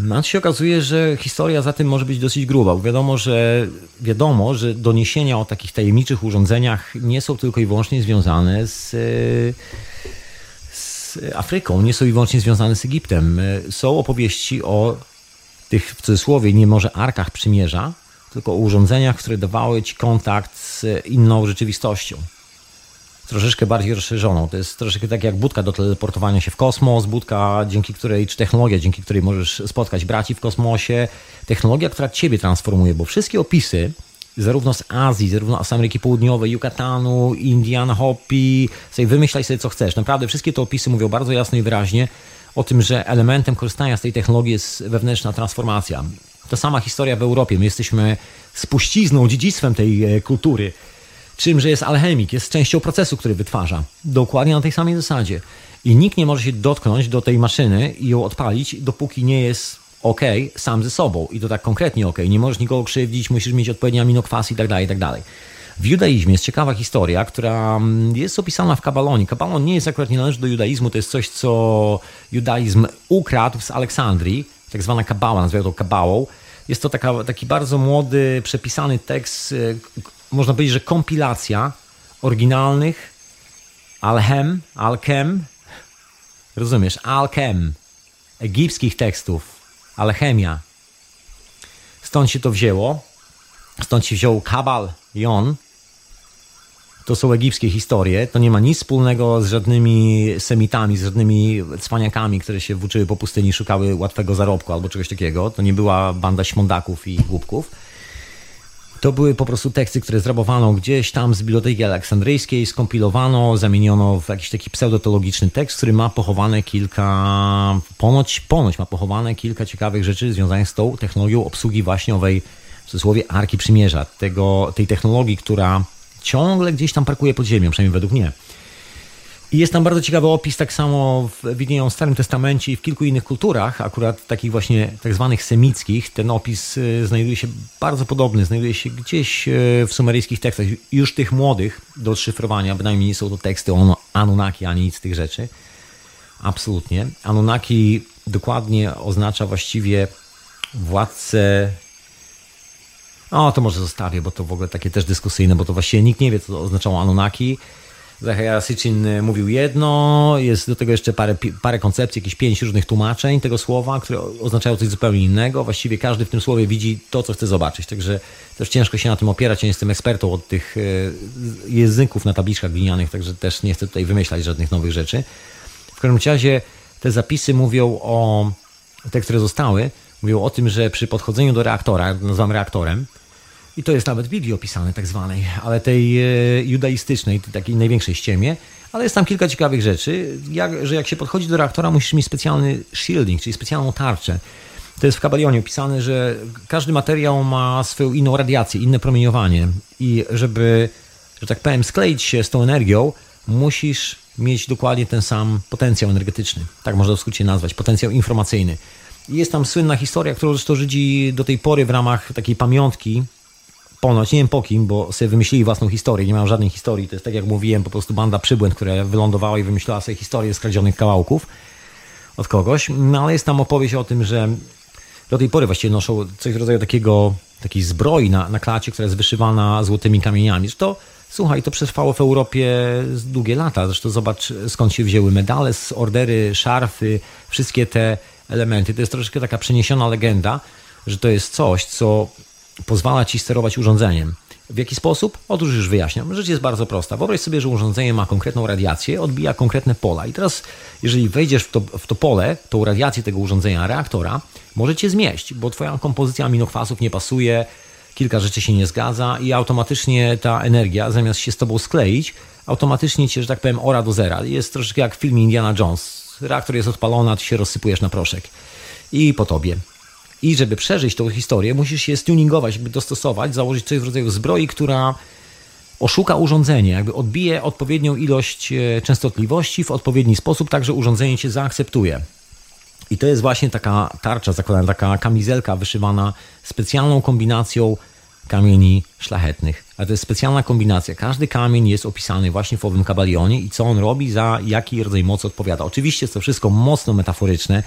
No się okazuje, że historia za tym może być dosyć gruba. Wiadomo, że wiadomo, że doniesienia o takich tajemniczych urządzeniach nie są tylko i wyłącznie związane z, z Afryką, nie są i wyłącznie związane z Egiptem. Są opowieści o tych w cudzysłowie nie może arkach przymierza, tylko o urządzeniach, które dawały ci kontakt z inną rzeczywistością. Troszeczkę bardziej rozszerzoną. To jest troszeczkę tak jak budka do teleportowania się w kosmos, budka, dzięki której, czy technologia, dzięki której możesz spotkać braci w kosmosie, technologia, która ciebie transformuje, bo wszystkie opisy, zarówno z Azji, zarówno z Ameryki Południowej, Yucatanu, Indian, Hopi, sobie wymyślaj sobie co chcesz. Naprawdę wszystkie te opisy mówią bardzo jasno i wyraźnie o tym, że elementem korzystania z tej technologii jest wewnętrzna transformacja. To sama historia w Europie. My jesteśmy spuścizną, dziedzictwem tej e, kultury. Czym, że jest alchemik, jest częścią procesu, który wytwarza. Dokładnie na tej samej zasadzie. I nikt nie może się dotknąć do tej maszyny i ją odpalić, dopóki nie jest ok sam ze sobą. I to tak konkretnie ok. Nie możesz nikogo krzywdzić, musisz mieć odpowiednie aminokwasy i tak dalej, i tak dalej. W judaizmie jest ciekawa historia, która mm, jest opisana w Kabalonie. Kabalon nie jest akurat nie należy do judaizmu, to jest coś, co judaizm ukradł z Aleksandrii, tak zwana kabała, nazywają to kabałą. Jest to taka, taki bardzo młody, przepisany tekst, y, można powiedzieć, że kompilacja oryginalnych alchem, alchem, rozumiesz, alchem, egipskich tekstów, alchemia. Stąd się to wzięło, stąd się wziął kabal, jon, to są egipskie historie. To nie ma nic wspólnego z żadnymi semitami, z żadnymi cwaniakami, które się włóczyły po pustyni, szukały łatwego zarobku albo czegoś takiego. To nie była banda śmądaków i głupków. To były po prostu teksty, które zrabowano gdzieś tam z Biblioteki Aleksandryjskiej, skompilowano, zamieniono w jakiś taki pseudotologiczny tekst, który ma pochowane kilka, ponoć, ponoć ma pochowane kilka ciekawych rzeczy związanych z tą technologią obsługi właśnie owej, w cudzysłowie, Arki Przymierza, tego, tej technologii, która ciągle gdzieś tam parkuje pod ziemią, przynajmniej według mnie. I jest tam bardzo ciekawy opis, tak samo w, widnieją w Starym Testamencie i w kilku innych kulturach, akurat takich właśnie tak zwanych semickich. Ten opis y, znajduje się bardzo podobny, znajduje się gdzieś y, w sumeryjskich tekstach, już tych młodych do odszyfrowania, bynajmniej nie są to teksty Anunnaki, ani nic z tych rzeczy. Absolutnie. Anunnaki dokładnie oznacza właściwie władcę o, to może zostawię, bo to w ogóle takie też dyskusyjne, bo to właściwie nikt nie wie, co oznaczało Anunnaki. Zachariah Sitchin e, mówił jedno, jest do tego jeszcze parę, parę koncepcji, jakieś pięć różnych tłumaczeń tego słowa, które oznaczają coś zupełnie innego. Właściwie każdy w tym słowie widzi to, co chce zobaczyć. Także też ciężko się na tym opierać. Ja nie jestem ekspertą od tych e, języków na tabliczkach glinianych, także też nie chcę tutaj wymyślać żadnych nowych rzeczy. W każdym razie te zapisy mówią o, te, które zostały, mówią o tym, że przy podchodzeniu do reaktora, nazywam reaktorem, i to jest nawet Biblii opisane, tak zwanej, ale tej e, judaistycznej, takiej największej ściemie. Ale jest tam kilka ciekawych rzeczy, jak, że jak się podchodzi do reaktora, musisz mieć specjalny shielding, czyli specjalną tarczę. To jest w Kabalionie opisane, że każdy materiał ma swoją inną radiację, inne promieniowanie i żeby, że tak powiem, skleić się z tą energią, musisz mieć dokładnie ten sam potencjał energetyczny. Tak można w skrócie nazwać, potencjał informacyjny. Jest tam słynna historia, którą zresztą Żydzi do tej pory w ramach takiej pamiątki ponoć, nie wiem po kim, bo sobie wymyślili własną historię, nie mają żadnej historii. To jest tak jak mówiłem, po prostu banda przybłęd, która wylądowała i wymyślała sobie historię skradzionych kawałków od kogoś. No ale jest tam opowieść o tym, że do tej pory właściwie noszą coś w rodzaju takiego, takiej zbroi na, na klacie, która jest wyszywana złotymi kamieniami. To, słuchaj, to przetrwało w Europie długie lata. Zresztą zobacz skąd się wzięły medale, ordery, szarfy, wszystkie te elementy. To jest troszeczkę taka przeniesiona legenda, że to jest coś, co pozwala ci sterować urządzeniem. W jaki sposób? Otóż już wyjaśniam. Rzecz jest bardzo prosta. Wyobraź sobie, że urządzenie ma konkretną radiację, odbija konkretne pola. I teraz, jeżeli wejdziesz w to, w to pole, tą radiację tego urządzenia, reaktora, może cię zmieść, bo twoja kompozycja aminokwasów nie pasuje, kilka rzeczy się nie zgadza i automatycznie ta energia, zamiast się z tobą skleić, automatycznie cię, że tak powiem, ora do zera. Jest troszeczkę jak w filmie Indiana Jones. Reaktor jest odpalony, a ty się rozsypujesz na proszek. I po tobie. I żeby przeżyć tą historię, musisz się stuningować, jakby dostosować, założyć coś w rodzaju zbroi, która oszuka urządzenie, jakby odbije odpowiednią ilość e, częstotliwości w odpowiedni sposób, tak że urządzenie cię zaakceptuje. I to jest właśnie taka tarcza, zakładam, taka kamizelka wyszywana specjalną kombinacją kamieni szlachetnych. Ale to jest specjalna kombinacja. Każdy kamień jest opisany właśnie w owym kabalionie i co on robi, za jaki rodzaj mocy odpowiada. Oczywiście jest to wszystko mocno metaforyczne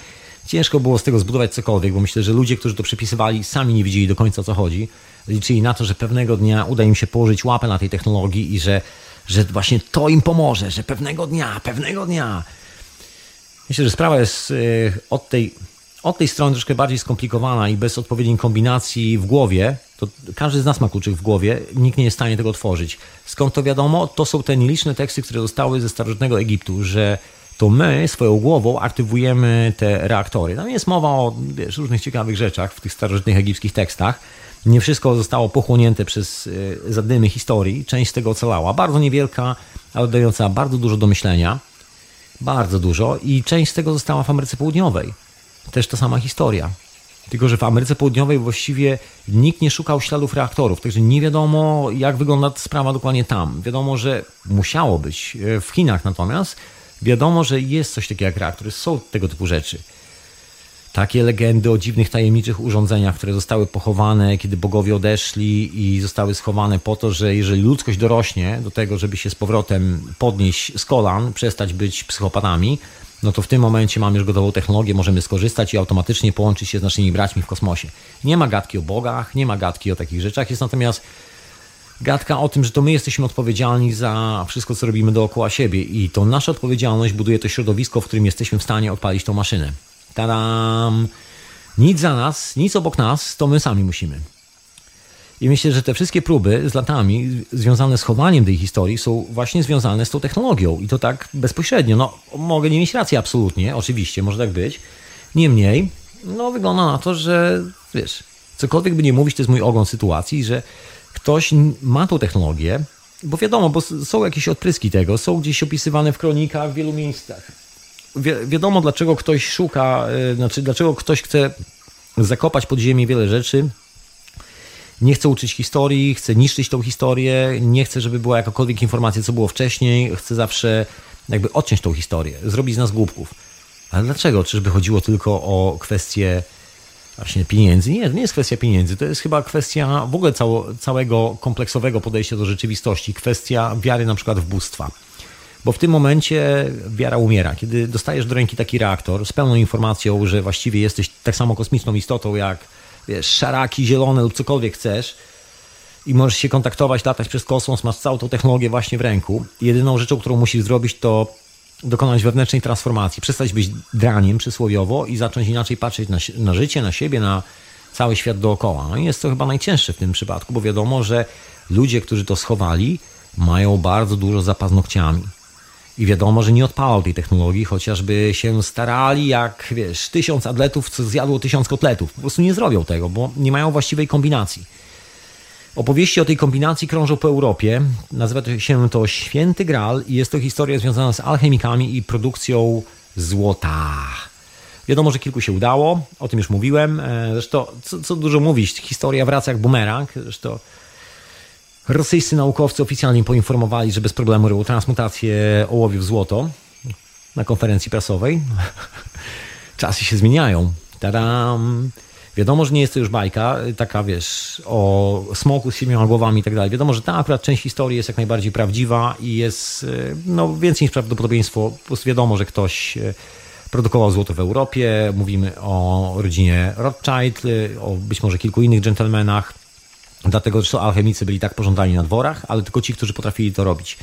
ciężko było z tego zbudować cokolwiek, bo myślę, że ludzie, którzy to przepisywali, sami nie wiedzieli do końca o co chodzi. Liczyli na to, że pewnego dnia uda im się położyć łapę na tej technologii i że, że właśnie to im pomoże, że pewnego dnia, pewnego dnia. Myślę, że sprawa jest y, od tej, od tej strony troszkę bardziej skomplikowana i bez odpowiedniej kombinacji w głowie, to każdy z nas ma kluczyk w głowie, nikt nie jest w stanie tego otworzyć. Skąd to wiadomo? To są te nieliczne teksty, które zostały ze starożytnego Egiptu, że to my swoją głową aktywujemy te reaktory. Tam jest mowa o wiesz, różnych ciekawych rzeczach w tych starożytnych egipskich tekstach. Nie wszystko zostało pochłonięte przez y, zadymy historii. Część z tego ocalała. Bardzo niewielka, ale dająca bardzo dużo do myślenia. Bardzo dużo. I część z tego została w Ameryce Południowej. Też ta sama historia. Tylko, że w Ameryce Południowej właściwie nikt nie szukał śladów reaktorów, także nie wiadomo, jak wygląda sprawa dokładnie tam. Wiadomo, że musiało być. Y, w Chinach natomiast wiadomo, że jest coś takiego jak reaktory, są tego typu rzeczy. Takie legendy o dziwnych, tajemniczych urządzeniach, które zostały pochowane, kiedy bogowie odeszli i zostały schowane po to, że jeżeli ludzkość dorośnie do tego, żeby się z powrotem podnieść z kolan, przestać być psychopatami, no to w tym momencie mamy już gotową technologię, możemy skorzystać i automatycznie połączyć się z naszymi braćmi w kosmosie. Nie ma gadki o bogach, nie ma gadki o takich rzeczach, jest natomiast gadka o tym, że to my jesteśmy odpowiedzialni za wszystko, co robimy dookoła siebie i to nasza odpowiedzialność buduje to środowisko, w którym jesteśmy w stanie odpalić tą maszynę. Tadam! Nic za nas, nic obok nas, to my sami musimy. I myślę, że te wszystkie próby z latami związane z chowaniem tej historii są właśnie związane z tą technologią. I to tak bezpośrednio. No, mogę nie mieć racji absolutnie, oczywiście, może tak być. Niemniej, no wygląda na to, że wiesz, cokolwiek by nie mówić, to jest mój ogon sytuacji, że ktoś ma tą technologię, bo wiadomo, bo są jakieś odpryski tego, są gdzieś opisywane w kronikach w wielu miejscach. Wi wiadomo, dlaczego ktoś szuka, yy, znaczy dlaczego ktoś chce zakopać pod ziemię wiele rzeczy, nie chce uczyć historii, chce niszczyć tą historię, nie chce, żeby była jakakolwiek informacja, co było wcześniej, chce zawsze jakby odciąć tą historię, zrobić z nas głupków. Ale dlaczego? Czyżby chodziło tylko o kwestię właśnie pieniędzy? Nie, to nie jest kwestia pieniędzy, to jest chyba kwestia w ogóle cało, całego kompleksowego podejścia do rzeczywistości, kwestia wiary na przykład w bóstwa. Bo w tym momencie wiara umiera. Kiedy dostajesz do ręki taki reaktor z pełną informacją, że właściwie jesteś tak samo kosmiczną istotą jak wiesz, szaraki zielone lub cokolwiek chcesz i możesz się kontaktować, latać przez kosmos, masz całą tą technologię właśnie w ręku. Jedyną rzeczą, którą musisz zrobić, to dokonać wewnętrznej transformacji, przestać być draniem przysłowiowo i zacząć inaczej patrzeć na, na życie, na siebie, na cały świat dookoła. No i jest to chyba najcięższe w tym przypadku, bo wiadomo, że ludzie, którzy to schowali, mają bardzo dużo za paznokciami. I wiadomo, że nie odpalał tej technologii, chociażby się starali jak, wiesz, tysiąc atletów, co zjadło tysiąc kotletów. Po prostu nie zrobią tego, bo nie mają właściwej kombinacji. Opowieści o tej kombinacji krążą po Europie. Nazywa się to Święty Graal i jest to historia związana z alchemikami i produkcją złota. Wiadomo, że kilku się udało, o tym już mówiłem. E, zresztą, co, co dużo mówić, historia wraca jak bumerang. Zresztą Rosyjscy naukowcy oficjalnie poinformowali, że bez problemu robią transmutację ołowiu w złoto na konferencji prasowej. Czasy się zmieniają. Tadam! Wiadomo, że nie jest to już bajka, taka wiesz, o smoku z siedmioma głowami i tak dalej. Wiadomo, że ta akurat część historii jest jak najbardziej prawdziwa i jest e, no, więcej niż prawdopodobieństwo. Po prostu wiadomo, że ktoś e, produkował złoto w Europie. Mówimy o rodzinie Rothschild, o być może kilku innych dżentelmenach Dlatego że alchemicy byli tak pożądani na dworach, ale tylko ci, którzy potrafili to robić.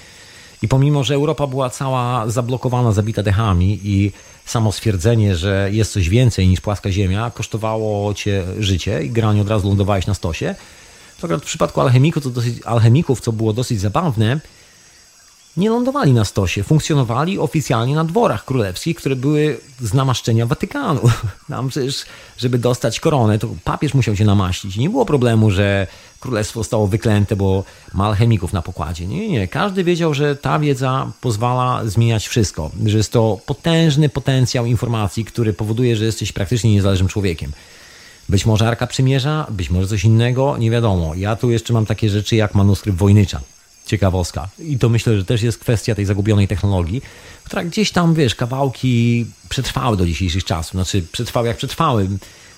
I pomimo, że Europa była cała zablokowana, zabita dechami i samo stwierdzenie, że jest coś więcej niż płaska ziemia, kosztowało cię życie i granie od razu lądowałeś na stosie, to w przypadku alchemików, to dosyć, alchemików, co było dosyć zabawne, nie lądowali na stosie, funkcjonowali oficjalnie na dworach królewskich, które były z namaszczenia Watykanu. Tam przecież, żeby dostać koronę, to papież musiał się namaścić. Nie było problemu, że królestwo zostało wyklęte, bo ma alchemików na pokładzie. Nie, nie. Każdy wiedział, że ta wiedza pozwala zmieniać wszystko. Że jest to potężny potencjał informacji, który powoduje, że jesteś praktycznie niezależnym człowiekiem. Być może Arka Przymierza, być może coś innego, nie wiadomo. Ja tu jeszcze mam takie rzeczy jak manuskrypt Wojnycza ciekawostka. I to myślę, że też jest kwestia tej zagubionej technologii, która gdzieś tam, wiesz, kawałki przetrwały do dzisiejszych czasów. Znaczy, przetrwały jak przetrwały.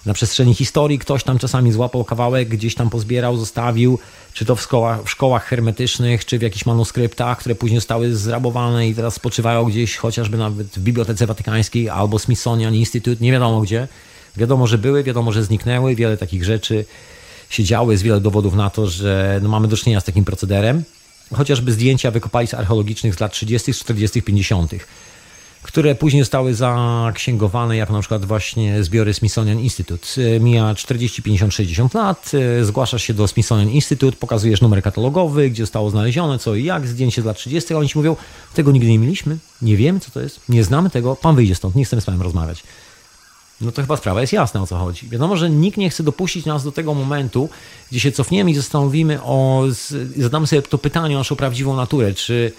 Na przestrzeni historii ktoś tam czasami złapał kawałek, gdzieś tam pozbierał, zostawił, czy to w szkołach, w szkołach hermetycznych, czy w jakichś manuskryptach, które później zostały zrabowane i teraz spoczywają gdzieś chociażby nawet w Bibliotece Watykańskiej albo Smithsonian Institute, nie wiadomo gdzie. Wiadomo, że były, wiadomo, że zniknęły, wiele takich rzeczy się działy, jest wiele dowodów na to, że no, mamy do czynienia z takim procederem chociażby zdjęcia wykopalisk archeologicznych z lat 30., 40., 50. które później zostały zaksięgowane, jak na przykład właśnie zbiory Smithsonian Institute. E, mija 40, 50, 60 lat, e, zgłaszasz się do Smithsonian Institute, pokazujesz numer katalogowy, gdzie zostało znalezione, co i jak, zdjęcie z lat 30, a oni ci mówią, tego nigdy nie mieliśmy, nie wiemy co to jest, nie znamy tego, pan wyjdzie stąd, nie chcemy z panem rozmawiać. No to chyba sprawa jest jasna, o co chodzi. Wiadomo, że nikt nie chce dopuścić nas do tego momentu, gdzie się cofniemy i zastanowimy o, zadamy sobie to pytanie o naszą prawdziwą naturę, czy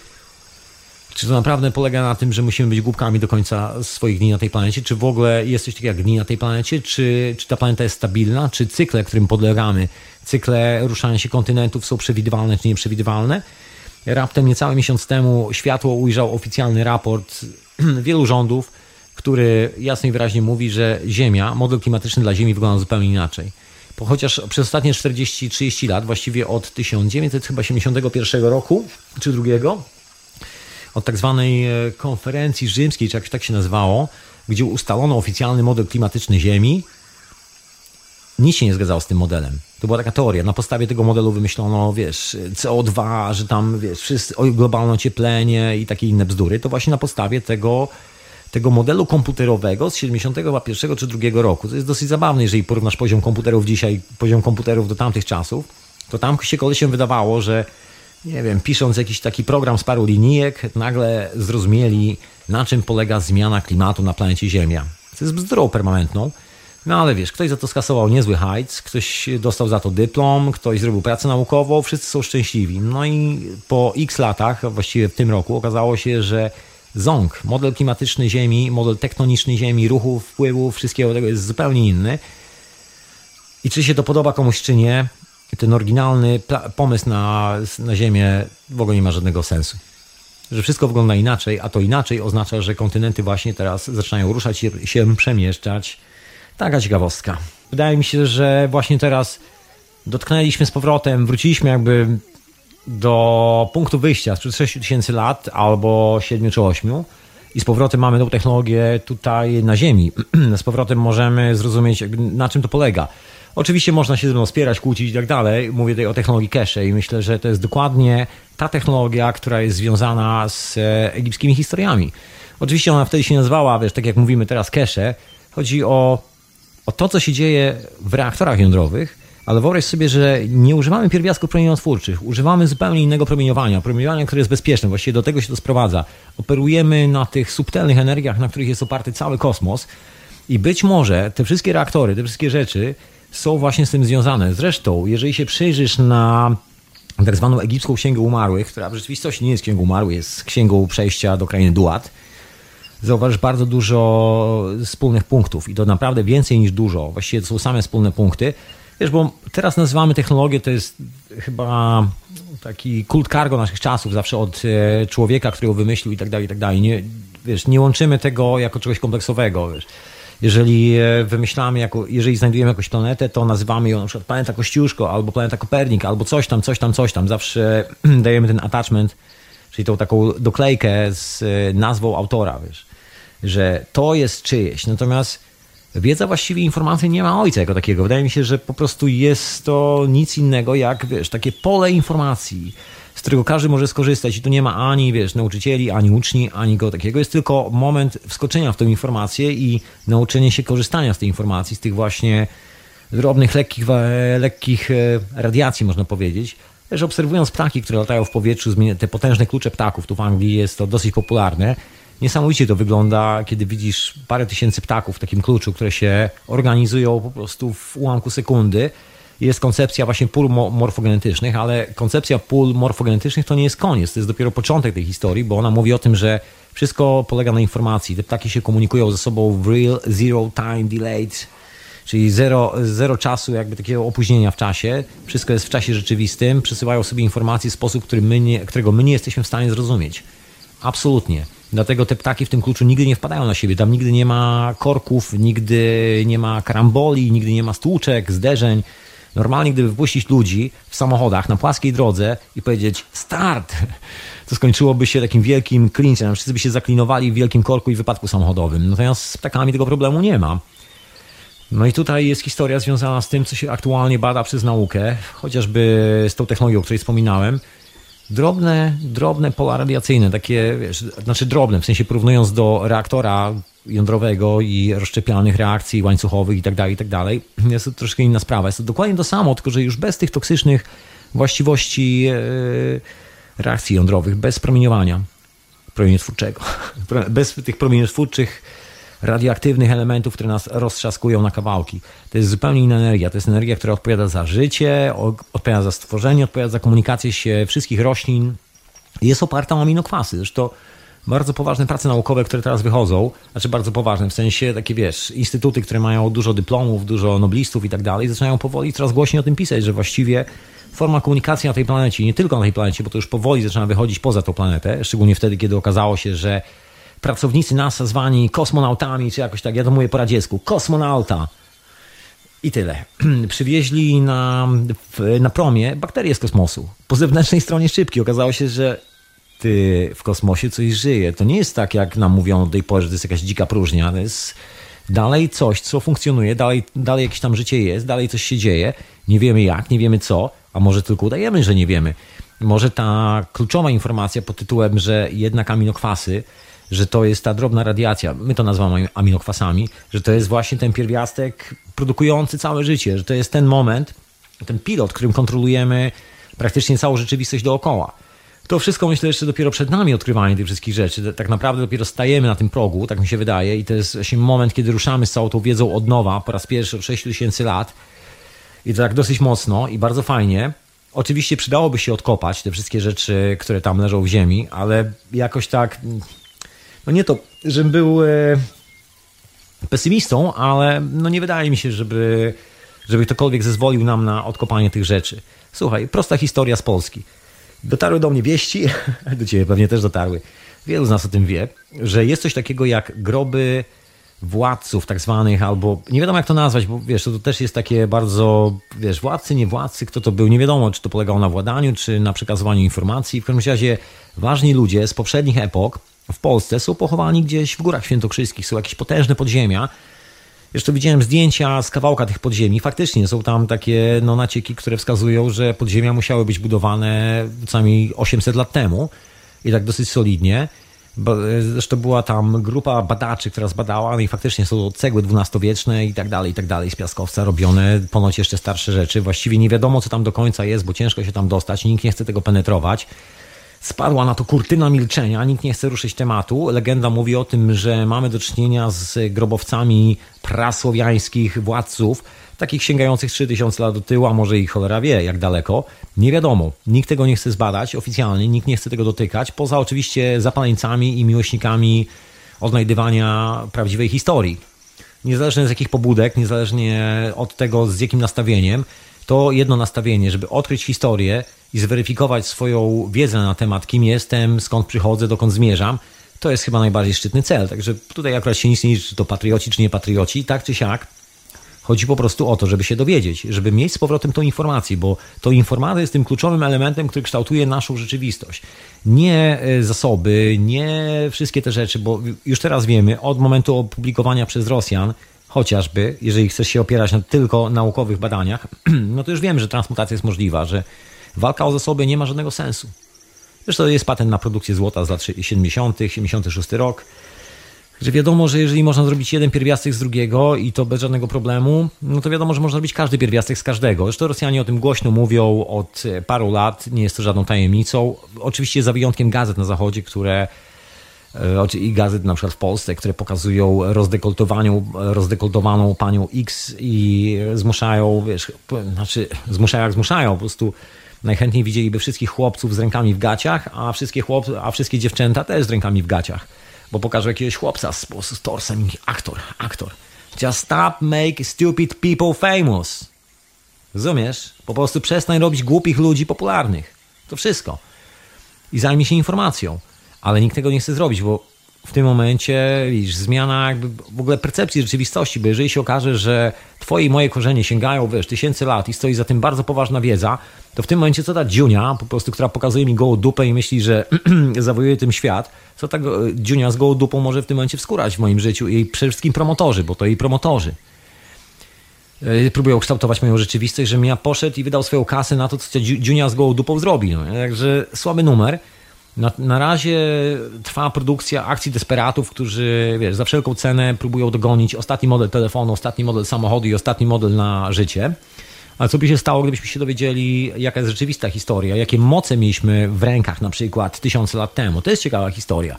czy to naprawdę polega na tym, że musimy być głupkami do końca swoich dni na tej planecie? Czy w ogóle jest coś takiego jak dni na tej planecie? Czy, czy ta planeta jest stabilna? Czy cykle, którym podlegamy, cykle ruszania się kontynentów są przewidywalne czy nieprzewidywalne? Raptem niecały miesiąc temu światło ujrzał oficjalny raport wielu rządów, który jasno i wyraźnie mówi, że Ziemia, model klimatyczny dla Ziemi wygląda zupełnie inaczej. Chociaż przez ostatnie 40-30 lat, właściwie od 1981 roku czy drugiego, od tak zwanej e, konferencji rzymskiej, czy jak tak się nazywało, gdzie ustalono oficjalny model klimatyczny Ziemi, nic się nie zgadzało z tym modelem. To była taka teoria. Na podstawie tego modelu wymyślono, wiesz, CO2, że tam, wiesz, wszyscy, globalne ocieplenie i takie inne bzdury. To właśnie na podstawie tego, tego modelu komputerowego z 71 czy 2 roku. To jest dosyć zabawne, jeżeli porównasz poziom komputerów dzisiaj, poziom komputerów do tamtych czasów, to tam się wydawało, że nie wiem, pisząc jakiś taki program z paru linijek, nagle zrozumieli, na czym polega zmiana klimatu na planecie Ziemia. To jest bzdurą permanentną. No ale wiesz, ktoś za to skasował niezły hajc, ktoś dostał za to dyplom, ktoś zrobił pracę naukową, wszyscy są szczęśliwi. No i po x latach, właściwie w tym roku, okazało się, że ZONG, model klimatyczny Ziemi, model tektoniczny Ziemi, ruchów, wpływów, wszystkiego tego jest zupełnie inny. I czy się to podoba komuś, czy nie, ten oryginalny pomysł na, na Ziemię w ogóle nie ma żadnego sensu. Że wszystko wygląda inaczej, a to inaczej oznacza, że kontynenty właśnie teraz zaczynają ruszać się, się przemieszczać. Taka ciekawostka. Wydaje mi się, że właśnie teraz dotknęliśmy z powrotem, wróciliśmy jakby do punktu wyjścia sprzed 6 tysięcy lat albo 7 czy 8 i z powrotem mamy tą technologię tutaj na Ziemi. z powrotem możemy zrozumieć, na czym to polega. Oczywiście można się ze mną spierać, kłócić i tak dalej. Mówię tutaj o technologii cache i myślę, że to jest dokładnie ta technologia, która jest związana z e, egipskimi historiami. Oczywiście ona wtedy się nazywała, wiesz, tak jak mówimy teraz cache. Chodzi o, o to, co się dzieje w reaktorach jądrowych, ale wyobraź sobie, że nie używamy pierwiastków promieniotwórczych, używamy zupełnie innego promieniowania, promieniowania, które jest bezpieczne, właściwie do tego się to sprowadza. Operujemy na tych subtelnych energiach, na których jest oparty cały kosmos i być może te wszystkie reaktory, te wszystkie rzeczy są właśnie z tym związane. Zresztą, jeżeli się przyjrzysz na tak zwaną egipską księgę umarłych, która w rzeczywistości nie jest księgą umarłych, jest księgą przejścia do krainy Duat, zauważysz bardzo dużo wspólnych punktów i to naprawdę więcej niż dużo. Właściwie to są same wspólne punkty. Wiesz, bo teraz nazywamy technologię, to jest chyba taki kult cargo naszych czasów, zawsze od e, człowieka, który ją wymyślił i tak dalej, i tak dalej. Nie, wiesz, nie łączymy tego jako czegoś kompleksowego. Wiesz jeżeli e, wymyślamy, jako, jeżeli znajdujemy jakąś planetę, to nazywamy ją na przykład planeta Kościuszko, albo planeta Kopernik, albo coś tam, coś tam, coś tam. Zawsze dajemy ten attachment, czyli tą taką doklejkę z e, nazwą autora, wiesz, że to jest czyjeś. Natomiast wiedza właściwie informacji nie ma ojca jako takiego. Wydaje mi się, że po prostu jest to nic innego jak, wiesz, takie pole informacji z którego każdy może skorzystać i tu nie ma ani, wiesz, nauczycieli, ani uczni, ani go takiego. Jest tylko moment wskoczenia w tę informację i nauczenie się korzystania z tej informacji, z tych właśnie drobnych, lekkich, lekkich e, radiacji, można powiedzieć. Też obserwując ptaki, które latają w powietrzu, te potężne klucze ptaków, tu w Anglii jest to dosyć popularne. Niesamowicie to wygląda, kiedy widzisz parę tysięcy ptaków w takim kluczu, które się organizują po prostu w ułamku sekundy jest koncepcja właśnie pól morfogenetycznych, ale koncepcja pól morfogenetycznych to nie jest koniec, to jest dopiero początek tej historii, bo ona mówi o tym, że wszystko polega na informacji. Te ptaki się komunikują ze sobą w real zero time delayed, czyli zero, zero czasu, jakby takiego opóźnienia w czasie. Wszystko jest w czasie rzeczywistym, przesyłają sobie informacje w sposób, który my nie, którego my nie jesteśmy w stanie zrozumieć. Absolutnie. Dlatego te ptaki w tym kluczu nigdy nie wpadają na siebie. Tam nigdy nie ma korków, nigdy nie ma karamboli, nigdy nie ma stłuczek, zderzeń. Normalnie, gdyby wypuścić ludzi w samochodach na płaskiej drodze i powiedzieć start, to skończyłoby się takim wielkim klincem. Wszyscy by się zaklinowali w wielkim korku i wypadku samochodowym. Natomiast z ptakami tego problemu nie ma. No i tutaj jest historia związana z tym, co się aktualnie bada przez naukę, chociażby z tą technologią, o której wspominałem. Drobne, drobne pola radiacyjne, takie, wiesz, znaczy drobne, w sensie porównując do reaktora jądrowego i rozszczepialnych reakcji łańcuchowych i tak dalej, i tak jest to troszkę inna sprawa. Jest to dokładnie to samo, tylko że już bez tych toksycznych właściwości e, reakcji jądrowych, bez promieniowania promieniotwórczego, bez tych promieniotwórczych radioaktywnych elementów, które nas roztrzaskują na kawałki. To jest zupełnie inna energia. To jest energia, która odpowiada za życie, odpowiada za stworzenie, odpowiada za komunikację się wszystkich roślin. Jest oparta o aminokwasy. Zresztą bardzo poważne prace naukowe, które teraz wychodzą, znaczy bardzo poważne, w sensie takie wiesz, instytuty, które mają dużo dyplomów, dużo noblistów i tak dalej, zaczynają powoli coraz głośniej o tym pisać, że właściwie forma komunikacji na tej planecie, nie tylko na tej planecie, bo to już powoli zaczyna wychodzić poza tą planetę, szczególnie wtedy, kiedy okazało się, że pracownicy NASA zwani kosmonautami, czy jakoś tak, ja to mówię po radziecku, kosmonauta. I tyle. Przywieźli na, na promie bakterie z kosmosu. Po zewnętrznej stronie szybki okazało się, że ty w kosmosie coś żyje. To nie jest tak, jak nam mówią do tej pory, że to jest jakaś dzika próżnia. To jest dalej coś, co funkcjonuje, dalej, dalej jakieś tam życie jest, dalej coś się dzieje. Nie wiemy jak, nie wiemy co, a może tylko udajemy, że nie wiemy. Może ta kluczowa informacja pod tytułem, że jednak aminokwasy że to jest ta drobna radiacja, my to nazywamy aminokwasami, że to jest właśnie ten pierwiastek produkujący całe życie, że to jest ten moment, ten pilot, którym kontrolujemy praktycznie całą rzeczywistość dookoła. To wszystko myślę jeszcze dopiero przed nami odkrywanie tych wszystkich rzeczy. Tak naprawdę dopiero stajemy na tym progu, tak mi się wydaje, i to jest właśnie moment, kiedy ruszamy z całą tą wiedzą od nowa po raz pierwszy od 6 tysięcy lat. I to tak dosyć mocno i bardzo fajnie. Oczywiście przydałoby się odkopać te wszystkie rzeczy, które tam leżą w ziemi, ale jakoś tak no nie to, żebym był e, pesymistą, ale no nie wydaje mi się, żeby, żeby ktokolwiek zezwolił nam na odkopanie tych rzeczy. Słuchaj, prosta historia z Polski. Dotarły do mnie wieści, do ciebie pewnie też dotarły. Wielu z nas o tym wie, że jest coś takiego jak groby władców tak zwanych, albo nie wiadomo jak to nazwać, bo wiesz, to, to też jest takie bardzo, wiesz, władcy, nie władcy, kto to był, nie wiadomo, czy to polegało na władaniu, czy na przekazywaniu informacji. W każdym razie ważni ludzie z poprzednich epok, w Polsce są pochowani gdzieś w Górach Świętokrzyskich, są jakieś potężne podziemia. Jeszcze widziałem zdjęcia z kawałka tych podziemi. Faktycznie są tam takie no, nacieki, które wskazują, że podziemia musiały być budowane co najmniej 800 lat temu i tak dosyć solidnie. Zresztą była tam grupa badaczy, która zbadała, no i faktycznie są cegły dwunastowieczne i tak dalej, i tak dalej, z piaskowca robione, ponoć jeszcze starsze rzeczy. Właściwie nie wiadomo, co tam do końca jest, bo ciężko się tam dostać, nikt nie chce tego penetrować. Spadła na to kurtyna milczenia, nikt nie chce ruszyć tematu. Legenda mówi o tym, że mamy do czynienia z grobowcami prasłowiańskich władców, takich sięgających 3000 lat do tyłu, a może i cholera wie jak daleko. Nie wiadomo. Nikt tego nie chce zbadać oficjalnie, nikt nie chce tego dotykać, poza oczywiście zapaleńcami i miłośnikami odnajdywania prawdziwej historii. Niezależnie z jakich pobudek, niezależnie od tego z jakim nastawieniem, to jedno nastawienie, żeby odkryć historię i zweryfikować swoją wiedzę na temat, kim jestem, skąd przychodzę, dokąd zmierzam, to jest chyba najbardziej szczytny cel. Także tutaj akurat się nic nie liczy, czy to patrioci, czy nie patrioci, tak czy siak. Chodzi po prostu o to, żeby się dowiedzieć, żeby mieć z powrotem tą informację, bo to informacja jest tym kluczowym elementem, który kształtuje naszą rzeczywistość. Nie e, zasoby, nie wszystkie te rzeczy, bo już teraz wiemy, od momentu opublikowania przez Rosjan chociażby, jeżeli chcesz się opierać na tylko naukowych badaniach, no to już wiem, że transmutacja jest możliwa, że walka o zasoby nie ma żadnego sensu. Zresztą jest patent na produkcję złota z lat 70., 76 rok. Że wiadomo, że jeżeli można zrobić jeden pierwiastek z drugiego i to bez żadnego problemu, no to wiadomo, że można zrobić każdy pierwiastek z każdego. Zresztą Rosjanie o tym głośno mówią od paru lat, nie jest to żadną tajemnicą. Oczywiście za wyjątkiem gazet na zachodzie, które E, i gazet na przykład w Polsce, które pokazują rozdekoltowaną, rozdekoltowaną panią X i zmuszają, wiesz, znaczy zmuszają jak zmuszają, po prostu najchętniej widzieliby wszystkich chłopców z rękami w gaciach, a wszystkie, chłop, a wszystkie dziewczęta też z rękami w gaciach, bo pokażą jakiegoś chłopca z, z torsem aktor, aktor. Just stop make stupid people famous. Rozumiesz? Po prostu przestań robić głupich ludzi popularnych. To wszystko. I zajmij się informacją ale nikt tego nie chce zrobić, bo w tym momencie widzisz, zmiana jakby w ogóle percepcji rzeczywistości, bo jeżeli się okaże, że twoje i moje korzenie sięgają, wiesz, tysięcy lat i stoi za tym bardzo poważna wiedza, to w tym momencie co ta dziunia, po prostu, która pokazuje mi gołą dupę i myśli, że zawojuje tym świat, co ta dziunia z gołą dupą może w tym momencie wskurać w moim życiu i przede wszystkim promotorzy, bo to jej promotorzy. e, próbują kształtować moją rzeczywistość, żebym ja poszedł i wydał swoją kasę na to, co Dziunia z gołą dupą zrobi. No. Także słaby numer. Na, na razie trwa produkcja akcji desperatów, którzy wiesz, za wszelką cenę próbują dogonić ostatni model telefonu, ostatni model samochodu i ostatni model na życie. A co by się stało, gdybyśmy się dowiedzieli, jaka jest rzeczywista historia, jakie moce mieliśmy w rękach na przykład tysiące lat temu? To jest ciekawa historia.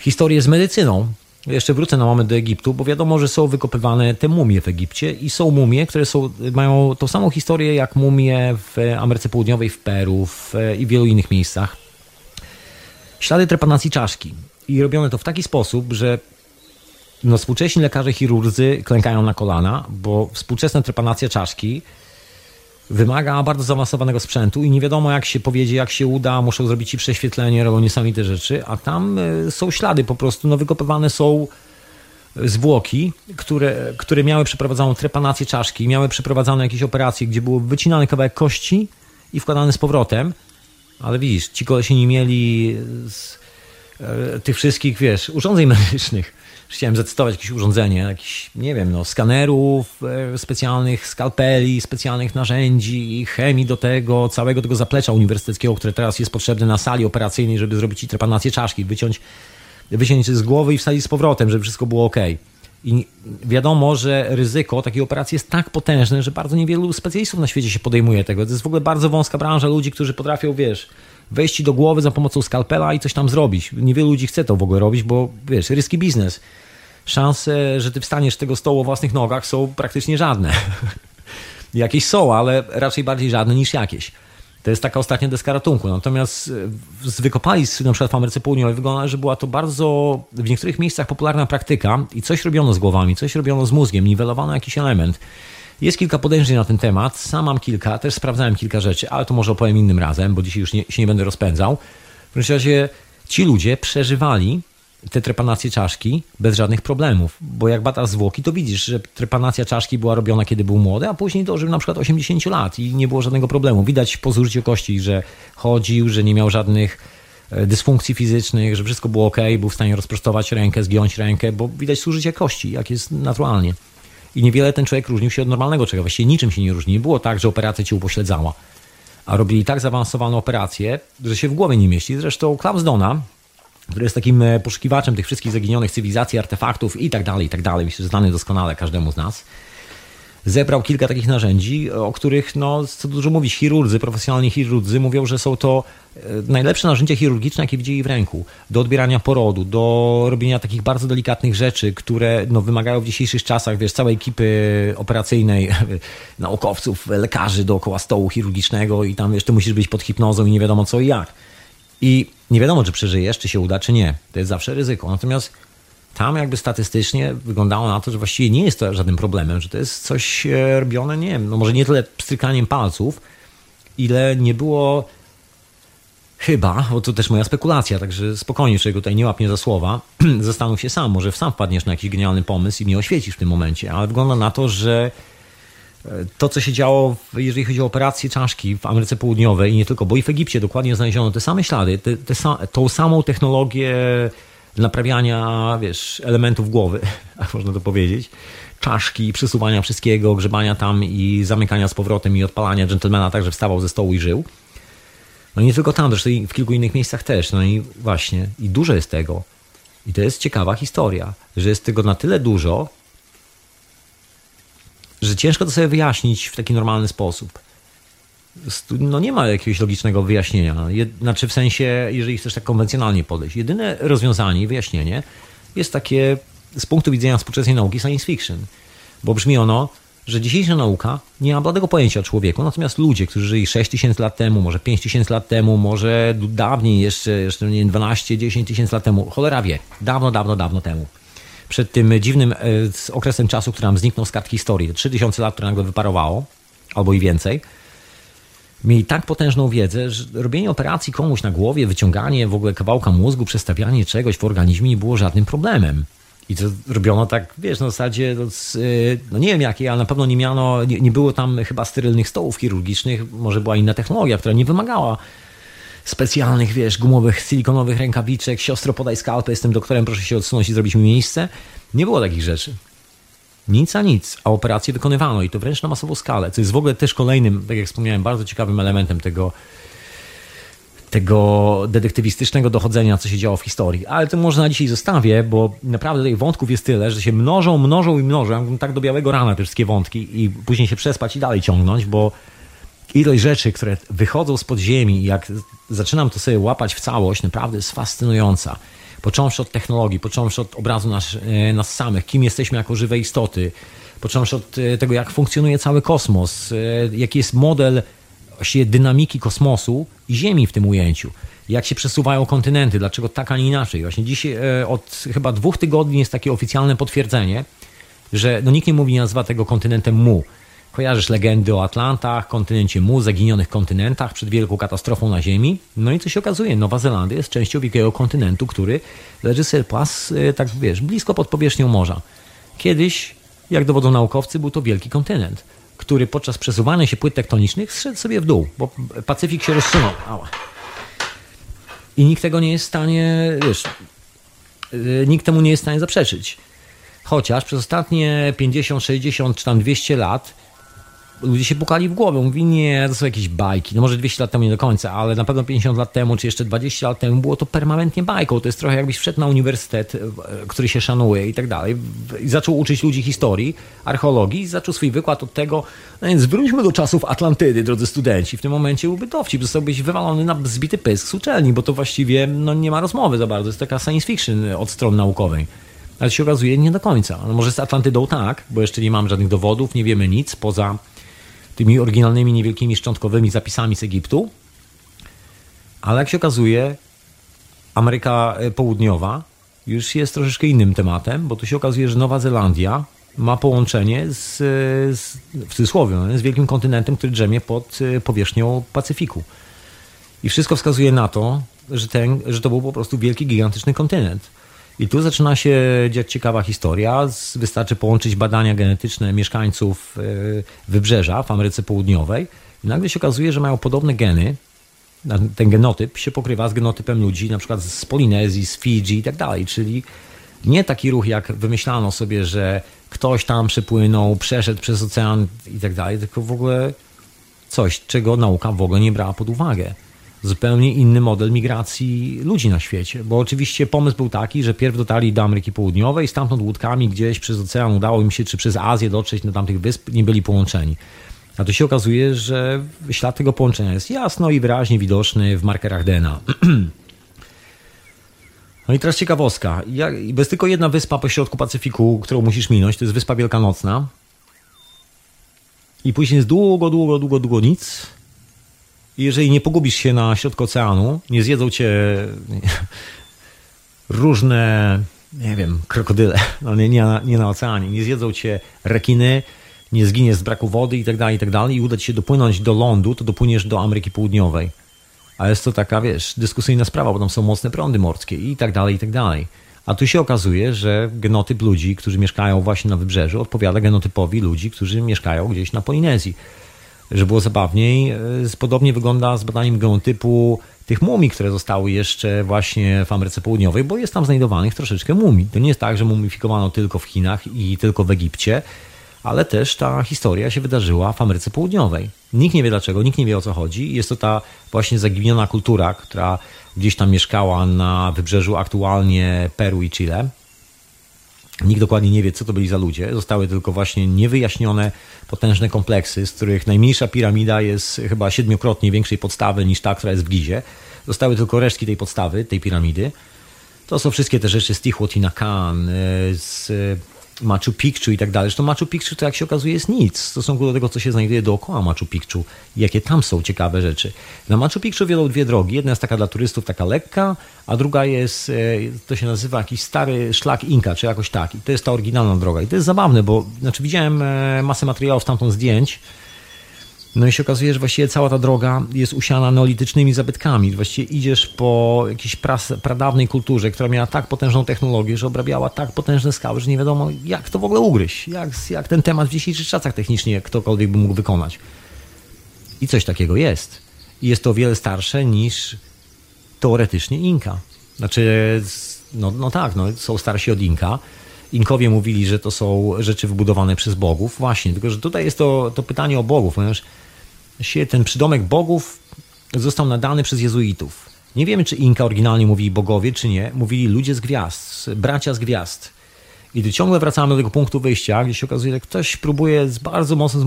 Historię z medycyną. Jeszcze wrócę na moment do Egiptu, bo wiadomo, że są wykopywane te mumie w Egipcie i są mumie, które są, mają tą samą historię jak mumie w Ameryce Południowej, w Peru w, i w wielu innych miejscach. Ślady trepanacji czaszki. I robione to w taki sposób, że no, współcześni lekarze chirurdzy klękają na kolana, bo współczesna trepanacja czaszki wymaga bardzo zaawansowanego sprzętu i nie wiadomo jak się powiedzie, jak się uda, muszą zrobić ci prześwietlenie, robią niesamowite rzeczy, a tam e, są ślady po prostu, no wykopywane są zwłoki, które, które miały przeprowadzoną trepanację czaszki, miały przeprowadzane jakieś operacje, gdzie był wycinany kawałek kości i wkładany z powrotem, ale widzisz, ci kolesie nie mieli z, e, tych wszystkich, wiesz, urządzeń medycznych chciałem zacytować jakieś urządzenie, jakiś, nie wiem, no, skanerów e, specjalnych, skalpeli, specjalnych narzędzi, chemii do tego, całego tego zaplecza uniwersyteckiego, które teraz jest potrzebne na sali operacyjnej, żeby zrobić trepanację czaszki, wyciąć, wyciąć z głowy i wsadzić z powrotem, żeby wszystko było ok. I wiadomo, że ryzyko takiej operacji jest tak potężne, że bardzo niewielu specjalistów na świecie się podejmuje tego. To jest w ogóle bardzo wąska branża ludzi, którzy potrafią, wiesz, wejść do głowy za pomocą skalpela i coś tam zrobić. Niewielu ludzi chce to w ogóle robić, bo wiesz, ryski biznes. Szanse, że ty wstaniesz z tego stołu o własnych nogach są praktycznie żadne. jakieś są, ale raczej bardziej żadne niż jakieś. To jest taka ostatnia deska ratunku. Natomiast e, z wykopalisk, na przykład w Ameryce Południowej, wygląda, że była to bardzo w niektórych miejscach popularna praktyka i coś robiono z głowami, coś robiono z mózgiem, niwelowano jakiś element. Jest kilka podejrzeń na ten temat, sam mam kilka, też sprawdzałem kilka rzeczy, ale to może opowiem innym razem, bo dzisiaj już nie, się nie będę rozpędzał. W każdym razie ci ludzie przeżywali te trepanacje czaszki bez żadnych problemów, bo jak badasz zwłoki, to widzisz, że trepanacja czaszki była robiona, kiedy był młody, a później dożył na przykład 80 lat i nie było żadnego problemu. Widać po zużyciu kości, że chodził, że nie miał żadnych e, dysfunkcji fizycznych, że wszystko było ok, był w stanie rozprostować rękę, zgiąć rękę, bo widać zużycie kości, jak jest naturalnie. I niewiele ten człowiek różnił się od normalnego człowieka. Właściwie niczym się nie różni. Nie było tak, że operacja cię upośledzała. A robili tak zaawansowaną operację, że się w głowie nie mieści. Zresztą Klaus Dona, który jest takim e, poszukiwaczem tych wszystkich zaginionych cywilizacji, artefaktów i tak dalej, i tak dalej. Myślę, że znany doskonale każdemu z nas zebrał kilka takich narzędzi, o których, no, co dużo mówić, chirurdzy, profesjonalni chirurdzy mówią, że są to e, najlepsze narzędzia chirurgiczne, jakie widzieli w ręku. Do odbierania porodu, do robienia takich bardzo delikatnych rzeczy, które no, wymagają w dzisiejszych czasach, wiesz, całej ekipy operacyjnej, naukowców, lekarzy dookoła stołu chirurgicznego i tam jeszcze musisz być pod hipnozą i nie wiadomo co i jak. I nie wiadomo, czy przeżyjesz, czy się uda, czy nie. To jest zawsze ryzyko. Natomiast tam jakby statystycznie wyglądało na to, że właściwie nie jest to żadnym problemem, że to jest coś e, robione, nie wiem, no może nie tyle pstrykaniem palców, ile nie było chyba, bo to też moja spekulacja, także spokojnie, czego tutaj nie łapnie za słowa, zastanów się sam, może sam wpadniesz na jakiś genialny pomysł i mnie oświecisz w tym momencie, ale wygląda na to, że to, co się działo, jeżeli chodzi o operacje czaszki w Ameryce Południowej i nie tylko, bo i w Egipcie dokładnie znaleziono te same ślady, te, te, tą samą technologię naprawiania, wiesz, elementów głowy, jak można to powiedzieć, czaszki, przesuwania wszystkiego, grzebania tam i zamykania z powrotem i odpalania dżentelmena tak, że wstawał ze stołu i żył. No i nie tylko tam, zresztą w kilku innych miejscach też. No i właśnie, i dużo jest tego. I to jest ciekawa historia, że jest tego na tyle dużo, że ciężko to sobie wyjaśnić w taki normalny sposób no nie ma jakiegoś logicznego wyjaśnienia. Znaczy w sensie, jeżeli chcesz tak konwencjonalnie podejść. Jedyne rozwiązanie, wyjaśnienie jest takie z punktu widzenia współczesnej nauki science fiction. Bo brzmi ono, że dzisiejsza nauka nie ma bladego pojęcia o człowieku, natomiast ludzie, którzy żyli 6 tysięcy lat temu, może 5 tysięcy lat temu, może dawniej jeszcze, jeszcze nie wiem, 12, 10 tysięcy lat temu, cholera wie, dawno, dawno, dawno temu. Przed tym dziwnym e, okresem czasu, który nam zniknął z kart historii, 3000 lat, które nagle wyparowało, albo i więcej, mieli tak potężną wiedzę, że robienie operacji komuś na głowie, wyciąganie w ogóle kawałka mózgu, przestawianie czegoś w organizmie nie było żadnym problemem. I to robiono tak, wiesz, na zasadzie, no, y, no nie wiem jakiej, ale na pewno nie miano, nie, nie, było tam chyba sterylnych stołów chirurgicznych, może była inna technologia, która nie wymagała specjalnych, wiesz, gumowych, silikonowych rękawiczek, siostro podaj skalpę, jestem doktorem, proszę się odsunąć i zrobić mi miejsce. Nie było takich rzeczy. Nic a nic, a operacje wykonywano i to wręcz na masową skalę, co jest w ogóle też kolejnym, tak jak wspomniałem, bardzo ciekawym elementem tego, tego detektywistycznego dochodzenia, co się działo w historii. Ale to może na dzisiaj zostawię, bo naprawdę tych wątków jest tyle, że się mnożą, mnożą i mnożą. Tak do białego rana te wszystkie wątki i później się przespać i dalej ciągnąć, bo ilość rzeczy, które wychodzą z podziemi, jak zaczynam to sobie łapać w całość, naprawdę jest fascynująca. Począwszy od technologii, począwszy od obrazu nas, e, nas samych, kim jesteśmy jako żywe istoty, począwszy od e, tego, jak funkcjonuje cały kosmos, e, jaki jest model właściwie dynamiki kosmosu i Ziemi w tym ujęciu. Jak się przesuwają kontynenty, dlaczego tak, a nie inaczej. Właśnie dzisiaj od chyba dwóch tygodni jest takie oficjalne potwierdzenie, że no nikt nie mówi, nie nazywa tego kontynentem Mu. Kojarzysz legendy o Atlantach, kontynencie Mu, zaginionych kontynentach przed wielką katastrofą na Ziemi. No i co się okazuje? Nowa Zelandia jest częścią wielkiego kontynentu, który leży pas, e, tak wiesz, blisko pod powierzchnią morza. Kiedyś, jak dowodzą naukowcy, był to wielki kontynent, który podczas przesuwania się płyt tektonicznych zszedł sobie w dół, bo Pacyfik się rozsunął. Ała. I nikt tego nie jest w stanie, wiesz, e, nikt temu nie jest w stanie zaprzeczyć. Chociaż przez ostatnie 50, 60 czy tam 200 lat ludzie się pukali w głowę. Mówi, nie, to są jakieś bajki. No może 200 lat temu nie do końca, ale na pewno 50 lat temu, czy jeszcze 20 lat temu było to permanentnie bajką. To jest trochę jakbyś wszedł na uniwersytet, e, który się szanuje i tak dalej. I zaczął uczyć ludzi historii, archeologii, zaczął swój wykład od tego, no więc wróćmy do czasów Atlantydy, drodzy studenci. W tym momencie byłby dowcip, zostałbyś wywalony na zbity pysk z uczelni, bo to właściwie no, nie ma rozmowy za bardzo. Jest taka science fiction od strony naukowej. Ale się okazuje nie do końca. No może z Atlantydą tak, bo jeszcze nie mamy żadnych dowodów, nie wiemy nic poza tymi oryginalnymi, niewielkimi, szczątkowymi zapisami z Egiptu. Ale jak się okazuje, Ameryka e, Południowa już jest troszeczkę innym tematem, bo tu się okazuje, że Nowa Zelandia ma połączenie z, z w cudzysłowie, no, z wielkim kontynentem, który drzemie pod e, powierzchnią Pacyfiku. I wszystko wskazuje na to, że, ten, że to był po prostu wielki, gigantyczny kontynent. I tu zaczyna się dziać ciekawa historia. Wystarczy połączyć badania genetyczne mieszkańców e, wybrzeża w Ameryce Południowej. I nagle się okazuje, że mają podobne geny. Ten genotyp się pokrywa z genotypem ludzi, na przykład z Polinezji, z Fidżi i tak dalej. Czyli nie taki ruch, jak wymyślano sobie, że ktoś tam przepłynął, przeszedł przez ocean i tak dalej, tylko w ogóle coś, czego nauka w ogóle nie brała pod uwagę zupełnie inny model migracji ludzi na świecie. Bo oczywiście pomysł był taki, że pierw dotarli do Ameryki Południowej, stamtąd łódkami gdzieś przez ocean udało im się, czy przez Azję dotrzeć do tamtych wysp, nie byli połączeni. A tu się okazuje, że ślad tego połączenia jest jasno i wyraźnie widoczny w markerach DNA. No i teraz ciekawostka. Bez tylko jedna wyspa po środku Pacyfiku, którą musisz minąć, to jest Wyspa Wielkanocna. I później jest długo, długo, długo, długo nic jeżeli nie pogubisz się na środku oceanu, nie zjedzą cię różne, nie wiem, krokodyle, no nie, nie, na, nie na oceanie, nie zjedzą cię rekiny, nie zginiesz z braku wody i tak dalej, i tak dalej i uda ci się dopłynąć do lądu, to dopłyniesz do Ameryki Południowej. A jest to taka, wiesz, dyskusyjna sprawa, bo tam są mocne prądy morskie i tak dalej, i tak dalej. A tu się okazuje, że genotyp ludzi, którzy mieszkają właśnie na wybrzeżu, odpowiada genotypowi ludzi, którzy mieszkają gdzieś na Polinezji że było zabawniej. E, podobnie wygląda z badaniem genotypu tych mumii, które zostały jeszcze właśnie w Ameryce Południowej, bo jest tam znajdowanych troszeczkę mumii. To nie jest tak, że mumifikowano tylko w Chinach i tylko w Egipcie, ale też ta historia się wydarzyła w Ameryce Południowej. Nikt nie wie dlaczego, nikt nie wie o co chodzi. Jest to ta właśnie zaginiona kultura, która gdzieś tam mieszkała na wybrzeżu aktualnie Peru i Chile. Nikt dokładnie nie wie, co to byli za ludzie. Zostały tylko właśnie niewyjaśnione potężne kompleksy, z których najmniejsza piramida jest chyba siedmiokrotnie większej podstawy niż ta, która jest w Gizie. Zostały tylko resztki tej podstawy, tej piramidy. To są wszystkie te rzeczy z Tihuatinacan, e, z Machu Picchu i tak dalej. Zresztą Machu Picchu to jak się okazuje jest nic w stosunku do tego, co się znajduje dookoła Machu Picchu i jakie tam są ciekawe rzeczy. Na Machu Picchu wiedzą dwie drogi. Jedna jest taka dla turystów, taka lekka, a druga jest, e, to się nazywa jakiś stary szlak Inka, czy jakoś tak. I to jest ta oryginalna droga. I to jest zabawne, bo znaczy widziałem e, masę materiałów stamtąd zdjęć, no i się okazuje, że właściwie cała ta droga jest usiana neolitycznymi zabytkami. Właściwie idziesz po jakiejś pras, pradawnej kulturze, która miała tak potężną technologię, że obrabiała tak potężne skały, że nie wiadomo jak to w ogóle ugryźć. Jak, jak ten temat w dzisiejszych czasach technicznie ktokolwiek by mógł wykonać. I coś takiego jest. I jest to o wiele starsze niż teoretycznie Inka. Znaczy, no, no tak, no, są starsi od Inka. Inkowie mówili, że to są rzeczy wybudowane przez bogów. Właśnie, tylko że tutaj jest to, to pytanie o bogów, ponieważ się ten przydomek bogów został nadany przez jezuitów. Nie wiemy, czy Inka oryginalnie mówili bogowie, czy nie. Mówili ludzie z gwiazd, bracia z gwiazd. I ciągle wracamy do tego punktu wyjścia, gdzie się okazuje, że ktoś próbuje bardzo mocno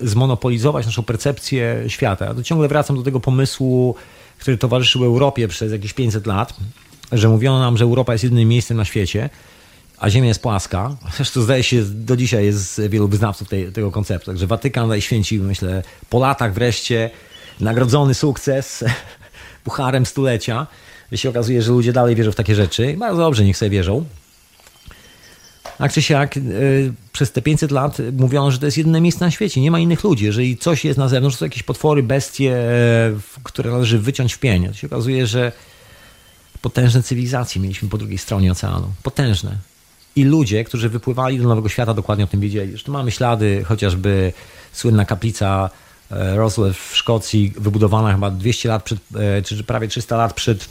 zmonopolizować naszą percepcję świata. Tu ciągle wracam do tego pomysłu, który towarzyszył Europie przez jakieś 500 lat, że mówiono nam, że Europa jest jedynym miejscem na świecie, a Ziemia jest płaska. Zresztą zdaje się, do dzisiaj jest wielu wyznawców tej, tego konceptu. Także Watykan najświęcił, myślę, po latach wreszcie nagrodzony sukces pucharem stulecia. I się okazuje, że ludzie dalej wierzą w takie rzeczy. Bardzo dobrze, niech sobie wierzą. A czy siak, yy, przez te 500 lat mówiono, że to jest jedyne miejsce na świecie, nie ma innych ludzi. Jeżeli coś jest na zewnątrz, to są jakieś potwory, bestie, które należy wyciąć w pień. To się okazuje, że potężne cywilizacje mieliśmy po drugiej stronie oceanu. Potężne. I ludzie, którzy wypływali do Nowego Świata, dokładnie o tym wiedzieli. Zresztą mamy ślady, chociażby słynna kaplica e, Roswell w Szkocji, wybudowana chyba 200 lat przed, e, czy prawie 300 lat przed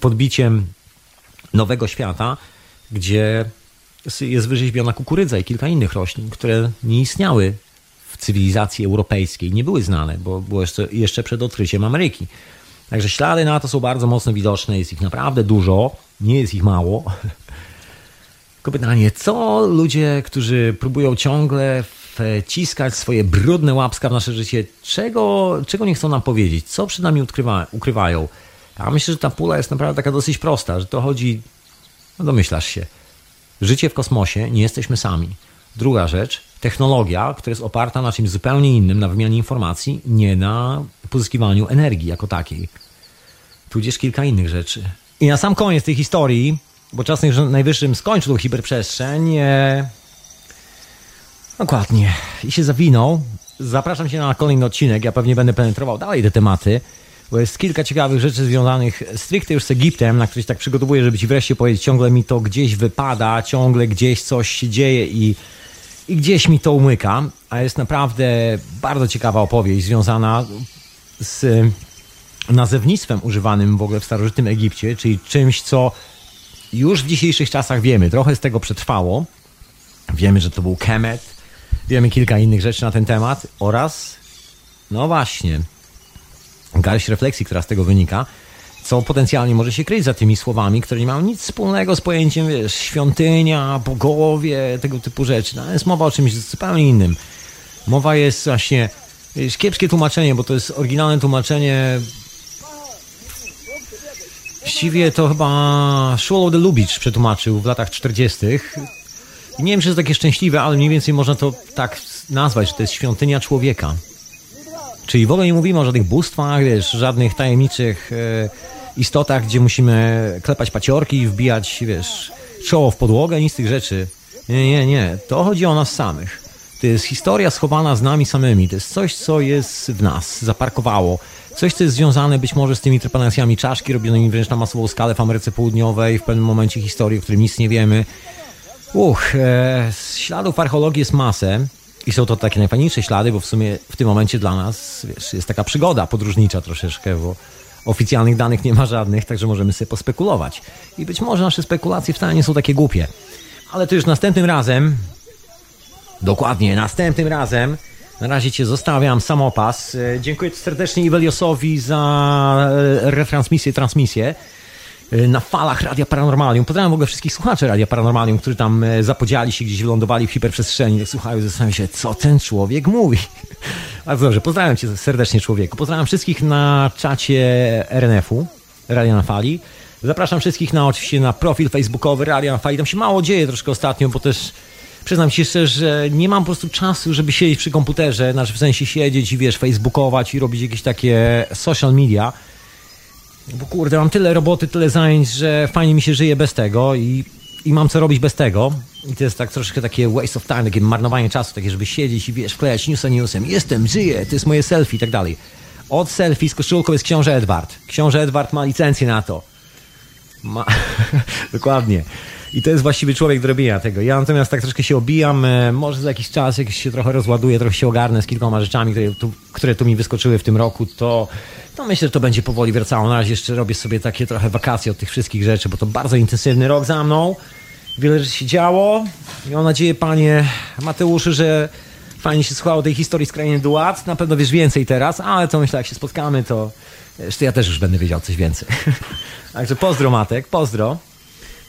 podbiciem Nowego Świata, gdzie jest wyrzeźbiona kukurydza i kilka innych roślin, które nie istniały w cywilizacji europejskiej, nie były znane, bo było jeszcze, jeszcze przed odkryciem Ameryki. Także ślady na to są bardzo mocno widoczne, jest ich naprawdę dużo, nie jest ich mało. Pytanie, co ludzie, którzy próbują ciągle wciskać swoje brudne łapska w nasze życie, czego, czego nie chcą nam powiedzieć, co przed nami ukrywa, ukrywają? Ja myślę, że ta pula jest naprawdę taka dosyć prosta, że to chodzi, no domyślasz się, życie w kosmosie, nie jesteśmy sami. Druga rzecz, technologia, która jest oparta na czymś zupełnie innym, na wymianie informacji, nie na pozyskiwaniu energii jako takiej. Tudzież kilka innych rzeczy. I na sam koniec tej historii, bo czas najwyższym skończył hiperprzestrzeń, e... dokładnie, i się zawinął. Zapraszam się na kolejny odcinek, ja pewnie będę penetrował dalej te tematy, bo jest kilka ciekawych rzeczy związanych stricte już z Egiptem, na które się tak przygotowuję, żeby ci wreszcie powiedzieć, ciągle mi to gdzieś wypada, ciągle gdzieś coś się dzieje i i gdzieś mi to umyka, a jest naprawdę bardzo ciekawa opowieść związana z nazewnictwem używanym w ogóle w starożytnym Egipcie, czyli czymś, co już w dzisiejszych czasach wiemy. Trochę z tego przetrwało. Wiemy, że to był Kemet. Wiemy kilka innych rzeczy na ten temat oraz, no właśnie, garść refleksji, która z tego wynika co potencjalnie może się kryć za tymi słowami, które nie mają nic wspólnego z pojęciem, wiesz, świątynia, bogowie, tego typu rzeczy. No, jest mowa o czymś zupełnie innym. Mowa jest właśnie, wiesz, kiepskie tłumaczenie, bo to jest oryginalne tłumaczenie Właściwie to chyba Szolo de Lubicz przetłumaczył w latach 40. I nie wiem, czy jest takie szczęśliwe, ale mniej więcej można to tak nazwać, że to jest świątynia człowieka. Czyli w ogóle nie mówimy o żadnych bóstwach, wiesz, żadnych tajemniczych e, istotach, gdzie musimy klepać paciorki i wbijać, wiesz, czoło w podłogę, nic z tych rzeczy. Nie, nie, nie. To chodzi o nas samych. To jest historia schowana z nami samymi. To jest coś, co jest w nas, zaparkowało. Coś, co jest związane być może z tymi trepanacjami czaszki robionymi wręcz na masową skalę w Ameryce Południowej, w pewnym momencie historii, o którym nic nie wiemy. Uch, e, śladów archeologii jest masę. I są to takie najfajniejsze ślady, bo w sumie w tym momencie dla nas wiesz, jest taka przygoda podróżnicza troszeczkę, bo oficjalnych danych nie ma żadnych, także możemy sobie pospekulować. I być może nasze spekulacje wcale nie są takie głupie. Ale to już następnym razem, dokładnie, następnym razem, na razie Cię zostawiam, samopas. E, dziękuję serdecznie Iweliosowi za e, retransmisję, transmisję. Y, na falach Radia Paranormalium. Pozdrawiam w ogóle wszystkich słuchaczy Radia Paranormalium, którzy tam e, zapodziali się, gdzieś wylądowali w hiperprzestrzeni, słuchają, zastanawiają się, co ten człowiek mówi. Bardzo dobrze, pozdrawiam cię serdecznie człowieku. Pozdrawiam wszystkich na czacie RNF-u, Radia na Fali. Zapraszam wszystkich na oczywiście na profil facebookowy Radia na Fali. Tam się mało dzieje troszkę ostatnio, bo też przyznam się szczerze, że nie mam po prostu czasu, żeby siedzieć przy komputerze, znaczy w sensie siedzieć i wiesz, facebookować i robić jakieś takie social media bo kurde, mam tyle roboty, tyle zajęć, że fajnie mi się żyje bez tego i, i mam co robić bez tego. I to jest tak troszkę takie waste of time, takie marnowanie czasu, takie, żeby siedzieć i wiesz, wklejać newsa newsem. Jestem, żyję, to jest moje selfie i tak dalej. Od selfie z koszulką jest książę Edward. Książę Edward ma licencję na to. Ma... Dokładnie. I to jest właściwy człowiek do tego. Ja natomiast tak troszkę się obijam, e, może za jakiś czas, jak się trochę rozładuję, trochę się ogarnę z kilkoma rzeczami, które tu, które tu mi wyskoczyły w tym roku, to, to myślę, że to będzie powoli wracało. Na razie jeszcze robię sobie takie trochę wakacje od tych wszystkich rzeczy, bo to bardzo intensywny rok za mną. Wiele rzeczy się działo. Mam nadzieję, panie Mateuszu, że fajnie się słuchało tej historii z krainy Duat. Na pewno wiesz więcej teraz, ale to myślę, jak się spotkamy, to jeszcze ja też już będę wiedział coś więcej. Także pozdro Matek, pozdro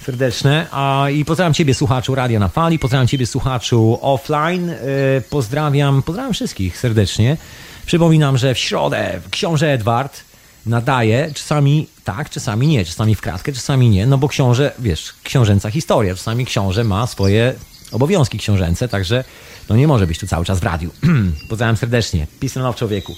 serdeczne. A, I pozdrawiam Ciebie, słuchaczu Radia na Fali, pozdrawiam Ciebie, słuchaczu offline. Yy, pozdrawiam, pozdrawiam wszystkich serdecznie. Przypominam, że w środę książę Edward nadaje, czasami tak, czasami nie, czasami w kratkę, czasami nie, no bo książę, wiesz, książęca historia, czasami książę ma swoje obowiązki książęce, także no nie może być tu cały czas w radiu. pozdrawiam serdecznie. Peace love człowieku.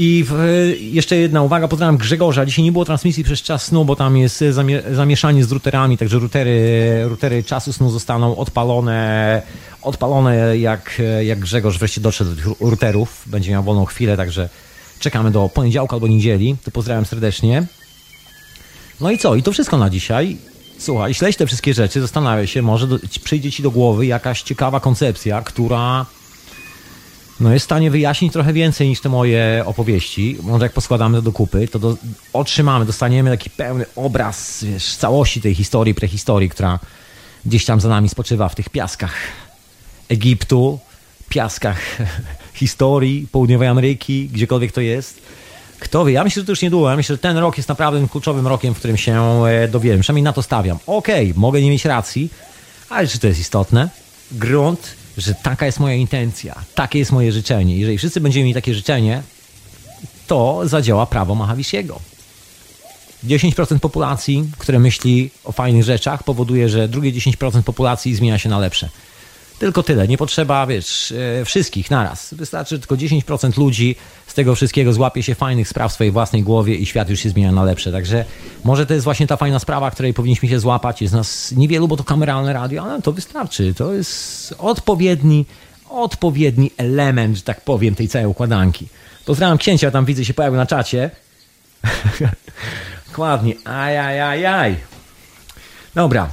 I w, jeszcze jedna uwaga, pozdrawiam Grzegorza. Dzisiaj nie było transmisji przez czas snu, bo tam jest zamie, zamieszanie z routerami, także routery, routery czasu snu zostaną odpalone, odpalone jak, jak Grzegorz wreszcie dotrze do tych routerów. Będzie miał wolną chwilę, także czekamy do poniedziałku albo niedzieli. To pozdrawiam serdecznie. No i co? I to wszystko na dzisiaj. Słuchaj, śledź te wszystkie rzeczy, zastanawiaj się, może do, przyjdzie ci do głowy jakaś ciekawa koncepcja, która no jest w stanie wyjaśnić trochę więcej niż te moje opowieści. Może jak poskładamy to do kupy, to do, otrzymamy, dostaniemy taki pełny obraz wiesz, całości tej historii, prehistorii, która gdzieś tam za nami spoczywa w tych piaskach Egiptu, piaskach historii południowej Ameryki, gdziekolwiek to jest. Kto wie, ja myślę, że to już niedługo. Ja myślę, że ten rok jest naprawdę kluczowym rokiem, w którym się e, dowiem. Przynajmniej na to stawiam. Okej, okay, mogę nie mieć racji, ale czy to jest istotne? Grunt że taka jest moja intencja, takie jest moje życzenie. Jeżeli wszyscy będziemy mieli takie życzenie, to zadziała prawo Mahavisiego. 10% populacji, które myśli o fajnych rzeczach, powoduje, że drugie 10% populacji zmienia się na lepsze. Tylko tyle. Nie potrzeba, wiesz, e, wszystkich naraz. Wystarczy tylko 10% ludzi z tego wszystkiego złapie się fajnych spraw w swojej własnej głowie i świat już się zmienia na lepsze. Także może to jest właśnie ta fajna sprawa, której powinniśmy się złapać. Jest nas niewielu, bo to kameralne radio, ale to wystarczy. To jest odpowiedni, odpowiedni element, że tak powiem, tej całej układanki. Pozdrawiam księcia, tam widzę się pojawił na czacie. Dokładnie. Ajajajaj. Dobra,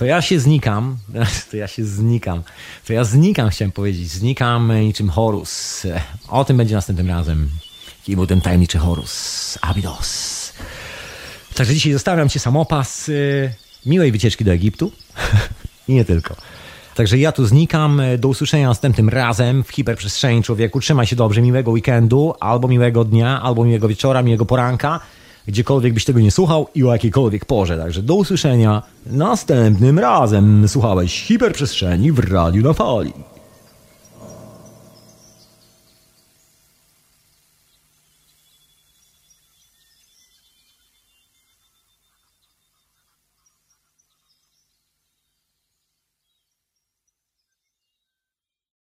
to ja się znikam, to ja się znikam, to ja znikam, chciałem powiedzieć, znikam niczym Horus. O tym będzie następnym razem. Kim był ten tajemniczy Horus? Abydos. Także dzisiaj zostawiam Cię samopas y, miłej wycieczki do Egiptu i nie tylko. Także ja tu znikam. Do usłyszenia następnym razem w hiperprzestrzeni człowieku. Trzymaj się dobrze, miłego weekendu, albo miłego dnia, albo miłego wieczora, miłego poranka gdziekolwiek byś tego nie słuchał i o jakiejkolwiek porze. Także do usłyszenia następnym razem. Słuchałeś hiperprzestrzeni w Radiu na Fali.